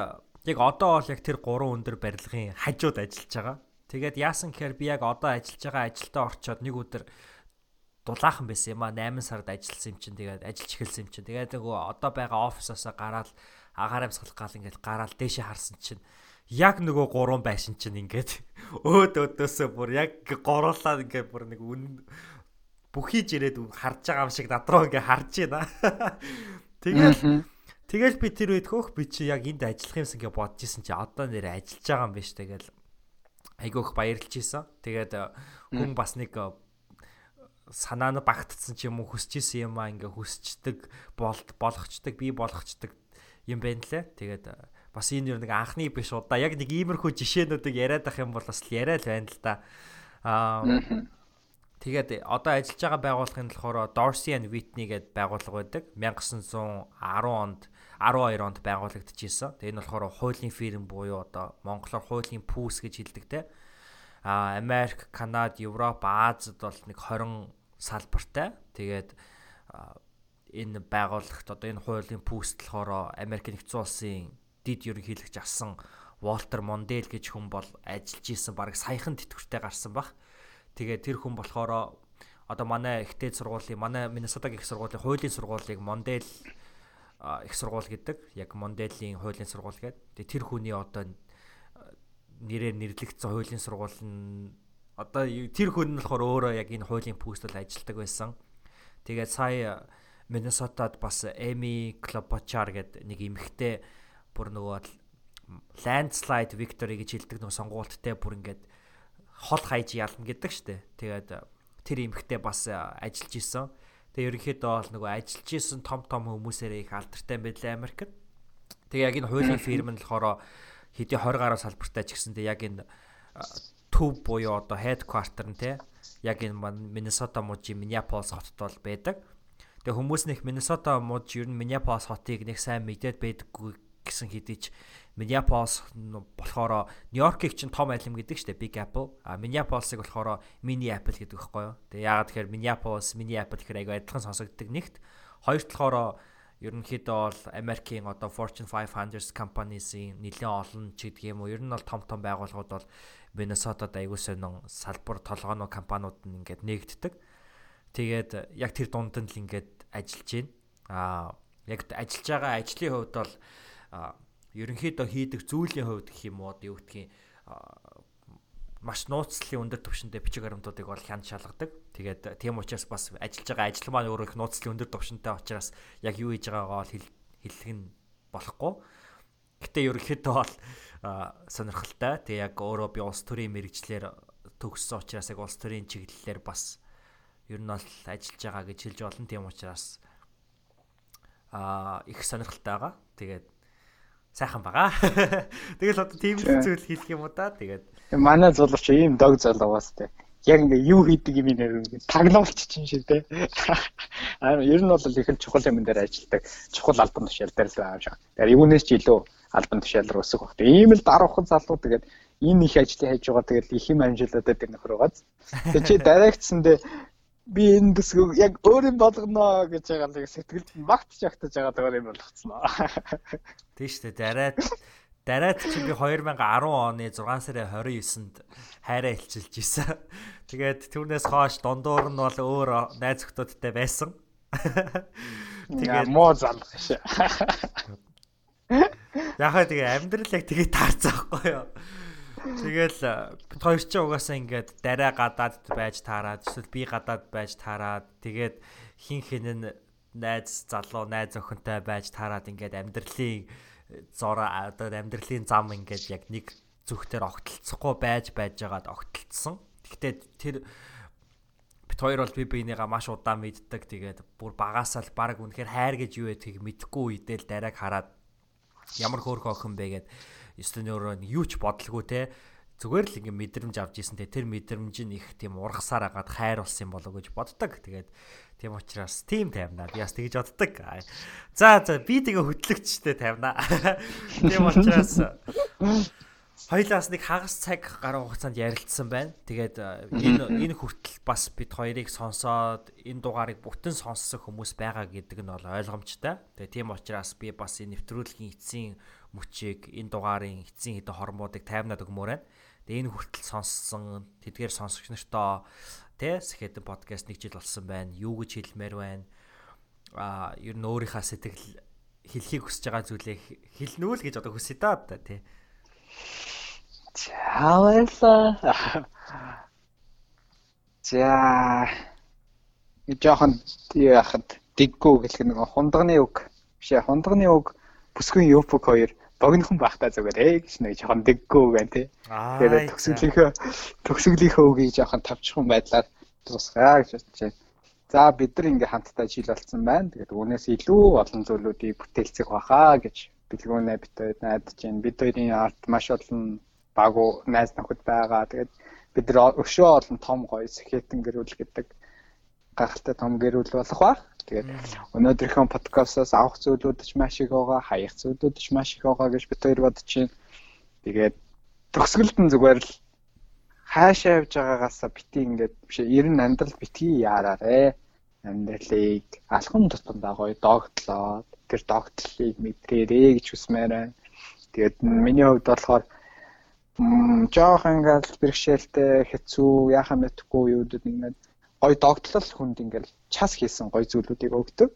яг одоо бол яг тэр гурван өндөр барилгын хажууд ажиллаж байгаа. Тэгээд яасан гэхээр би яг одоо ажиллаж байгаа ажилдаа орчоод нэг өдөр дулаахан байсан юм а 8 сард ажилласан юм чинь тэгээд ажиллаж эхэлсэн юм чинь тэгээд нөгөө одоо байгаа офисоосоо гараад агаар амьсгал гал ингээл гараад дээшээ харсан чинь яг нөгөө гурван байшин чинь ингээд өөд өөдөөсөө бүр яг горуулаад ингээд бүр нэг үн бүхийж ирээд харж байгаа юм шиг надруу ингээд харж байна. Тэгэл тэгэл би тэр үед хөөх би чи яг энд ажиллах юмсан гэж бодож исэн чи одоо нэр ажиллаж байгаа юм биш тэгэл айгүйх баярлж исэн. Тэгээд э, хүн бас нэг э, санаа нь багтцсан ч юм уу хүсэж исэн юм аа ингээ хүсчдэг болт болгочдөг би болгочдөг юм байна лээ. Тэгээд э, бас энэ юу нэг анхны биш удаа яг нэг иймэрхүү жишээнүүдийг яриад ах юм бол бас яриа л байна л да. Аа Тэгээд одоо ажиллаж байгаа байгууллагын болохоор Dorsey and Whitney гэдэг байгууллага байдаг. 1910 онд 12 онд байгуулагдчихсэн. Тэгээд энэ болохоор хуулийн фирм буюу одоо монголоор хуулийн пүүс гэж хэлдэг те. А Америк, Канада, Европ, Азад бол нэг 20 салбартай. Тэгээд энэ байгууллагт одоо энэ хуулийн пүүст болохоор Америк нэгдсэн улсын дид ерөнхийлөгч асан Волтер Мондел гэж хүн бол ажиллаж исэн баг саяхан тэтгэвртэй гарсан баг. Тэгээ тэр хүн болохоор одоо манай ихтэй сургуулийн манай Миннесотагийн их сургуулийн хуулийн сургуулийг Мондел их сургууль гэдэг. Яг Монделийн хуулийн сургууль гэдэг. Тэгээ тэр хүний одоо нэрээр нэрлэгдсэн хуулийн сургууль нь одоо тэр хүн нь болохоор өөрөө яг энэ хуулийн пүүстэл ажилладаг байсан. Тэгээд сая Миннесотад бас Эми Клопочар гэдэг нэг эмэгтэй бүр нөгөө landslide victory гэж хэлдэг нөгөө сонгуульттай бүр ингээд хол хайж ялна гэдэг штэ. Тэгээд тэр эмхтэй бас ажиллаж исэн. Тэгээ ерөнхийдөө бол нөгөө ажиллаж исэн том том хүмүүсээрээ их алдартай байлаа Америкт. Тэгээ яг энэ хуулийн фирм нь болохоор хэдий 20 гаруй салбартай ч гэсэндээ яг энэ төв буюу одоо headquarter нь те яг энэ Миннесота мужийн Миннеаполис хотод бол байдаг. Тэгээ хүмүүс нэг Миннесота муж ер нь Миннеаполис хотыг нэг сайн мэдээд байдаггүй гэсэн хэдий ч Minneapolis болохоор Нью-Йоркийг чинь том айлм гэдэг штэ Big Apple. А Minneapolis-ыг болохоор Mini Apple гэдэг байхгүй юу? Тэгээ яагаад тэгэхээр Minneapolis, Mini Apple гэхээр айгүй адилхан сонсогддог нэгт. Хоёрт болохоор ерөнхийдөө бол Америкийн одоо Fortune 500 companies-ийн нэлээд олон ч гэдэг юм уу. Ер нь бол том том байгууллагууд бол Minnesota-д айгүй сонин салбар толгооно компаниуд нь ингээд нэгддэг. Тэгээд яг тэр дунд нь л ингээд ажиллаж байна. Аа яг ажиллаж байгаа ажлын хувьд бол ерөнхийдөө хийдэг зүйлийн хувьд гэх юм уу юу гэдгийг маш нууцлалын өндөр түвшинтэй бичиг баримтуудыг бол хянд шалгадаг. Тэгээд тийм учраас бас ажиллаж байгаа ажил маань өөрөө их нууцлалын өндөр түвшинтэй учраас яг юу хийж байгаагаа бол хэллэг нь болохгүй. Гэтэ ерөнхийдөө бол сонирхолтой. Тэг яг өөрөө би улс төрийн мэрэгчлэр төгссөн учраас яг улс төрийн чиглэлээр бас ер нь бол ажиллаж байгаа гэж хэлж болно. Тийм учраас а их сонирхолтой байгаа. Тэгээд сайхан байгаа. Тэгэл одоо тийм зүйл хэлэх юм уу да. Тэгээд манай зулууч ийм дог залуугаас те. Яг ингээ юу хийдэг юм нэр ингээ таглуулч чинь шиг те. Аа ер нь бол их л чухал юм дээр ажилладаг. Чухал албан тушаал дээр л аав шиг. Тэгэхээр юунээс ч илүү албан тушаал руу өсөх баг. Ийм л даруухан залуу тэгээд энэ их ажлыг хийж байгаа тэгэл их юм амжилттай тэр нөхөр байгааз. Тэгээ чи директсэндээ би энэ төсгөө яг өөр юм болгоно гэж байгаа л сэтгэлд магт жагтаж байгаа даа юм болгоцсон. Тийм шүү дээ. Дараад дараад чи би 2010 оны 6 сарын 29-нд хайраа илчилж исэн. Тэгээд түүнээс хойш дундуур нь бол өөр найз охтуудтай байсан. Тэгээд муу залгах шээ. Яхаа тэгээ амьдрал яг тэгээ таарцаахгүй юу. Тэгэл бид хоёр ч угаасаа ингээд дараа гадаад байж таарад эсвэл би гадаад байж таарад тэгээд хин хин нь найз залуу найз охинтой байж таарад ингээд амьдралын зураа одоо амьдралын зам ингээд яг нэг зүгтэр огтлцохгүй байж байж байгаад огтлцсон. Гэхдээ тэр бит хоёр бол би бинийгаа маш удаан мэддэг. Тэгээд бүр багасаа л баг үнэхээр хайр гэж юу тийг мэдхгүй үедээ л дарааг хараад ямар хөөрхөн охин бэ гэд ёстой өөрөө юу ч бодлого те зүгээр л ингээм мэдрэмж авч ийсэн те тэр мэдрэмж нь их тийм ургасаар агаад хайр болсон юм болов гэж боддог. Тэгээд тийм учраас тийм тайвнаа. Би бас тэгж боддог. За за би тэгээ хөтлөгчтэй тайвнаа. Тийм учраас хоёлаас нэг хагас цаг гаруй хугацаанд ярилцсан байна. Тэгээд энэ энэ хүртэл бас бид хоёрыг сонсоод энэ дугаарыг бүтэн сонссон хүмүүс байгаа гэдэг нь бол ойлгомжтой. Тэгээд тийм учраас би бас энэ нэвтрүүлгийн эцсийн мөчийг энэ дугаарын эцсийн хэдэн хормуудыг таймнаад өгмөр байна. Тэгээ энэ хүртэл сонссон тэдгээр сонсогч нартаа тэ сэхэдэн подкаст нэг жил болсон байна. Юу гэж хэлмээр байна? Аа ер нь өөрийнхөө сэтгэл хэлхийг хүсэж байгаа зүйлээ хэлнэ үл гэж одоо хүсэе да одоо тий. Чаавала. За. Жохон яхад диггүү гэх нэг хундагны үг биш хундагны үг бүсгүй юпок хоёр богинохон байхдаа зүгээр ээ гэж нэг жоохон дэггөө гэн тий. Тэгээд төгсгөлийнхөө төгсгөлийнхөө үгийг жоохон тавчхан байдлаар тусгаа гэж бодож байна. За бид нар ингээ хамтдаа жил болсон байна. Тэгээд үүнээс илүү олон зүйлүүдийг бүтээлцэх баха гэж бэлгүүнээ бид хоёр найдаж байна. Бид хоёрын арт маш олон багу найз нөхөд байгаа. Тэгээд бид нар өшөө олон том гоё сэхэтэн гэрүүл гэдэг гахалтай том гэрүүл болох ба. Тэгээд өнөөдрийнхөө подкастаас авах зүйлүүд ч маш их байгаа, хаях зүйлүүд ч маш их байгаа гэж бид хоёр бодож байна. Тэгээд төгсгөлд нь зүгээр л хаашаа явж байгаагаас бити ингээд биш ер нь амьдрал битгий яараарэ. Амьдралыг алхам тутамдаа гоё догтлоод тэр догтлыг мэдрээрээ гэж хүсмээр байна. Тэгээд миний хувьд болохоор жоох ингээл бэрхшээлтэй хэцүү яхаа мэдхгүй юудад ингээд гой догтлол хүнд ингээл час хийсэн гой зүйлүүдийг өгдөг.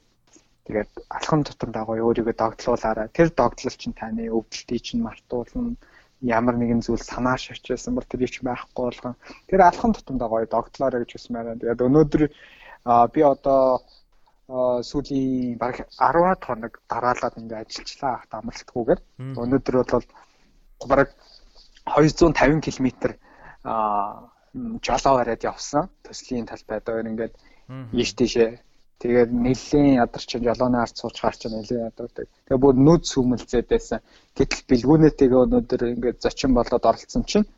Тэгээд алхам тутамдаа гоё өөрийгөө догтлуулаарай. Тэр догтлол чинь таны өвдөлтийг чинь мартуулна. Ямар нэгэн зүйл санаа шавчсан бол тэр их байхгүй болгон. Тэр алхам тутамдаа гоё догтлоорой гэж хүсмээр байна. Тэгээд өнөөдөр би одоо сүүлийн баг 10 хоног дараалаад ингээ ажиллажлаа ахт амралтгүйгээр. Өнөөдөр бол баг 250 км жолоо бариад явсан. Төслийн талбайд өөр ингээд ийш тийшээ Тэгээд нэлийн ядарч жолооны ард сууч гарч нэлийн ядардаг. Тэгээд бүр нүд сүмэлзээд байсан. Гэтэл бэлгүүнээтэйгээ өнөөдөр ингээд зочин болоод оролцсон чинь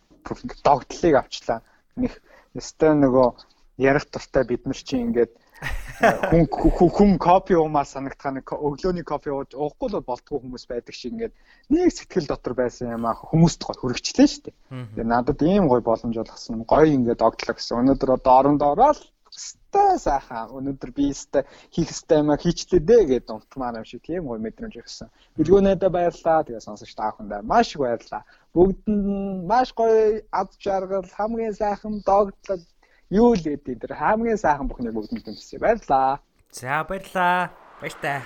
догтлыг авчлаа. Них өстой нөгөө ярих туртай бид нар чинь ингээд хүн хүн кофе уумаар санагдах нэг өглөөний кофе ууж уухгүй л болтгүй хүмүүс байдаг шиг ингээд нэг сэтгэл дотор байсан юм аа хүмүүст гой хөргөчлээ шүү дээ. Тэгээ надад ийм гой боломж болгосон. Гой ингээд огтлоо гэсэн. Өнөөдөр одоо орондоо ороод өстой сайхан өнөөдөр би өстой хийх өстой юм а хийчлээ дээ гэдэг унтмаар юм шиг тийм гоё мэдрэмж өгсөн. Билгүүнээдээ баярлаа. Тэгээ сонсогч та бүхэндээ маш их баярлаа. Бүгдэнд маш гоё ад жаргал хамгийн сайхан догтлол юу л гэдэг тэр хамгийн сайхан бүхнийг бүгдэнд хүсье. Баярлаа. За баярлаа. Баяртай.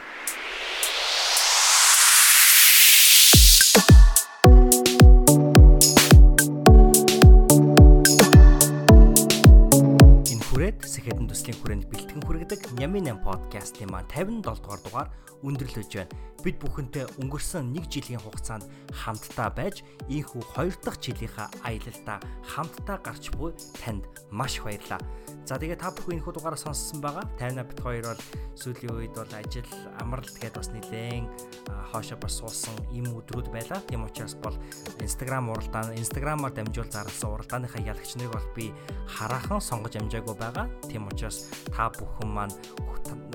Сэхэдэн төслийн хүрээнд бэлтгэн хүргэдэг Нями 8 подкастын маань 57 дугаар дугаар өндөрлөж байна. Бид бүхэнтэй өнгөрсөн 1 жилийн хугацаанд хамтдаа байж ийхүү 2 дахь жилийнхаа аялалдаа хамтдаа гарч буй танд маш баярлалаа. За тэгээ та бүхэн энэхүү дугаараа сонссон байгаа. Тайна бит хоёр бол сүүлийн үед бол ажил амралт гэдээ бас нэлээн хоошо бас суусан ийм өдрүүд байлаа. Тийм учраас бол Instagram уралдаан Instagram-аар дамжуул зарласан уралдааныхаа ялагч нарыг бол би хараахан сонгож амжаагүй байгаа. Тийм учраас та бүхэн маань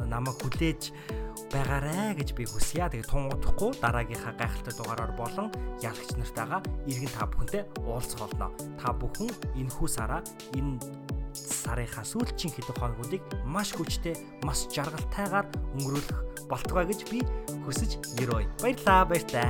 намайг хүлээж байгаарэ гэж би хүсье. Тэгээ тун удахгүй дараагийнхаа гайхалтай дугаараар болон ялагч нартайгаа иргэн та бүхэнтэй уулзах болно. Та бүхэн энэ хүү сараа энэ сарынхаа сүүлчийн хэдэн хоногуудыг маш хүчтэй, маш жаргалтайгаар өнгөрүүлэх болтугай гэж би хүсэж ерөөе. Баярлалаа, баяртай.